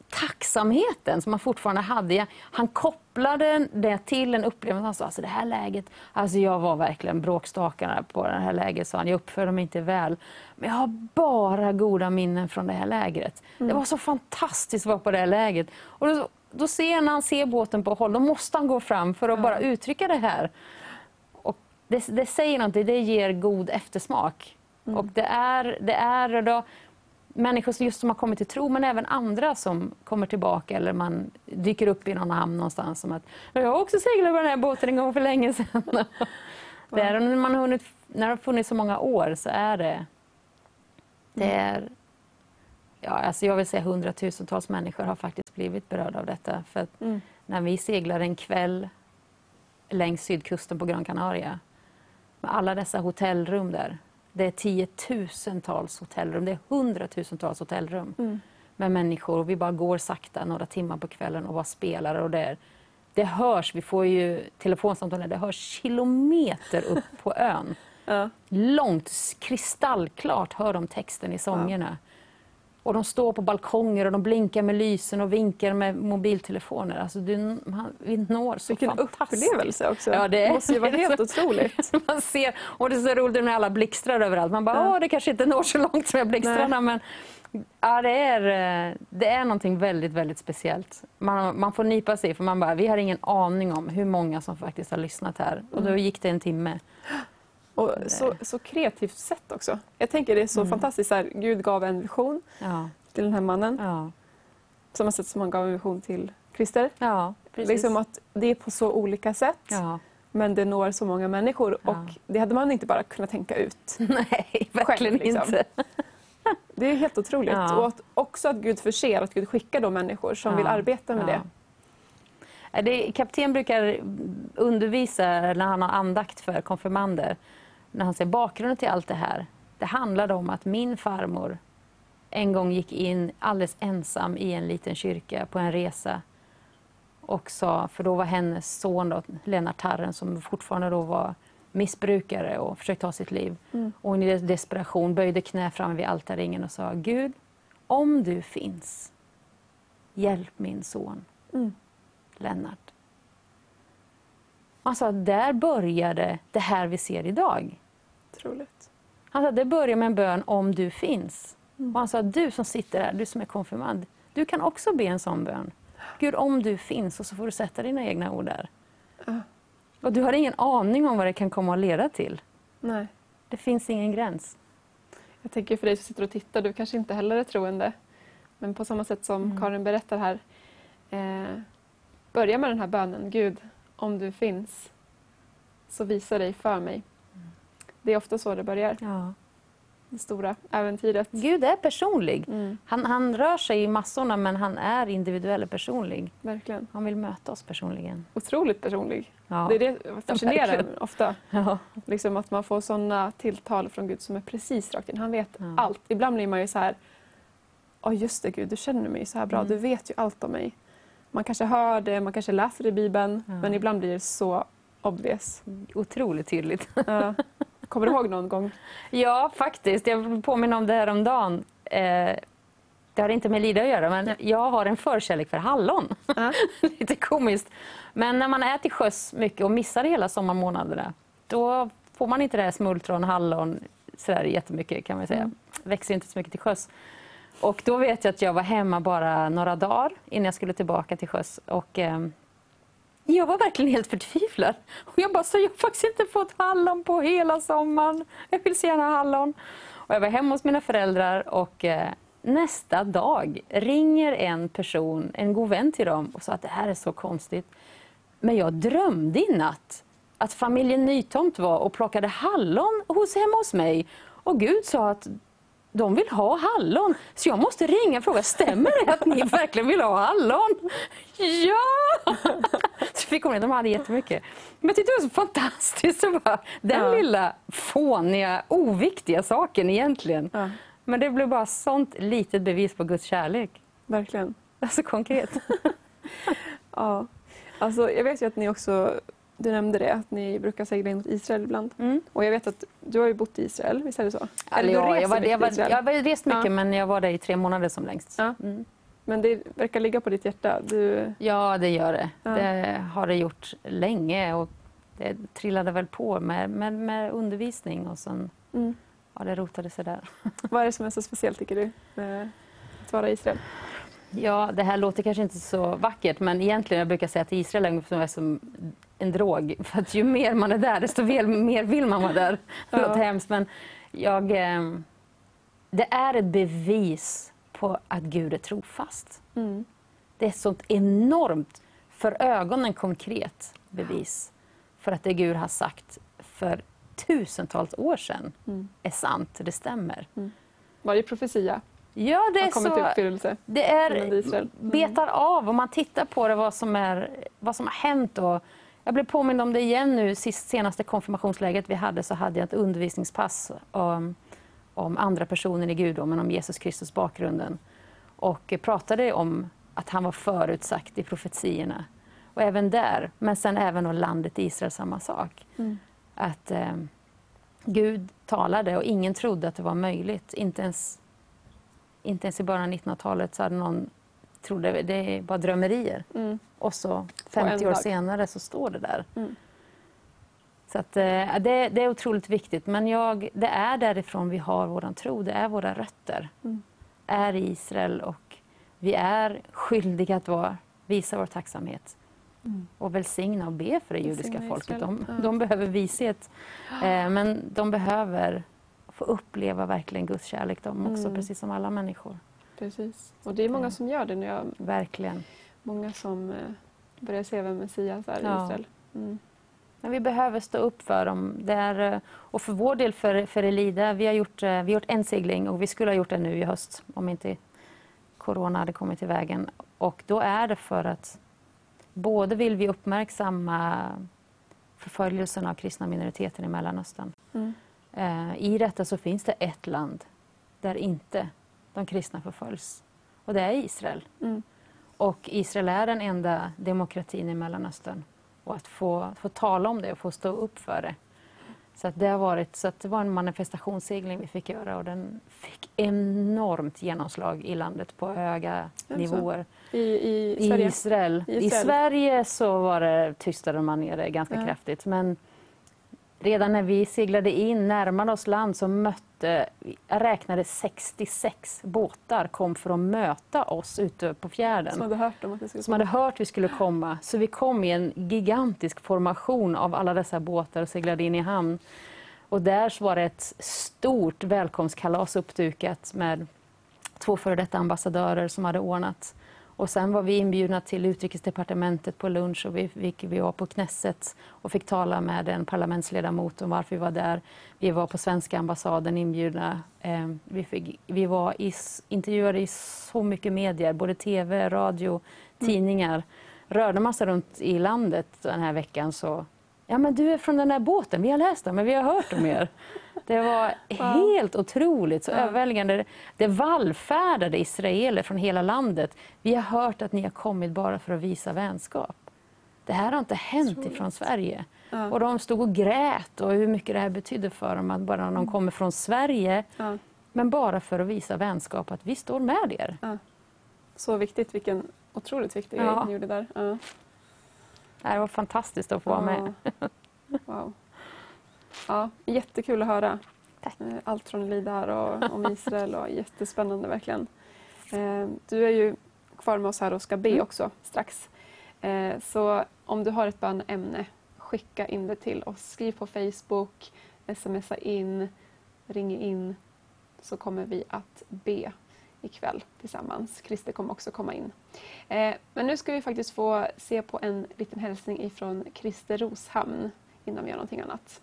tacksamheten som han fortfarande hade. Han kopplade det till en upplevelse. Han sa, alltså det här läget, alltså jag var verkligen bråkstakare på det här läget, sa han. Jag uppförde mig inte väl. Men jag har bara goda minnen från det här lägret. Mm. Det var så fantastiskt att vara på det här läget. Och då, då ser när han ser båten på håll, då måste han gå fram för att ja. bara uttrycka det här. Och det, det säger någonting, det ger god eftersmak. Mm. Och det är, det är då, människor just som har kommit till tro, men även andra som kommer tillbaka eller man dyker upp i någon hamn någonstans som att jag har också seglat på den här båten en gång för länge sedan. <laughs> det är, när, man har hunnit, när det har funnits så många år så är det, det är ja, alltså jag vill säga hundratusentals människor har faktiskt blivit berörda av detta. För mm. när vi seglar en kväll längs sydkusten på Gran Canaria med alla dessa hotellrum där. Det är tiotusentals hotellrum, det är hundratusentals hotellrum mm. med människor. Och vi bara går sakta några timmar på kvällen och bara spelar. Och det, är, det hörs, vi får ju telefonsamtal, det hörs kilometer upp på ön. <laughs> ja. Långt, kristallklart hör de texten i sångerna. Ja. Och de står på balkonger och de blinkar med lysen och vinkar med mobiltelefoner. Alltså du, man, vi når så Vilken upplevelse också. Ja, det, det måste ju vara <laughs> helt otroligt. <laughs> man ser, och det är så roligt med alla blixtrar överallt. Man bara, ja. det kanske inte når så långt med blixtrarna. Men ja, det, är, det är någonting väldigt, väldigt speciellt. Man, man får nypa sig för man bara, vi har ingen aning om hur många som faktiskt har lyssnat här. Och då mm. gick det en timme. Och så, så kreativt sätt också. Jag tänker det är så mm. fantastiskt. Så här, Gud gav en vision ja. till den här mannen. Ja. På samma sätt som han gav en vision till Christer. Ja, liksom att det är på så olika sätt. Ja. Men det når så många människor och det hade man inte bara kunnat tänka ut. <laughs> Nej, verkligen själv, liksom. inte. <laughs> Det är helt otroligt. Och att, också att Gud förser, att Gud skickar då människor som vill arbeta med det. det. Kapten brukar undervisa när han har andakt för konfirmander när han ser bakgrunden till allt det här. Det handlade om att min farmor en gång gick in alldeles ensam i en liten kyrka på en resa och sa, för då var hennes son då, Lennart Tarren som fortfarande då var missbrukare och försökte ta sitt liv. Mm. Och hon i desperation böjde knä fram vid altarringen och sa Gud, om du finns, hjälp min son mm. Lennart. Han sa, där började det här vi ser idag. Otroligt. Han sa, det börjar med en bön om du finns. Mm. Och han sa, du som sitter här, du som är konfirmand, du kan också be en sån bön. Gud, om du finns, och så får du sätta dina egna ord där. Uh. Och du har ingen aning om vad det kan komma att leda till. Nej. Det finns ingen gräns. Jag tänker för dig som sitter och tittar, du kanske inte heller är troende. Men på samma sätt som mm. Karin berättar här, eh, börja med den här bönen. Gud, om du finns, så visa dig för mig. Det är ofta så det börjar. Ja. Det stora äventyret. Gud är personlig. Mm. Han, han rör sig i massorna men han är individuell och personlig. Verkligen. Han vill möta oss personligen. Otroligt personlig. Ja. Det är det fascinerar ja, ofta. Ja. Liksom att man får sådana tilltal från Gud som är precis rakt in. Han vet ja. allt. Ibland blir man ju så här, ja oh, just det Gud, du känner mig så här bra. Mm. Du vet ju allt om mig. Man kanske hör det, man kanske läser det i Bibeln, men ibland blir det så obvious. Otroligt tydligt. <laughs> Kommer du ihåg någon gång? <laughs> Ja, faktiskt. Jag påminna om det här om dagen. Eh, det har inte med Lida att göra, men jag har en förkärlek för hallon. Uh. <laughs> Lite komiskt. Men när man är till sjöss mycket och missar hela sommarmånaderna, då får man inte det här smultron, hallon sådär jättemycket kan man säga. Mm. Växer inte så mycket till sjöss. Och då vet jag att jag var hemma bara några dagar innan jag skulle tillbaka till sjöss. Och, eh, jag var verkligen helt förtvivlad. Och jag bara, så jag har faktiskt inte fått hallon på hela sommaren. Jag vill så gärna ha hallon. Och jag var hemma hos mina föräldrar och eh, nästa dag ringer en person, en god vän till dem och sa att det här är så konstigt. Men jag drömde i natt att familjen Nytomt var och plockade hallon hos, hemma hos mig. Och Gud sa att de vill ha hallon. Så jag måste ringa och fråga, stämmer det att ni <laughs> verkligen vill ha hallon? Ja! <laughs> Så fick hon det, de hade jättemycket. Men jag tyckte det var så fantastiskt. bara, den ja. lilla fåniga, oviktiga saken egentligen. Ja. Men det blev bara sånt litet bevis på Guds kärlek. Verkligen. Det är så konkret. <laughs> ja. Alltså, jag vet ju att ni också, du nämnde det, att ni brukar segla in mot Israel ibland. Mm. Och jag vet att du har ju bott i Israel, visst är det så? Eller, du ja, jag, var, jag, var, jag har rest mycket Ja. men jag var där i tre månader som längst. Ja. Mm. Men det verkar ligga på ditt hjärta. Du... Ja, det gör det. Det har det gjort länge och det trillade väl på med, med, med undervisning och sen Mm. ja, det rotade sig där. <laughs> Vad är det som är så speciellt tycker du med att vara i Israel? Ja, det här låter kanske inte så vackert men egentligen jag brukar säga att Israel är som en drog. För att ju mer man är där desto väl, mer vill man vara där. Det Ja. låter hemskt men jag, eh, det är ett bevis på att Gud är trofast. Mm. Det är ett sånt enormt, för ögonen konkret bevis för att det Gud har sagt för tusentals år sedan Mm. är sant, det stämmer. Varje profetia Ja, det har kommit till så... uppfyllelse. Det är. Mm. betar av om man tittar på det, vad som, är, vad som har hänt. Och jag blev påmind om det igen nu, sist, senaste konfirmationsläget vi hade så hade jag ett undervisningspass om, om andra personer i gudomen, om Jesus Kristus bakgrunden. Och pratade om att han var förutsagt i profetierna. Och även där, men sen även om landet Israel, samma sak. Mm. Att eh, Gud talade och ingen trodde att det var möjligt. Inte ens, inte ens i början av 1900-talet så hade någon trodde det är bara drömmerier. Mm. Och så en 50 år senare så står det där. Mm. Så att, eh, det, det är otroligt viktigt. Men jag, det är därifrån vi har vår tro. Det är våra rötter. Mm. Är i Israel och vi är skyldiga att vara, visa vår tacksamhet. Mm. Och välsigna och be för det Välsigna judiska folket. De, Ja. de behöver vishet. <gasps> Eh, men de behöver få uppleva verkligen Guds kärlek de också, Mm. precis som alla människor. Precis. Och det är många som gör det nu. Jag, Verkligen. många som eh, börjar se vem Messias är i Ja. Israel. Mm. Men vi behöver stå upp för dem. Det är, eh, och för vår del, för, för Elida, vi har, gjort, eh, vi har gjort en segling och vi skulle ha gjort den nu i höst om inte corona hade kommit i vägen. Och då är det för att både vill vi uppmärksamma förföljelsen av kristna minoriteter i Mellanöstern. Mm. I detta så finns det ett land där inte de kristna förföljs. Och det är Israel. Mm. Och Israel är den enda demokratin i Mellanöstern. Och att få, få tala om det och få stå upp för det. Så, att det, har varit, så att det var en manifestationssegling vi fick göra och den fick enormt genomslag i landet på höga det nivåer. I, i I Sverige? Israel. I I Israel. Sverige så var det tystade man ner det ganska Ja. kraftigt. Men redan när vi seglade in, närmade oss land, så mötte, jag räknade 66 båtar kom för att möta oss ute på fjärden Som hade hört om att det skulle som hade hört vi skulle komma. Så vi kom i en gigantisk formation av alla dessa båtar och seglade in i hamn. Och där var det ett stort välkomstkalas uppdukat med två före detta ambassadörer som hade ordnat. Och sen var vi inbjudna till utrikesdepartementet på lunch och vi, vi, vi var på Knesset och fick tala med en parlamentsledamot om varför vi var där. Vi var på svenska ambassaden inbjudna. Eh, vi, fick, vi var i, intervjuade i så mycket medier, både tv, radio, tidningar. Rörde man sig runt i landet den här veckan så Ja men du är från den där båten, vi har läst om men vi har hört om er. <laughs> Det var helt otroligt, så Ja. överväldigande. Det vallfärdade israeler från hela landet. Vi har hört att ni har kommit bara för att visa vänskap. Det här har inte hänt Otroligt. ifrån Sverige. Ja. Och de stod och grät och hur mycket det här betydde för dem att bara de kommer från Sverige Ja. men bara för att visa vänskap att vi står med er. Så viktigt, vilken otroligt viktig Ja. grej ni gjorde där. Ja. Det var fantastiskt att få vara med. Ja. Wow. Ja, jättekul att höra. Tack. Eh, Allt från Elida och om Israel och jättespännande verkligen. Eh, Du är ju kvar med oss här och ska be Mm. också strax. Eh, Så om du har ett bönämne, skicka in det till oss. Skriv på Facebook, smsa in, ring in så kommer vi att be ikväll tillsammans. Christer kommer också komma in. Men nu ska vi faktiskt få se på en liten hälsning ifrån Christer Roshamn innan vi gör någonting annat.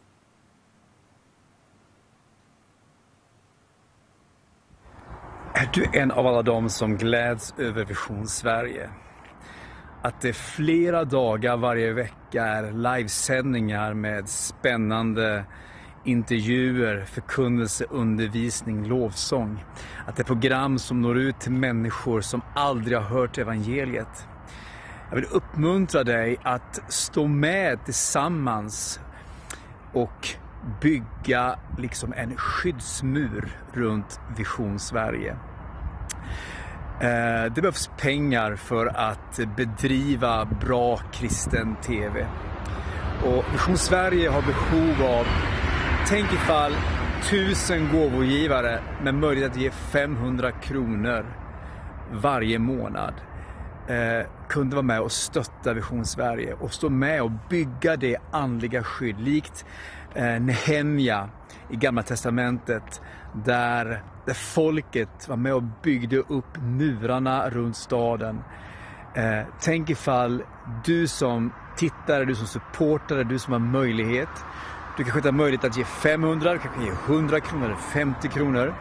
Är du en av alla dem som gläds över Vision Sverige? Att det flera dagar varje vecka är livesändningar med spännande intervjuer, förkunnelse, undervisning, lovsång. Att det är program som når ut till människor som aldrig har hört evangeliet. Jag vill uppmuntra dig att stå med tillsammans och bygga liksom en skyddsmur runt Vision Sverige. Eh, det behövs pengar för att bedriva bra kristen TV. Och Vision Sverige har behov av, tänk ifall tusen gåvogivare med möjlighet att ge 500 kronor varje månad eh, kunde vara med och stötta Vision Sverige och stå med och bygga det andliga skydd likt eh, Nehemja i Gamla Testamentet där, där folket var med och byggde upp murarna runt staden. Eh, tänk ifall du som tittare, du som supportare, du som har möjlighet. Du kanske inte har möjlighet att ge 500, du kanske ge 100 kronor eller 50 kronor.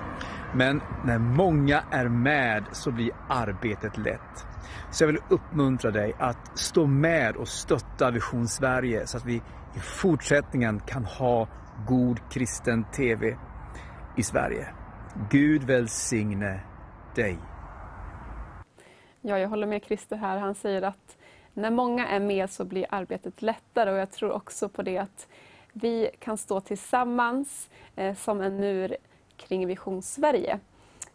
Men när många är med så blir arbetet lätt. Så jag vill uppmuntra dig att stå med och stötta Vision Sverige så att vi i fortsättningen kan ha god kristen TV i Sverige. Gud välsigne dig. Ja, jag håller med Christer här. Han säger att när många är med så blir arbetet lättare och jag tror också på det att vi kan stå tillsammans eh, som en mur kring Vision Sverige.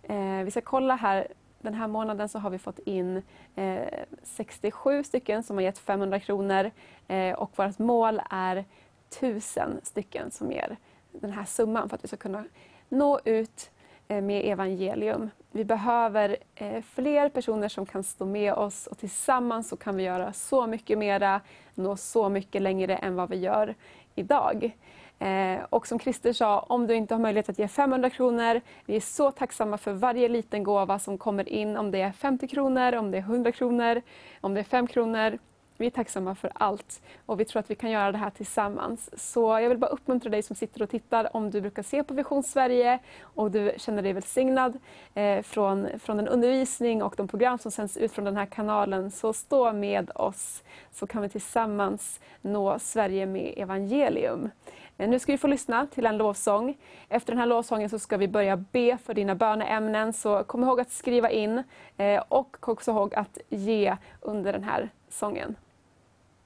Eh, vi ska kolla här den här månaden så har vi fått in eh, 67 stycken som har gett 500 kronor eh, och vårt mål är 1000 stycken som ger den här summan för att vi ska kunna nå ut Eh, med evangelium. Vi behöver eh, fler personer som kan stå med oss och tillsammans så kan vi göra så mycket mera, nå så mycket längre än vad vi gör idag. Eh, och som Christer sa, om du inte har möjlighet att ge 500 kronor, vi är så tacksamma för varje liten gåva som kommer in, om det är 50 kronor, om det är 100 kronor, om det är 5 kronor. Vi är tacksamma för allt och vi tror att vi kan göra det här tillsammans. Så jag vill bara uppmuntra dig som sitter och tittar om du brukar se på Vision Sverige och du känner dig välsignad eh, från, från den undervisning och de program som sänds ut från den här kanalen. Så stå med oss så kan vi tillsammans nå Sverige med evangelium. Eh, nu ska vi få lyssna till en lovsång. Efter den här lovsången så ska vi börja be för dina böneämnen. Så kom ihåg att skriva in eh, och också ihåg att ge under den här sången.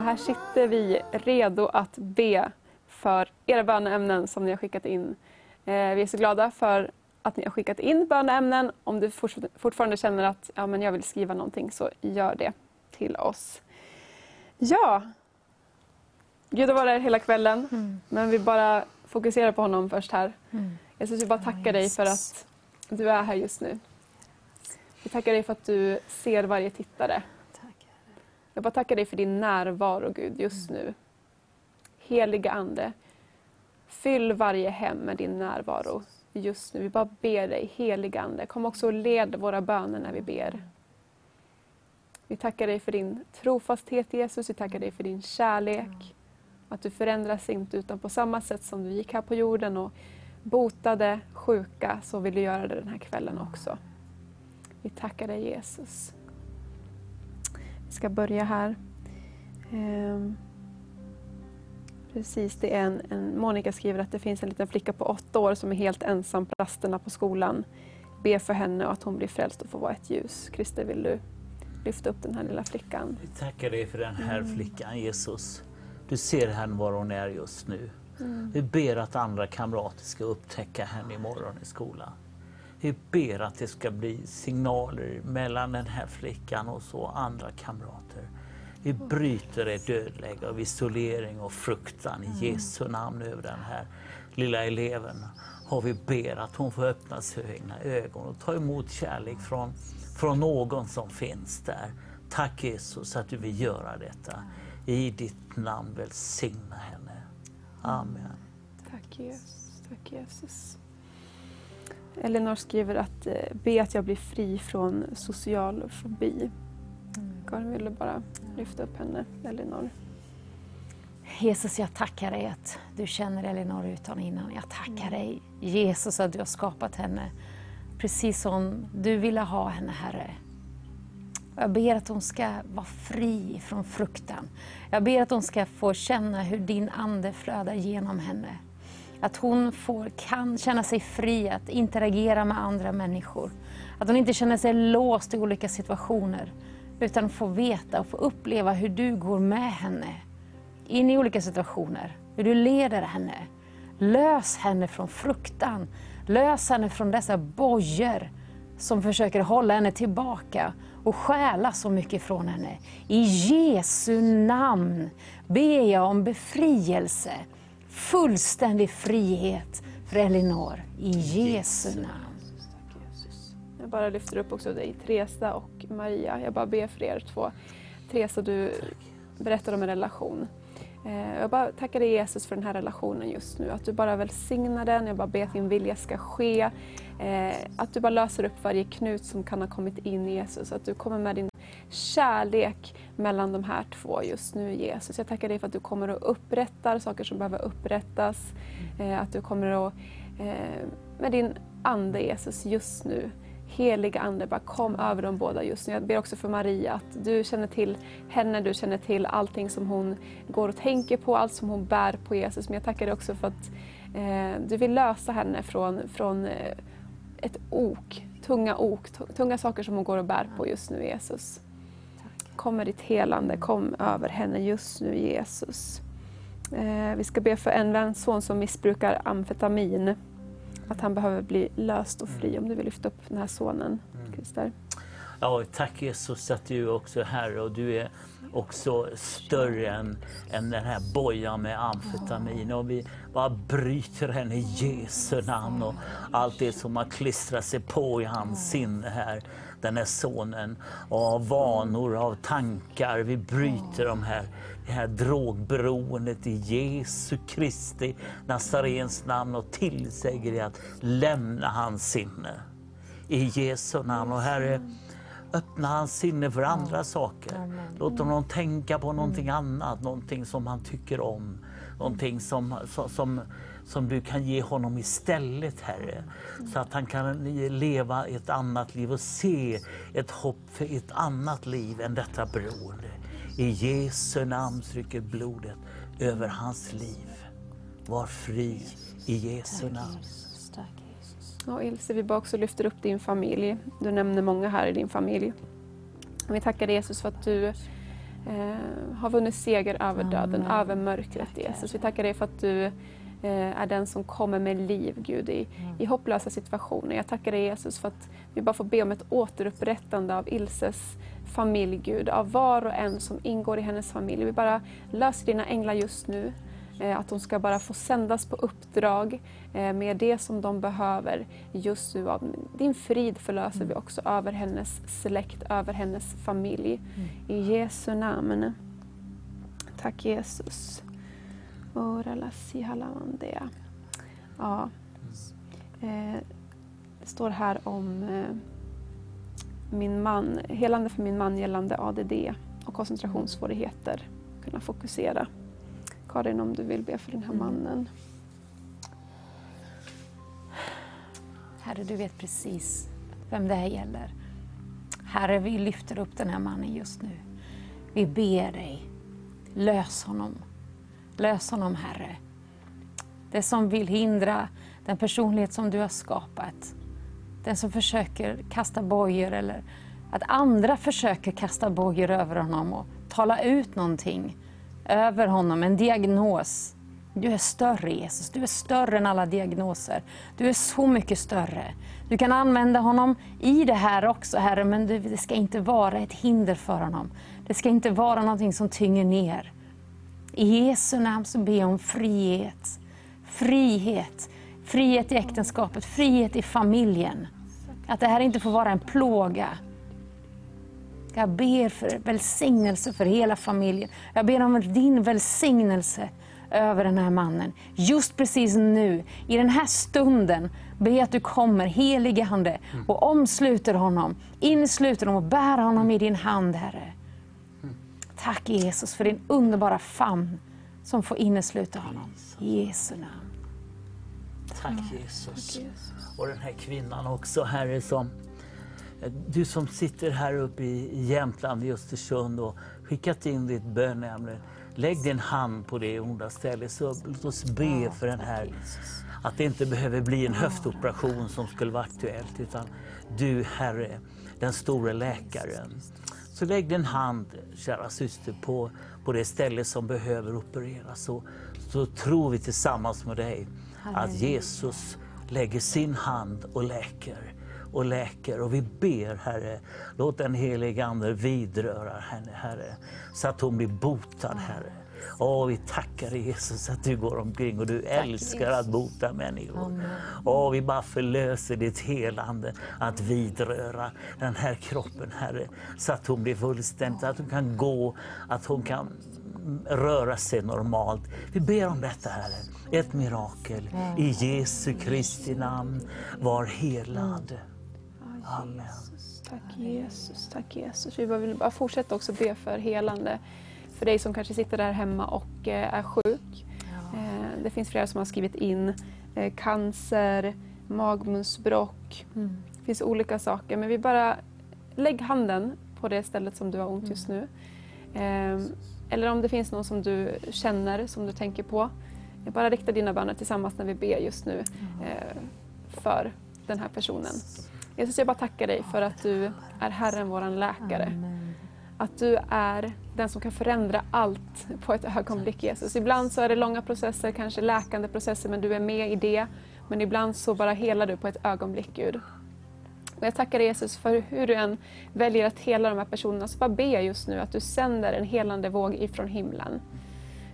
Här sitter vi redo att be för era böneämnen som ni har skickat in. Eh, vi är så glada för att ni har skickat in böneämnen. Om du fortfarande känner att ja, men jag vill skriva någonting så gör det till oss. Ja, Gud har varit här hela kvällen, mm. men vi bara fokuserar på honom först här. Mm. Jesus, vi bara tackar dig för att du är här just nu. Vi tackar dig för att du ser varje tittare. Jag bara tackar dig för din närvaro, Gud, just mm. nu. Heliga Ande, fyll varje hem med din närvaro just nu. Vi bara ber dig, heliga Ande, kom också och led våra böner när vi ber. Vi tackar dig för din trofasthet Jesus, vi tackar dig för din kärlek. Att du förändras inte utan på samma sätt som du gick här på jorden och botade sjuka så vill du göra det den här kvällen också. Vi tackar dig Jesus. Ska börja här. Ehm. Precis, det är en, en, Monica skriver att det finns en liten flicka på åtta år som är helt ensam på rasterna på skolan. Be för henne och att hon blir frälst och får vara ett ljus. Christer, vill du lyfta upp den här lilla flickan? Vi tackar dig för den här mm. flickan Jesus. Du ser henne var hon är just nu. Mm. Vi ber att andra kamrater ska upptäcka henne imorgon i skolan. Vi ber att det ska bli signaler mellan den här flickan och så andra kamrater. Vi bryter ett dödläge av isolering och fruktan i mm. Jesu namn över den här lilla eleven. Och vi ber att hon får öppna sina ögon och ta emot kärlek från, från någon som finns där. Tack Jesus att du vill göra detta. I ditt namn välsigna henne. Amen. Tack Jesus. Tack Jesus. Elinor skriver att eh, be att jag blir fri från social fobi. Mm. Karin ville bara lyfta upp henne, Elinor. Jesus, jag tackar dig att du känner Elinor utan innan. Jag tackar dig Jesus att du har skapat henne precis som du ville ha henne, Herre. Jag ber att hon ska vara fri från fruktan. Jag ber att hon ska få känna hur din Ande flödar genom henne. Att hon får, kan känna sig fri att interagera med andra människor. Att hon inte känner sig låst i olika situationer. Utan får veta och få uppleva hur du går med henne in i olika situationer. Hur du leder henne. Lös henne från fruktan. Lös henne från dessa bojor som försöker hålla henne tillbaka och stjäla så mycket från henne. I Jesu namn ber jag om befrielse, fullständig frihet för Elinor. I Jesu namn. Jag bara lyfter upp också dig, Teresa och Maria. Jag bara ber för er två. Teresa, du berättar om en relation. Eh, jag bara tackar dig Jesus för den här relationen just nu. Att du bara välsignar den. Jag bara ber att din vilja ska ske. Eh, att du bara löser upp varje knut som kan ha kommit in i Jesus. Att du kommer med din kärlek mellan de här två just nu Jesus. Jag tackar dig för att du kommer att upprätta saker som behöver upprättas. Eh, att du kommer att med din Ande Jesus just nu Heliga Ande, bara kom över dem båda just nu. Jag ber också för Maria att du känner till henne, du känner till allting som hon går och tänker på, allt som hon bär på Jesus. Men jag tackar dig också för att eh, du vill lösa henne från, från eh, ett ok, tunga ok, tunga saker som hon går och bär på just nu Jesus. Kom med ditt helande, kom över henne just nu Jesus. Eh, vi ska be för en son som missbrukar amfetamin att han behöver bli löst och fri. Om du vill lyfta upp den här sonen, mm. Christer. Ja, tack Jesus att du också är Herre och du är också större än, än den här bojan med amfetamin. Och vi bara bryter henne i Jesu namn och allt det som har klistrat sig på i hans sinne här den här sonen. Och av vanor, av tankar. Vi bryter de här, det här drogberoendet i Jesu Kristi Nazarens namn och tillsäger det att lämna hans sinne. I Jesu namn. Och Herre, öppna hans sinne för andra saker. Låt honom tänka på någonting annat, någonting som han tycker om. Någonting som, som, som du kan ge honom istället, Herre. Så att han kan leva ett annat liv och se ett hopp för ett annat liv än detta beroende. I Jesu namn stryker blodet över hans liv. Var fri i Jesu namn. Ja, Ilse, vi bara också lyfter upp din familj. Du nämner många här i din familj. Vi tackar dig Jesus för att du eh, har vunnit seger över döden, Amen. över mörkret Jesus. Vi tackar dig för att du Eh, är den som kommer med liv, Gud, i, mm. i hopplösa situationer. Jag tackar dig Jesus för att vi bara får be om ett återupprättande av Ilses familj, Gud, av var och en som ingår i hennes familj. Vi bara löser dina änglar just nu, att de ska bara få sändas på uppdrag eh, med det som de behöver just nu. Din frid förlöser mm. vi också över hennes släkt, över hennes familj. Mm. I Jesu namn. Tack Jesus. Ja. Eh, det står här om eh, min man, helande för min man gällande ADD och koncentrationssvårigheter. Kunna fokusera. Karin, om du vill be för den här mm. mannen. Herre, du vet precis vem det här gäller. Herre, vi lyfter upp den här mannen just nu. Vi ber dig, lös honom. Lös honom, Herre. Det som vill hindra den personlighet som du har skapat. Den som försöker kasta bojor eller att andra försöker kasta bojor över honom och tala ut någonting över honom, en diagnos. Du är större Jesus, du är större än alla diagnoser. Du är så mycket större. Du kan använda honom i det här också Herre, men det ska inte vara ett hinder för honom. Det ska inte vara någonting som tynger ner. I Jesu namn så ber jag om frihet. Frihet. Frihet i äktenskapet, frihet i familjen. Att det här inte får vara en plåga. Jag ber för välsignelse för hela familjen. Jag ber om din välsignelse över den här mannen. Just precis nu, i den här stunden, ber jag att du kommer, helige Ande, och omsluter honom, insluter honom och bär honom i din hand, Herre. Tack Jesus för din underbara famn som får innesluta honom. I Jesu namn. Tack Jesus. Och den här kvinnan också, Herre, som du som sitter här uppe i Jämtland, i Östersund och skickat in ditt bönämne. Lägg din hand på det onda stället. Så låt oss be för den här, att det inte behöver bli en höftoperation som skulle vara aktuellt, utan du Herre, den store läkaren. Så lägg din hand, kära syster, på, på det ställe som behöver opereras. Så, så tror vi tillsammans med dig att Jesus lägger sin hand och läker och läker. Och vi ber, Herre, låt den helige Ande vidröra henne, Herre, så att hon blir botad, Herre. Åh, vi tackar dig Jesus att du går omkring och du älskar att bota människor. Åh, vi bara förlöser ditt helande att vidröra den här kroppen, Herre, så att hon blir fullständig, att hon kan gå, att hon kan röra sig normalt. Vi ber om detta, Herre. Ett mirakel. I Jesu Kristi namn, var helad. Amen. Tack Jesus, tack Jesus. Vi vill bara fortsätta också be för helande för dig som kanske sitter där hemma och eh, är sjuk. Eh, det finns flera som har skrivit in eh, cancer, magmunsbråck. Mm. Det finns olika saker men vi bara lägg handen på det stället som du har ont just nu. Mm. Eller om det finns någon som du känner, som du tänker på. Bara rikta dina böner tillsammans när vi ber just nu för den här personen. Jesus, jag bara tackar dig för att du är Herren, vår läkare. Att du är den som kan förändra allt på ett ögonblick, Jesus. Ibland så är det långa processer, kanske läkande processer, men du är med i det. Men ibland så bara helar du på ett ögonblick, Gud. Och jag tackar dig Jesus för hur du än väljer att hela de här personerna, så bara ber jag just nu att du sänder en helande våg ifrån himlen.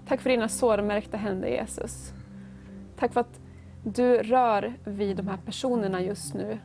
Tack för dina sårmärkta händer Jesus. Tack för att du rör vid de här personerna just nu.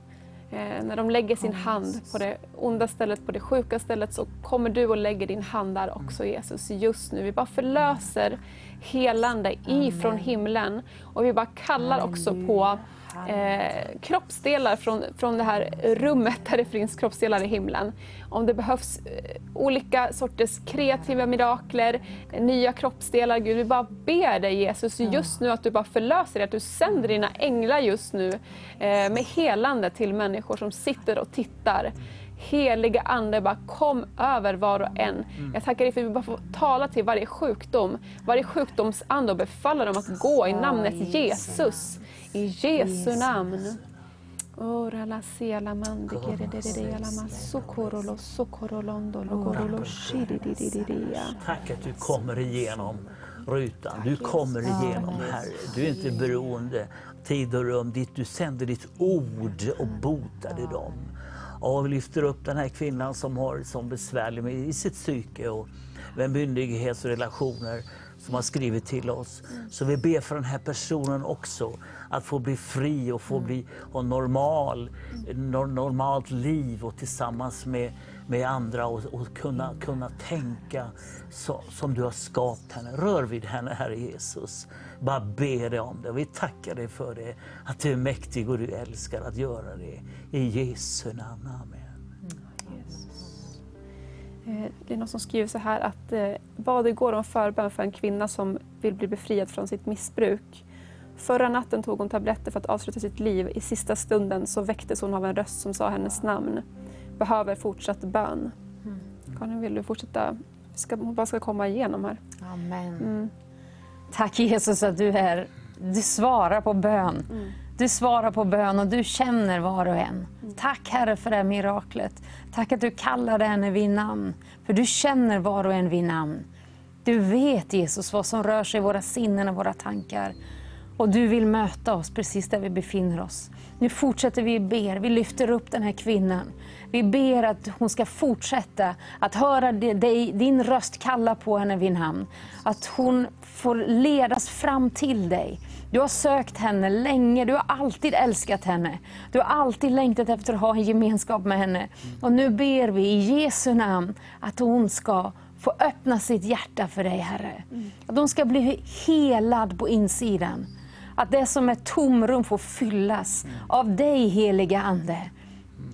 Eh, när de lägger sin hand på det onda stället, på det sjuka stället, så kommer du och lägger din hand där också Jesus, just nu. Vi bara förlöser helande ifrån himlen och vi bara kallar också på eh, kroppsdelar från, från det här rummet där det finns kroppsdelar i himlen. Om det behövs eh, olika sorters kreativa mirakler, eh, nya kroppsdelar, Gud, vi bara ber dig Jesus just nu att du bara förlöser det, att du sänder dina änglar just nu eh, med helande till människor som sitter och tittar. Heliga Ande, bara kom över var och en. Mm. Jag tackar dig för att vi bara får tala till varje sjukdom, varje sjukdomsande och befalla dem att gå i namnet Jesus. I Jesu namn. Ora la sia la mandi kere de de de la masokoro lo sokoro londo lo goro lo shidi di di di di Tack att du kommer igenom rutan. Du kommer igenom Herre. Du är inte beroende tid och rum dit du sänder ditt ord och botade dem. Och vi lyfter upp den här kvinnan som har som besvärlig med i sitt psyke och med myndighetsrelationer som har skrivit till oss. Så vi ber för den här personen också att få bli fri och få mm. bli ha normal, normalt liv och tillsammans med, med andra och, och kunna, kunna tänka så, som du har skapat henne. Rör vid henne, Herre Jesus. Bara be dig om det. Vi tackar dig för det, att du är mäktig och du älskar att göra det. I Jesu namn. Amen. Eh, det är någon som skriver så här att eh, bad igår om förbön för en kvinna som vill bli befriad från sitt missbruk. Förra natten tog hon tabletter för att avsluta sitt liv. I sista stunden så väcktes hon av en röst som sa hennes namn. Behöver fortsatt bön. Mm. Karin, vill du fortsätta? Ska, hon bara ska komma igenom här. Amen. Mm. Tack Jesus att du är du svarar på bön. Mm. Du svarar på bön och du känner var och en. Mm. Tack Herre för det här miraklet. Tack att du kallade henne vid namn. För du känner var och en vid namn. Du vet Jesus vad som rör sig i våra sinnen och våra tankar. Och du vill möta oss precis där vi befinner oss. Nu fortsätter vi ber, vi lyfter upp den här kvinnan. Vi ber att hon ska fortsätta att höra dig, din röst kalla på henne vid namn. Att hon får ledas fram till dig. Du har sökt henne länge, du har alltid älskat henne. Du har alltid längtat efter att ha en gemenskap med henne. Och nu ber vi i Jesu namn att hon ska få öppna sitt hjärta för dig, Herre. Att hon ska bli helad på insidan. Att det som är tomrum får fyllas av dig, heliga Ande.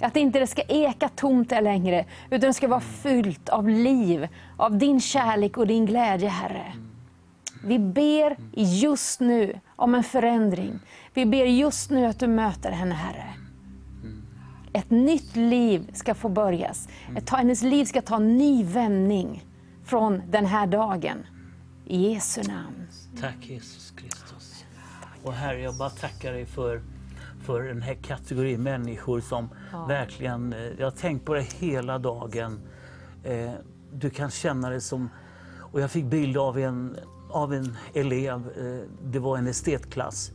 Att inte det ska eka tomt där längre, utan det ska vara fyllt av liv, av din kärlek och din glädje, Herre. Vi ber just nu om en förändring. Vi ber just nu att du möter henne, Herre. Ett nytt liv ska få börjas. Ett, hennes liv ska ta en ny vändning från den här dagen. I Jesu namn. Tack Jesus Kristus. Och Herre, jag bara tackar dig för, för den här kategorin människor som Ja. verkligen, eh, jag har tänkt på det hela dagen. Eh, du kan känna det som, och jag fick bild av en, av en elev, eh, det var en estetklass.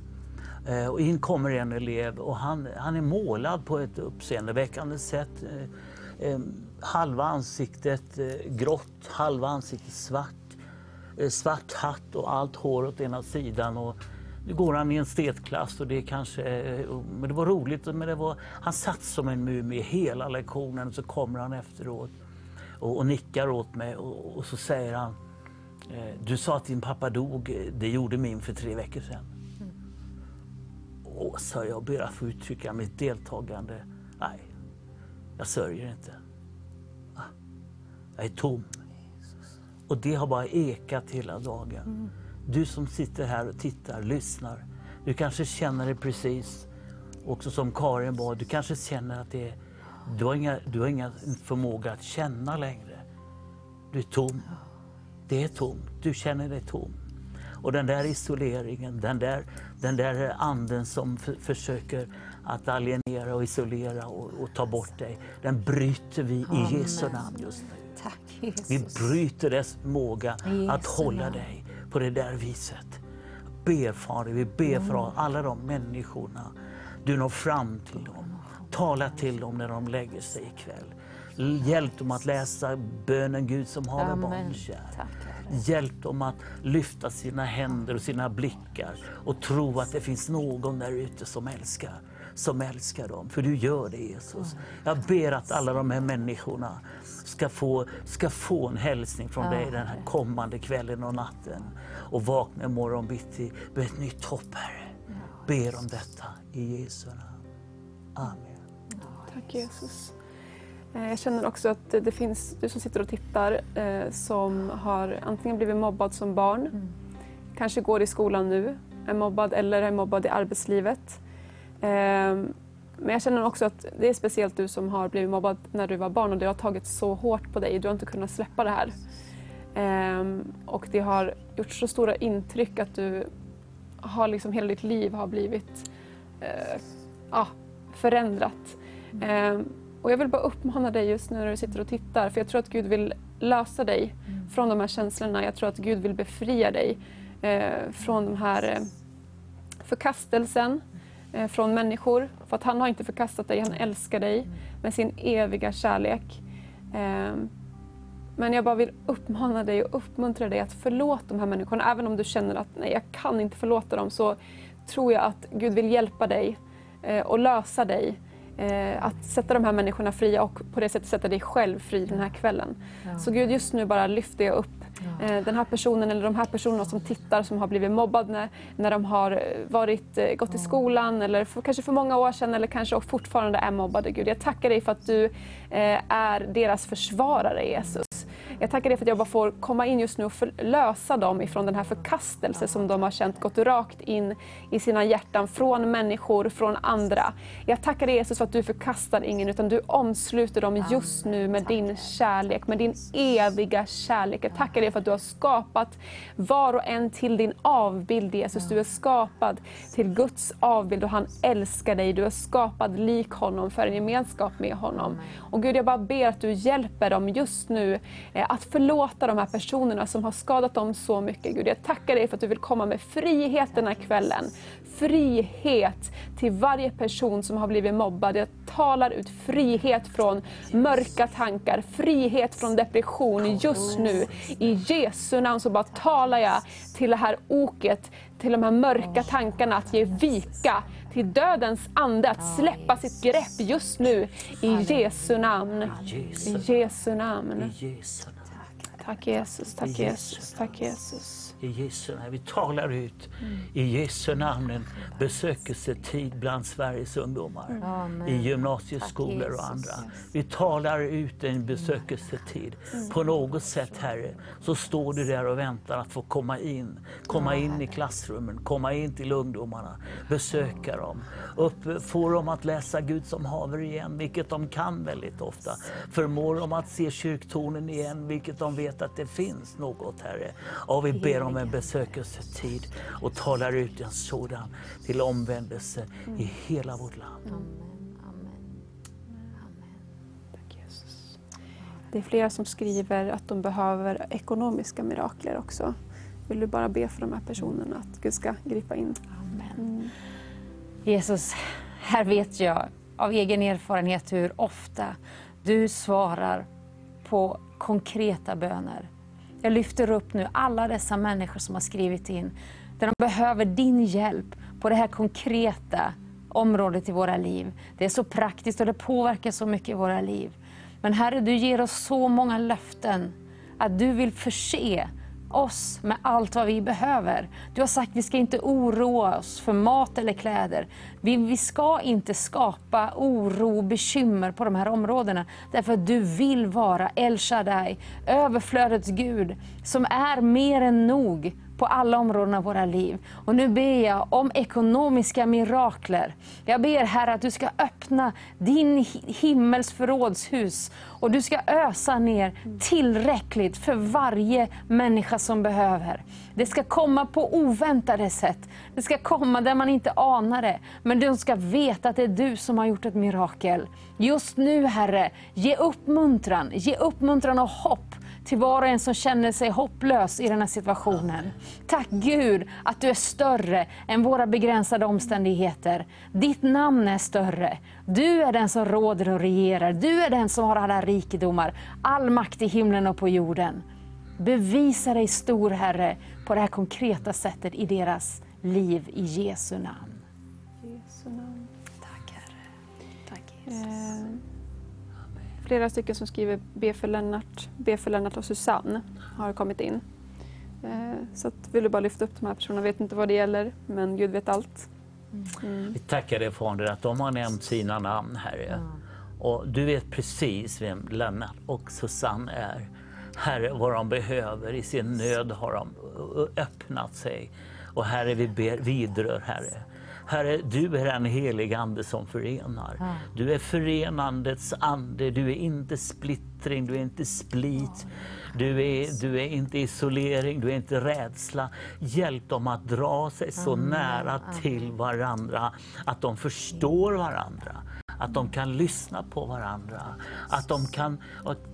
Eh, och in kommer en elev och han, han är målad på ett uppseendeväckande sätt. Eh, halva ansiktet grått, halva ansiktet svart svart hatt och allt hår åt ena sidan. Och nu går han i en estetklass och det är kanske, men det var roligt. Men det var, han satt som en mumie hela lektionen så kommer han efteråt och, och nickar åt mig och, och så säger han du sa att din pappa dog, det gjorde min för tre veckor sedan. Och så jag ber att få uttrycka mitt deltagande. Nej, jag sörjer inte. Ah, Jag är tom. Och det har bara ekat hela dagen. Du som sitter här och tittar, lyssnar. Du kanske känner det precis, också som Karin bad, du kanske känner att det är, du har inga, du har inga förmåga att känna längre. Du är tom. Det är tomt. Du känner dig tom. Och den där isoleringen, den där, den där anden som för, försöker att alienera och isolera och, och ta bort dig, den bryter vi i Jesu namn just nu. Tack Vi bryter dess förmåga I att hålla namn. dig på det där viset. Ber Fader, vi ber Mm. för alla de människorna. Du når fram till dem. Tala till dem när de lägger sig ikväll. Hjälp dem att läsa bönen Gud som har med Amen. barn kär. Tack Herre. Hjälp dem att lyfta sina händer och sina blickar och tro att det finns någon där ute som älskar. Som älskar dem. För du gör det Jesus. Jag ber att alla de här människorna ska få, ska få en hälsning från dig den här kommande kvällen och natten. Och vakna imorgon bitti med ett nytt hopp Herre. Ber om detta i Jesu namn. Amen. Tack Jesus. Eh, Jag känner också att det finns du som sitter och tittar eh, som har antingen blivit mobbad som barn, kanske går i skolan nu, är mobbad eller är mobbad i arbetslivet. Eh, Men jag känner också att det är speciellt du som har blivit mobbad när du var barn och det har tagit så hårt på dig. Du har inte kunnat släppa det här. Eh, Och det har gjort så stora intryck att du har liksom hela ditt liv har blivit eh, ja, förändrat. Eh, och jag vill bara uppmana dig just nu när du sitter och tittar, för jag tror att Gud vill lösa dig från de här känslorna. Jag tror att Gud vill befria dig eh, från de här eh, förkastelsen eh, från människor. För att han har inte förkastat dig, han älskar dig med sin eviga kärlek. Eh, men jag bara vill uppmana dig och uppmuntra dig att förlåta de här människorna. Även om du känner att nej, jag kan inte förlåta dem så tror jag att Gud vill hjälpa dig eh, och lösa dig. Eh, att sätta de här människorna fria och på det sättet sätta dig själv fri den här kvällen. Så Gud, just nu bara lyfter jag upp eh, den här personen eller de här personerna som tittar som har blivit mobbade när, när de har eh, varit, eh, gått i skolan eller för, kanske för många år sedan eller kanske fortfarande är mobbade. Gud, jag tackar dig för att du eh, är deras försvarare Jesus. Jag tackar dig för att jag bara får komma in just nu och lösa dem ifrån den här förkastelse som de har känt gått rakt in i sina hjärtan från människor, från andra. Jag tackar dig Jesus för att du förkastar ingen utan du omsluter dem just nu med din kärlek, med din eviga kärlek. Jag tackar dig för att du har skapat var och en till din avbild Jesus. Du är skapad till Guds avbild och han älskar dig. Du är skapad lik honom för en gemenskap med honom. Och Gud, jag bara ber att du hjälper dem just nu eh, att förlåta de här personerna som har skadat dem så mycket. Gud, jag tackar dig för att du vill komma med frihet den här kvällen. Frihet till varje person som har blivit mobbad. Jag talar ut frihet från mörka tankar, frihet från depression just nu. I Jesu namn så bara talar jag till det här oket, till de här mörka tankarna att ge vika till dödens ande att släppa sitt grepp just nu i Jesu namn. Jesu I Jesu namn. I Jesu namn. Tack Jesus, I tack Jesu Jesus, tack Jesus. I Jesu namn. Vi talar ut i Jesu namn en besökelsetid bland Sveriges ungdomar. Amen. I gymnasieskolor och andra. Vi talar ut en besökelsetid. På något sätt Herre, så står du där och väntar att få komma in. Komma in i klassrummen, komma in till ungdomarna, besöka dem. Upp, få dem att läsa Gud som haver igen, vilket de kan väldigt ofta. Förmår dem att se kyrktornen igen, vilket de vet vet att det finns något, Herre. Och vi ber om en besökelsetid och talar ut en sådan till omvändelse i hela vårt land. Tack Jesus. Det är flera som skriver att de behöver ekonomiska mirakler också. Vill du bara be för de här personerna att Gud ska gripa in? Amen. Jesus, här vet jag av egen erfarenhet hur ofta du svarar på konkreta böner. Jag lyfter upp nu alla dessa människor som har skrivit in, där de behöver din hjälp på det här konkreta området i våra liv. Det är så praktiskt och det påverkar så mycket i våra liv. Men Herre, du ger oss så många löften att du vill förse oss med allt vad vi behöver. Du har sagt att vi ska inte oroa oss för mat eller kläder. Vi, vi ska inte skapa oro och bekymmer på de här områdena. Därför att du vill vara El Shaddai, överflödets Gud, som är mer än nog på alla områden av våra liv. Och nu ber jag om ekonomiska mirakler. Jag ber Herre att du ska öppna din himmels förrådshus och du ska ösa ner tillräckligt för varje människa som behöver. Det ska komma på oväntade sätt. Det ska komma där man inte anar det. Men de ska veta att det är du som har gjort ett mirakel. Just nu Herre, ge uppmuntran, ge uppmuntran och hopp till var och en som känner sig hopplös i den här situationen. Tack Gud att du är större än våra begränsade omständigheter. Ditt namn är större. Du är den som råder och regerar. Du är den som har alla rikedomar, all makt i himlen och på jorden. Bevisa dig stor Herre på det här konkreta sättet i deras liv i Jesu namn. Jesu namn. Tack Herre. Tack Jesus. Eh, flera stycken som skriver be för Lennart, be för Lennart och Susanne har kommit in. Eh, så att, vill du bara lyfta upp de här personerna, vet inte vad det gäller, men Gud vet allt. Mm. Vi tackar dig Fader att de har nämnt sina namn, Herre. Och du vet precis vem Lennart och Susanne är. Herre, vad de behöver. I sin nöd har de öppnat sig. Och Herre, vi ber, vidrör Herre. Herre, du är en helig ande som förenar. Du är förenandets ande, du är inte splittring, du är inte split. Du är, du är inte isolering, du är inte rädsla. Hjälp dem att dra sig så nära till varandra att de förstår varandra. Att de kan lyssna på varandra, att de kan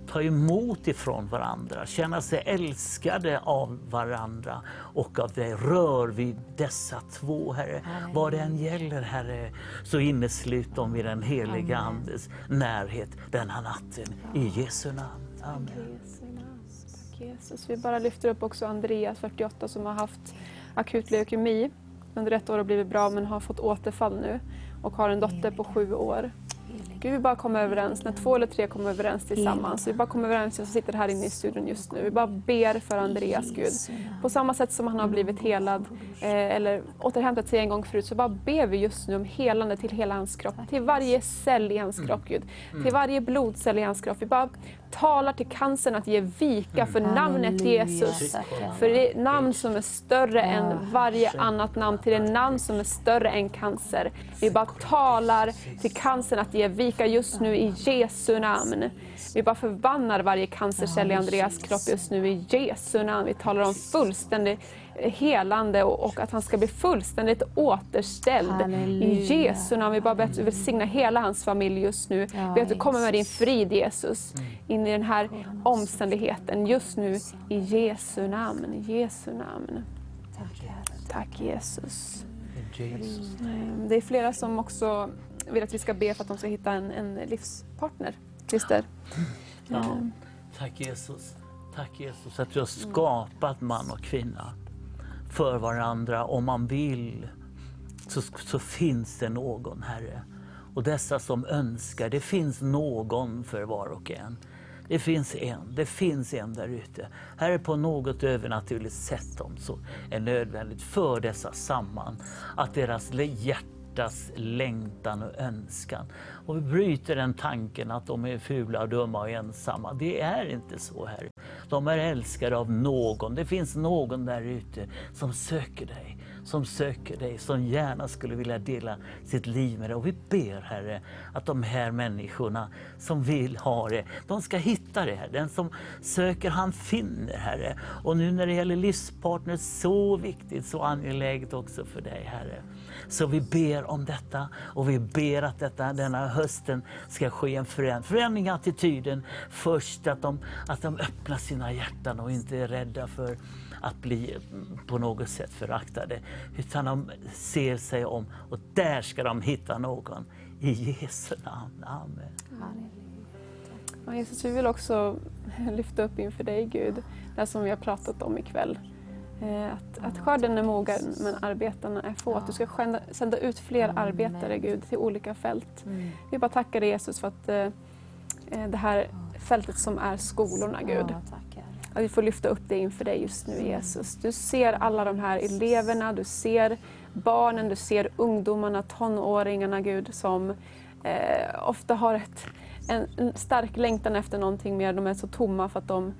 ta emot ifrån varandra, känna sig älskade av varandra och av dig. Rör vid dessa två, Herre. Vad det än gäller, Herre, så inneslut dem i den heliga Andes närhet denna natten. I Jesu namn. Amen. Tack Jesus. Vi bara lyfter upp också Andreas, 48, som har haft akut leukemi under ett år och blivit bra men har fått återfall nu och har en dotter på sju år. Gud, vi bara kommer överens, när två eller tre kommer överens tillsammans. Vi bara kommer överens, jag sitter här inne i studion just nu. Vi bara ber för Andreas, Gud. På samma sätt som han har blivit helad eh, eller återhämtat sig en gång förut, så bara ber vi just nu om helande till hela hans kropp. Till varje cell i hans kropp, Gud. Till varje blodcell i hans kropp. Vi bara talar till cancern att ge vika för namnet Jesus. För det är namn som är större än varje annat namn, till det namn som är större än cancer. Vi bara talar till cancern att ge vika just nu i Jesu namn. Vi bara förbannar varje cancercell i Andreas kropp just nu i Jesu namn. Vi talar om fullständig helande och, att han ska bli fullständigt återställd. Halleluja. I Jesu namn. Vi bara ber att du välsigna hela hans familj just nu. Ja, Ber att du kommer med din frid Jesus in i den här omständigheten just nu i Jesu namn. I Jesu namn. Tack Jesus. Jesus. Det är flera som också vill att vi ska be för att de ska hitta en, en livspartner. Christer. Ja. Tack Jesus. Tack Jesus att du har skapat man och kvinna för varandra. Om man vill så, så finns det någon, Herre. Och dessa som önskar, det finns någon för var och en. Det finns en, det finns en där ute. Här är på något övernaturligt sätt om så är nödvändigt för dessa samman. Att deras hjärtas längtan och önskan. Och vi bryter den tanken att de är fula, dumma och ensamma. Det är inte så här. De är älskade av någon. Det finns någon där ute som söker dig. som söker dig, som gärna skulle vilja dela sitt liv med dig. Och vi ber Herre att de här människorna som vill ha det, de ska hitta det. Här. Den som söker han finner Herre. Och nu när det gäller livspartner, så viktigt, så angeläget också för dig Herre. Så vi ber om detta och vi ber att detta, denna hösten ska ske en förändring, förändring i attityden. Först att de, att de öppnar sina hjärtan och inte är rädda för att bli mm, på något sätt föraktade. Utan de ser sig om och där ska de hitta någon. I Jesu namn. Amen. Och Jesus, vi vill också lyfta upp inför dig Gud, det som vi har pratat om ikväll. Eh, att, att skörden är mogen men arbetarna är få. Att du ska sända ut fler arbetare Gud till olika fält. Mm. Vi bara tackar dig Jesus för att eh, eh, det här fältet som är skolorna Gud. Att vi får lyfta upp det inför dig just nu Jesus. Du ser alla de här eleverna, du ser barnen, du ser ungdomarna, tonåringarna Gud som eh, ofta har ett, en, en stark längtan efter någonting mer. De är så tomma för att de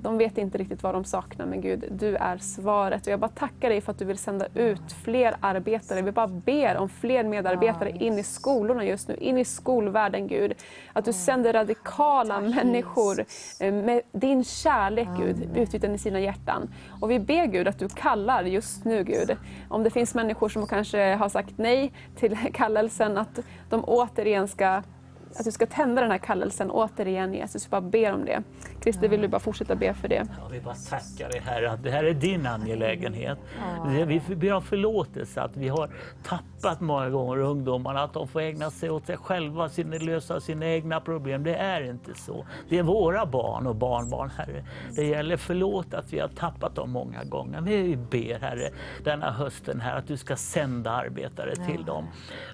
de vet inte riktigt vad de saknar, men Gud, du är svaret. Och jag bara tackar dig för att du vill sända ut fler arbetare. Vi bara ber om fler medarbetare in i skolorna just nu, in i skolvärlden Gud. Att du sänder radikala människor eh, med din kärlek Gud, utbyten i sina hjärtan. Och vi ber Gud att du kallar just nu Gud. Om det finns människor som kanske har sagt nej till kallelsen, att de återigen ska att du ska tända den här kallelsen återigen Jesus. Vi bara ber om det. Christer, vill du bara fortsätta be för det? Ja, vi bara tackar dig Herre att det här är din angelägenhet. Ja. Vi ber om förlåtelse att vi har tappat många gånger ungdomarna, att de får ägna sig åt sig själva, sin, lösa sina egna problem. Det är inte så. Det är våra barn och barnbarn Herre. Det gäller förlåt att vi har tappat dem många gånger. Men vi ber Herre denna hösten här att du ska sända arbetare till ja.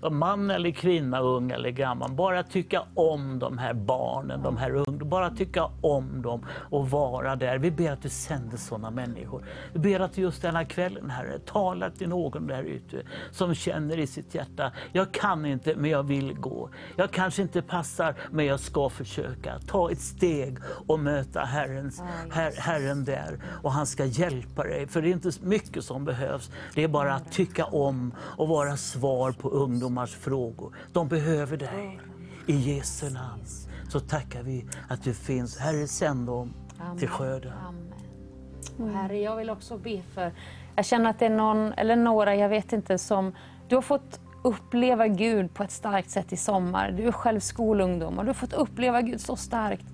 dem. Man eller kvinna, ung eller gammal, bara tycka om de här barnen, de här ungdomarna, bara tycka om dem och vara där. Vi ber att du sänder sådana människor. Vi ber att du just denna kvällen, Herre, talar till någon där ute som känner i sitt hjärta, jag kan inte men jag vill gå. Jag kanske inte passar men jag ska försöka. Ta ett steg och möta Herrens, her, Herren där och han ska hjälpa dig. För det är inte mycket som behövs. Det är bara att tycka om och vara svar på ungdomars frågor. De behöver dig. I Jesu namn så tackar vi att du finns. Herre, sänd dem Amen. till skörden. Mm. Herre, jag vill också be för, jag känner att det är någon eller några, jag vet inte, som du har fått uppleva Gud på ett starkt sätt i sommar. Du är själv skolungdom och du har fått uppleva Gud så starkt.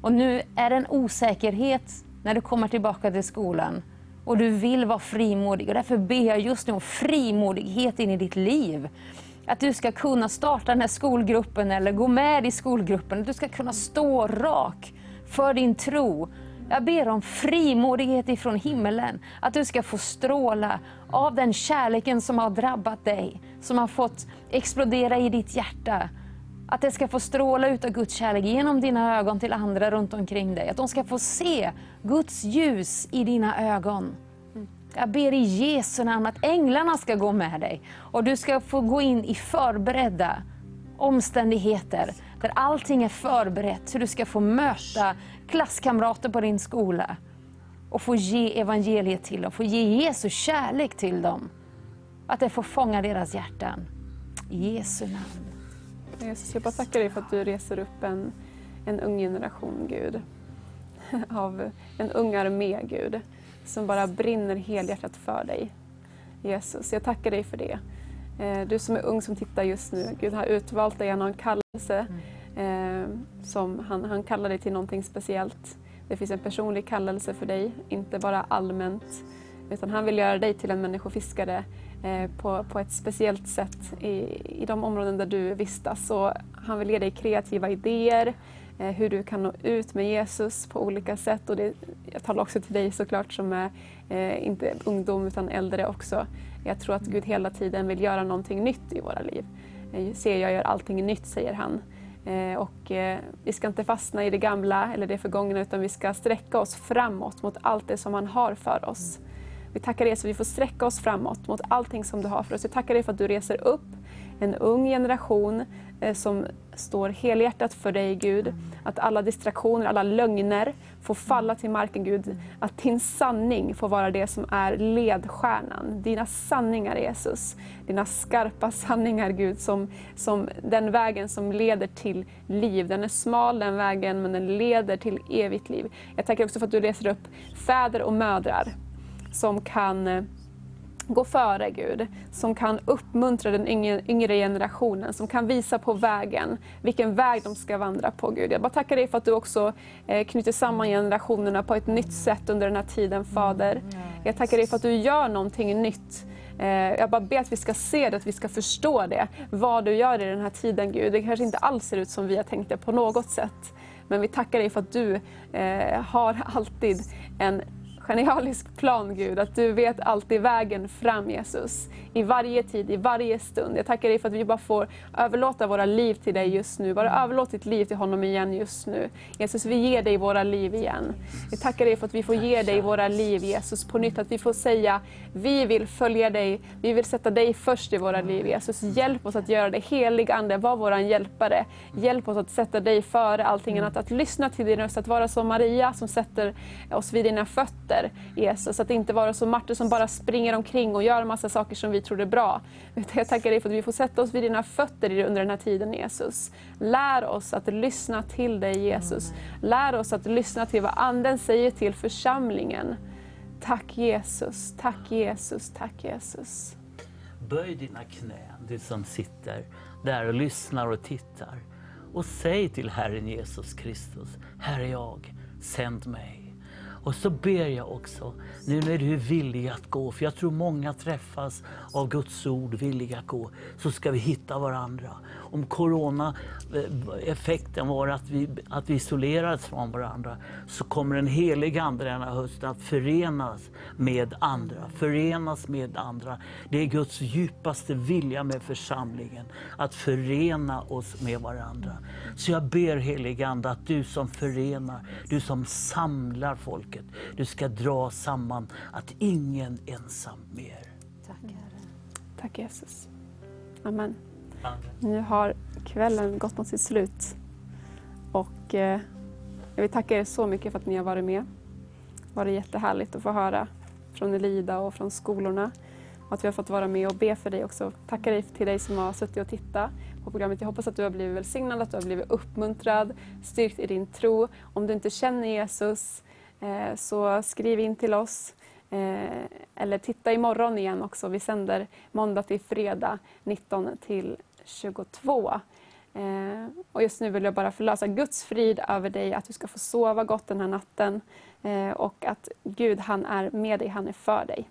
Och nu är det en osäkerhet när du kommer tillbaka till skolan och du vill vara frimodig. Och därför ber jag just nu om frimodighet in i ditt liv. Att du ska kunna starta den här skolgruppen eller gå med i skolgruppen. Att du ska kunna stå rak för din tro. Jag ber om frimodighet ifrån himmelen. Att du ska få stråla av den kärleken som har drabbat dig. Som har fått explodera i ditt hjärta. Att det ska få stråla ut av Guds kärlek genom dina ögon till andra runt omkring dig. Att de ska få se Guds ljus i dina ögon. Jag ber i Jesu namn att änglarna ska gå med dig och du ska få gå in i förberedda omständigheter där allting är förberett så du ska få möta klasskamrater på din skola och få ge evangeliet till dem, få ge Jesu kärlek till dem. Att det får fånga deras hjärtan. I Jesu namn. Jesus, jag bara tackar dig för att du reser upp en, en ung generation, Gud. <laughs> Av en ung armé, Gud som bara brinner helhjärtat för dig. Jesus, jag tackar dig för det. Eh, du som är ung som tittar just nu, Gud har utvalt dig, han har en kallelse. Eh, som han, han kallar dig till någonting speciellt. Det finns en personlig kallelse för dig, inte bara allmänt. Utan han vill göra dig till en människofiskare eh, på, på ett speciellt sätt i, i de områden där du vistas. Så han vill ge dig kreativa idéer, Eh, hur du kan nå ut med Jesus på olika sätt. Och det, jag talar också till dig såklart som är eh, inte ungdom utan äldre också. Jag tror att Gud hela tiden vill göra någonting nytt i våra liv. Eh, Se, jag gör allting nytt, säger han. Eh, och eh, vi ska inte fastna i det gamla eller det förgångna utan vi ska sträcka oss framåt mot allt det som han har för oss. Vi tackar dig så vi får sträcka oss framåt mot allting som du har för oss. Vi tackar dig för att du reser upp en ung generation Eh, som står helhjärtat för dig Gud. Att alla distraktioner, alla lögner får falla till marken Gud. Att din sanning får vara det som är ledstjärnan. Dina sanningar Jesus. Dina skarpa <laughs> sanningar Gud, som, som den vägen som leder till liv. Den är smal den vägen men den leder till evigt liv. Jag tackar också för att du reser upp fäder och mödrar som kan eh, gå före Gud, som kan uppmuntra den yngre generationen, som kan visa på vägen, vilken väg de ska vandra på Gud. Jag bara tackar dig för att du också eh, knyter samman generationerna på ett nytt sätt under den här tiden Fader. Jag tackar dig för att du gör någonting nytt. Eh, jag bara ber att vi ska se det, att vi ska förstå det, vad du gör i den här tiden Gud. Det kanske inte alls ser ut som vi har tänkt det på något sätt. Men vi tackar dig för att du eh, har alltid en genialisk plan Gud, att du vet alltid vägen fram Jesus. I varje tid, i varje stund. Jag tackar dig för att vi bara får överlåta våra liv till dig just nu. Bara överlåt ditt liv till honom igen just nu. Jesus, vi ger dig våra liv igen. Jag tackar dig för att vi får ge dig våra liv Jesus på nytt. Att vi får säga, vi vill följa dig, vi vill sätta dig först i våra liv Jesus. Hjälp oss att göra det. Helig Ande, var vår hjälpare. Hjälp oss att sätta dig före allting annat. Att lyssna till din röst, att vara som Maria som sätter oss vid dina fötter fötter, Jesus. Att inte vara som Martin som bara springer omkring och gör massa saker som vi tror det är bra. <laughs> Jag tackar dig för att vi får sätta oss vid dina fötter under den här tiden, Jesus. Lär oss att lyssna till dig, Jesus. Lär oss att lyssna till vad Anden säger till församlingen. Tack Jesus, tack Jesus, tack Jesus. Böj dina knän, du som sitter där och lyssnar och tittar. Och säg till Herren Jesus Kristus, Här är jag, sänd mig. Och så ber jag också, nu när du är villig att gå, för jag tror många träffas av Guds ord, villiga att gå, så ska vi hitta varandra. Om coronaeffekten eh, var att vi, att vi isolerades från varandra, så kommer den heliga Ande denna höst att förenas med andra, förenas med andra. Det är Guds djupaste vilja med församlingen, att förena oss med varandra. Så jag ber heliga Ande att du som förenar, du som samlar folket, folket. Du ska dra samman att ingen ensam mer. Tack Herre. Tack Jesus. Amen. Amen. Nu har kvällen gått mot sitt slut. Och eh, jag vill tacka er så mycket för att ni har varit med. Det har varit jättehärligt att få höra från Elida och från skolorna. Och att vi har fått vara med och be för dig också. Tackar dig till dig som har suttit och tittat på programmet. Jag hoppas att du har blivit välsignad, att du har blivit uppmuntrad, styrkt i din tro. Om du inte känner Jesus, Eh, så skriv in till oss. Eh, eller titta imorgon igen också. Vi sänder måndag till fredag 19 till 22. Eh, och just nu vill jag bara förlösa Guds frid över dig, att du ska få sova gott den här natten och att Gud han är med dig, han är för dig.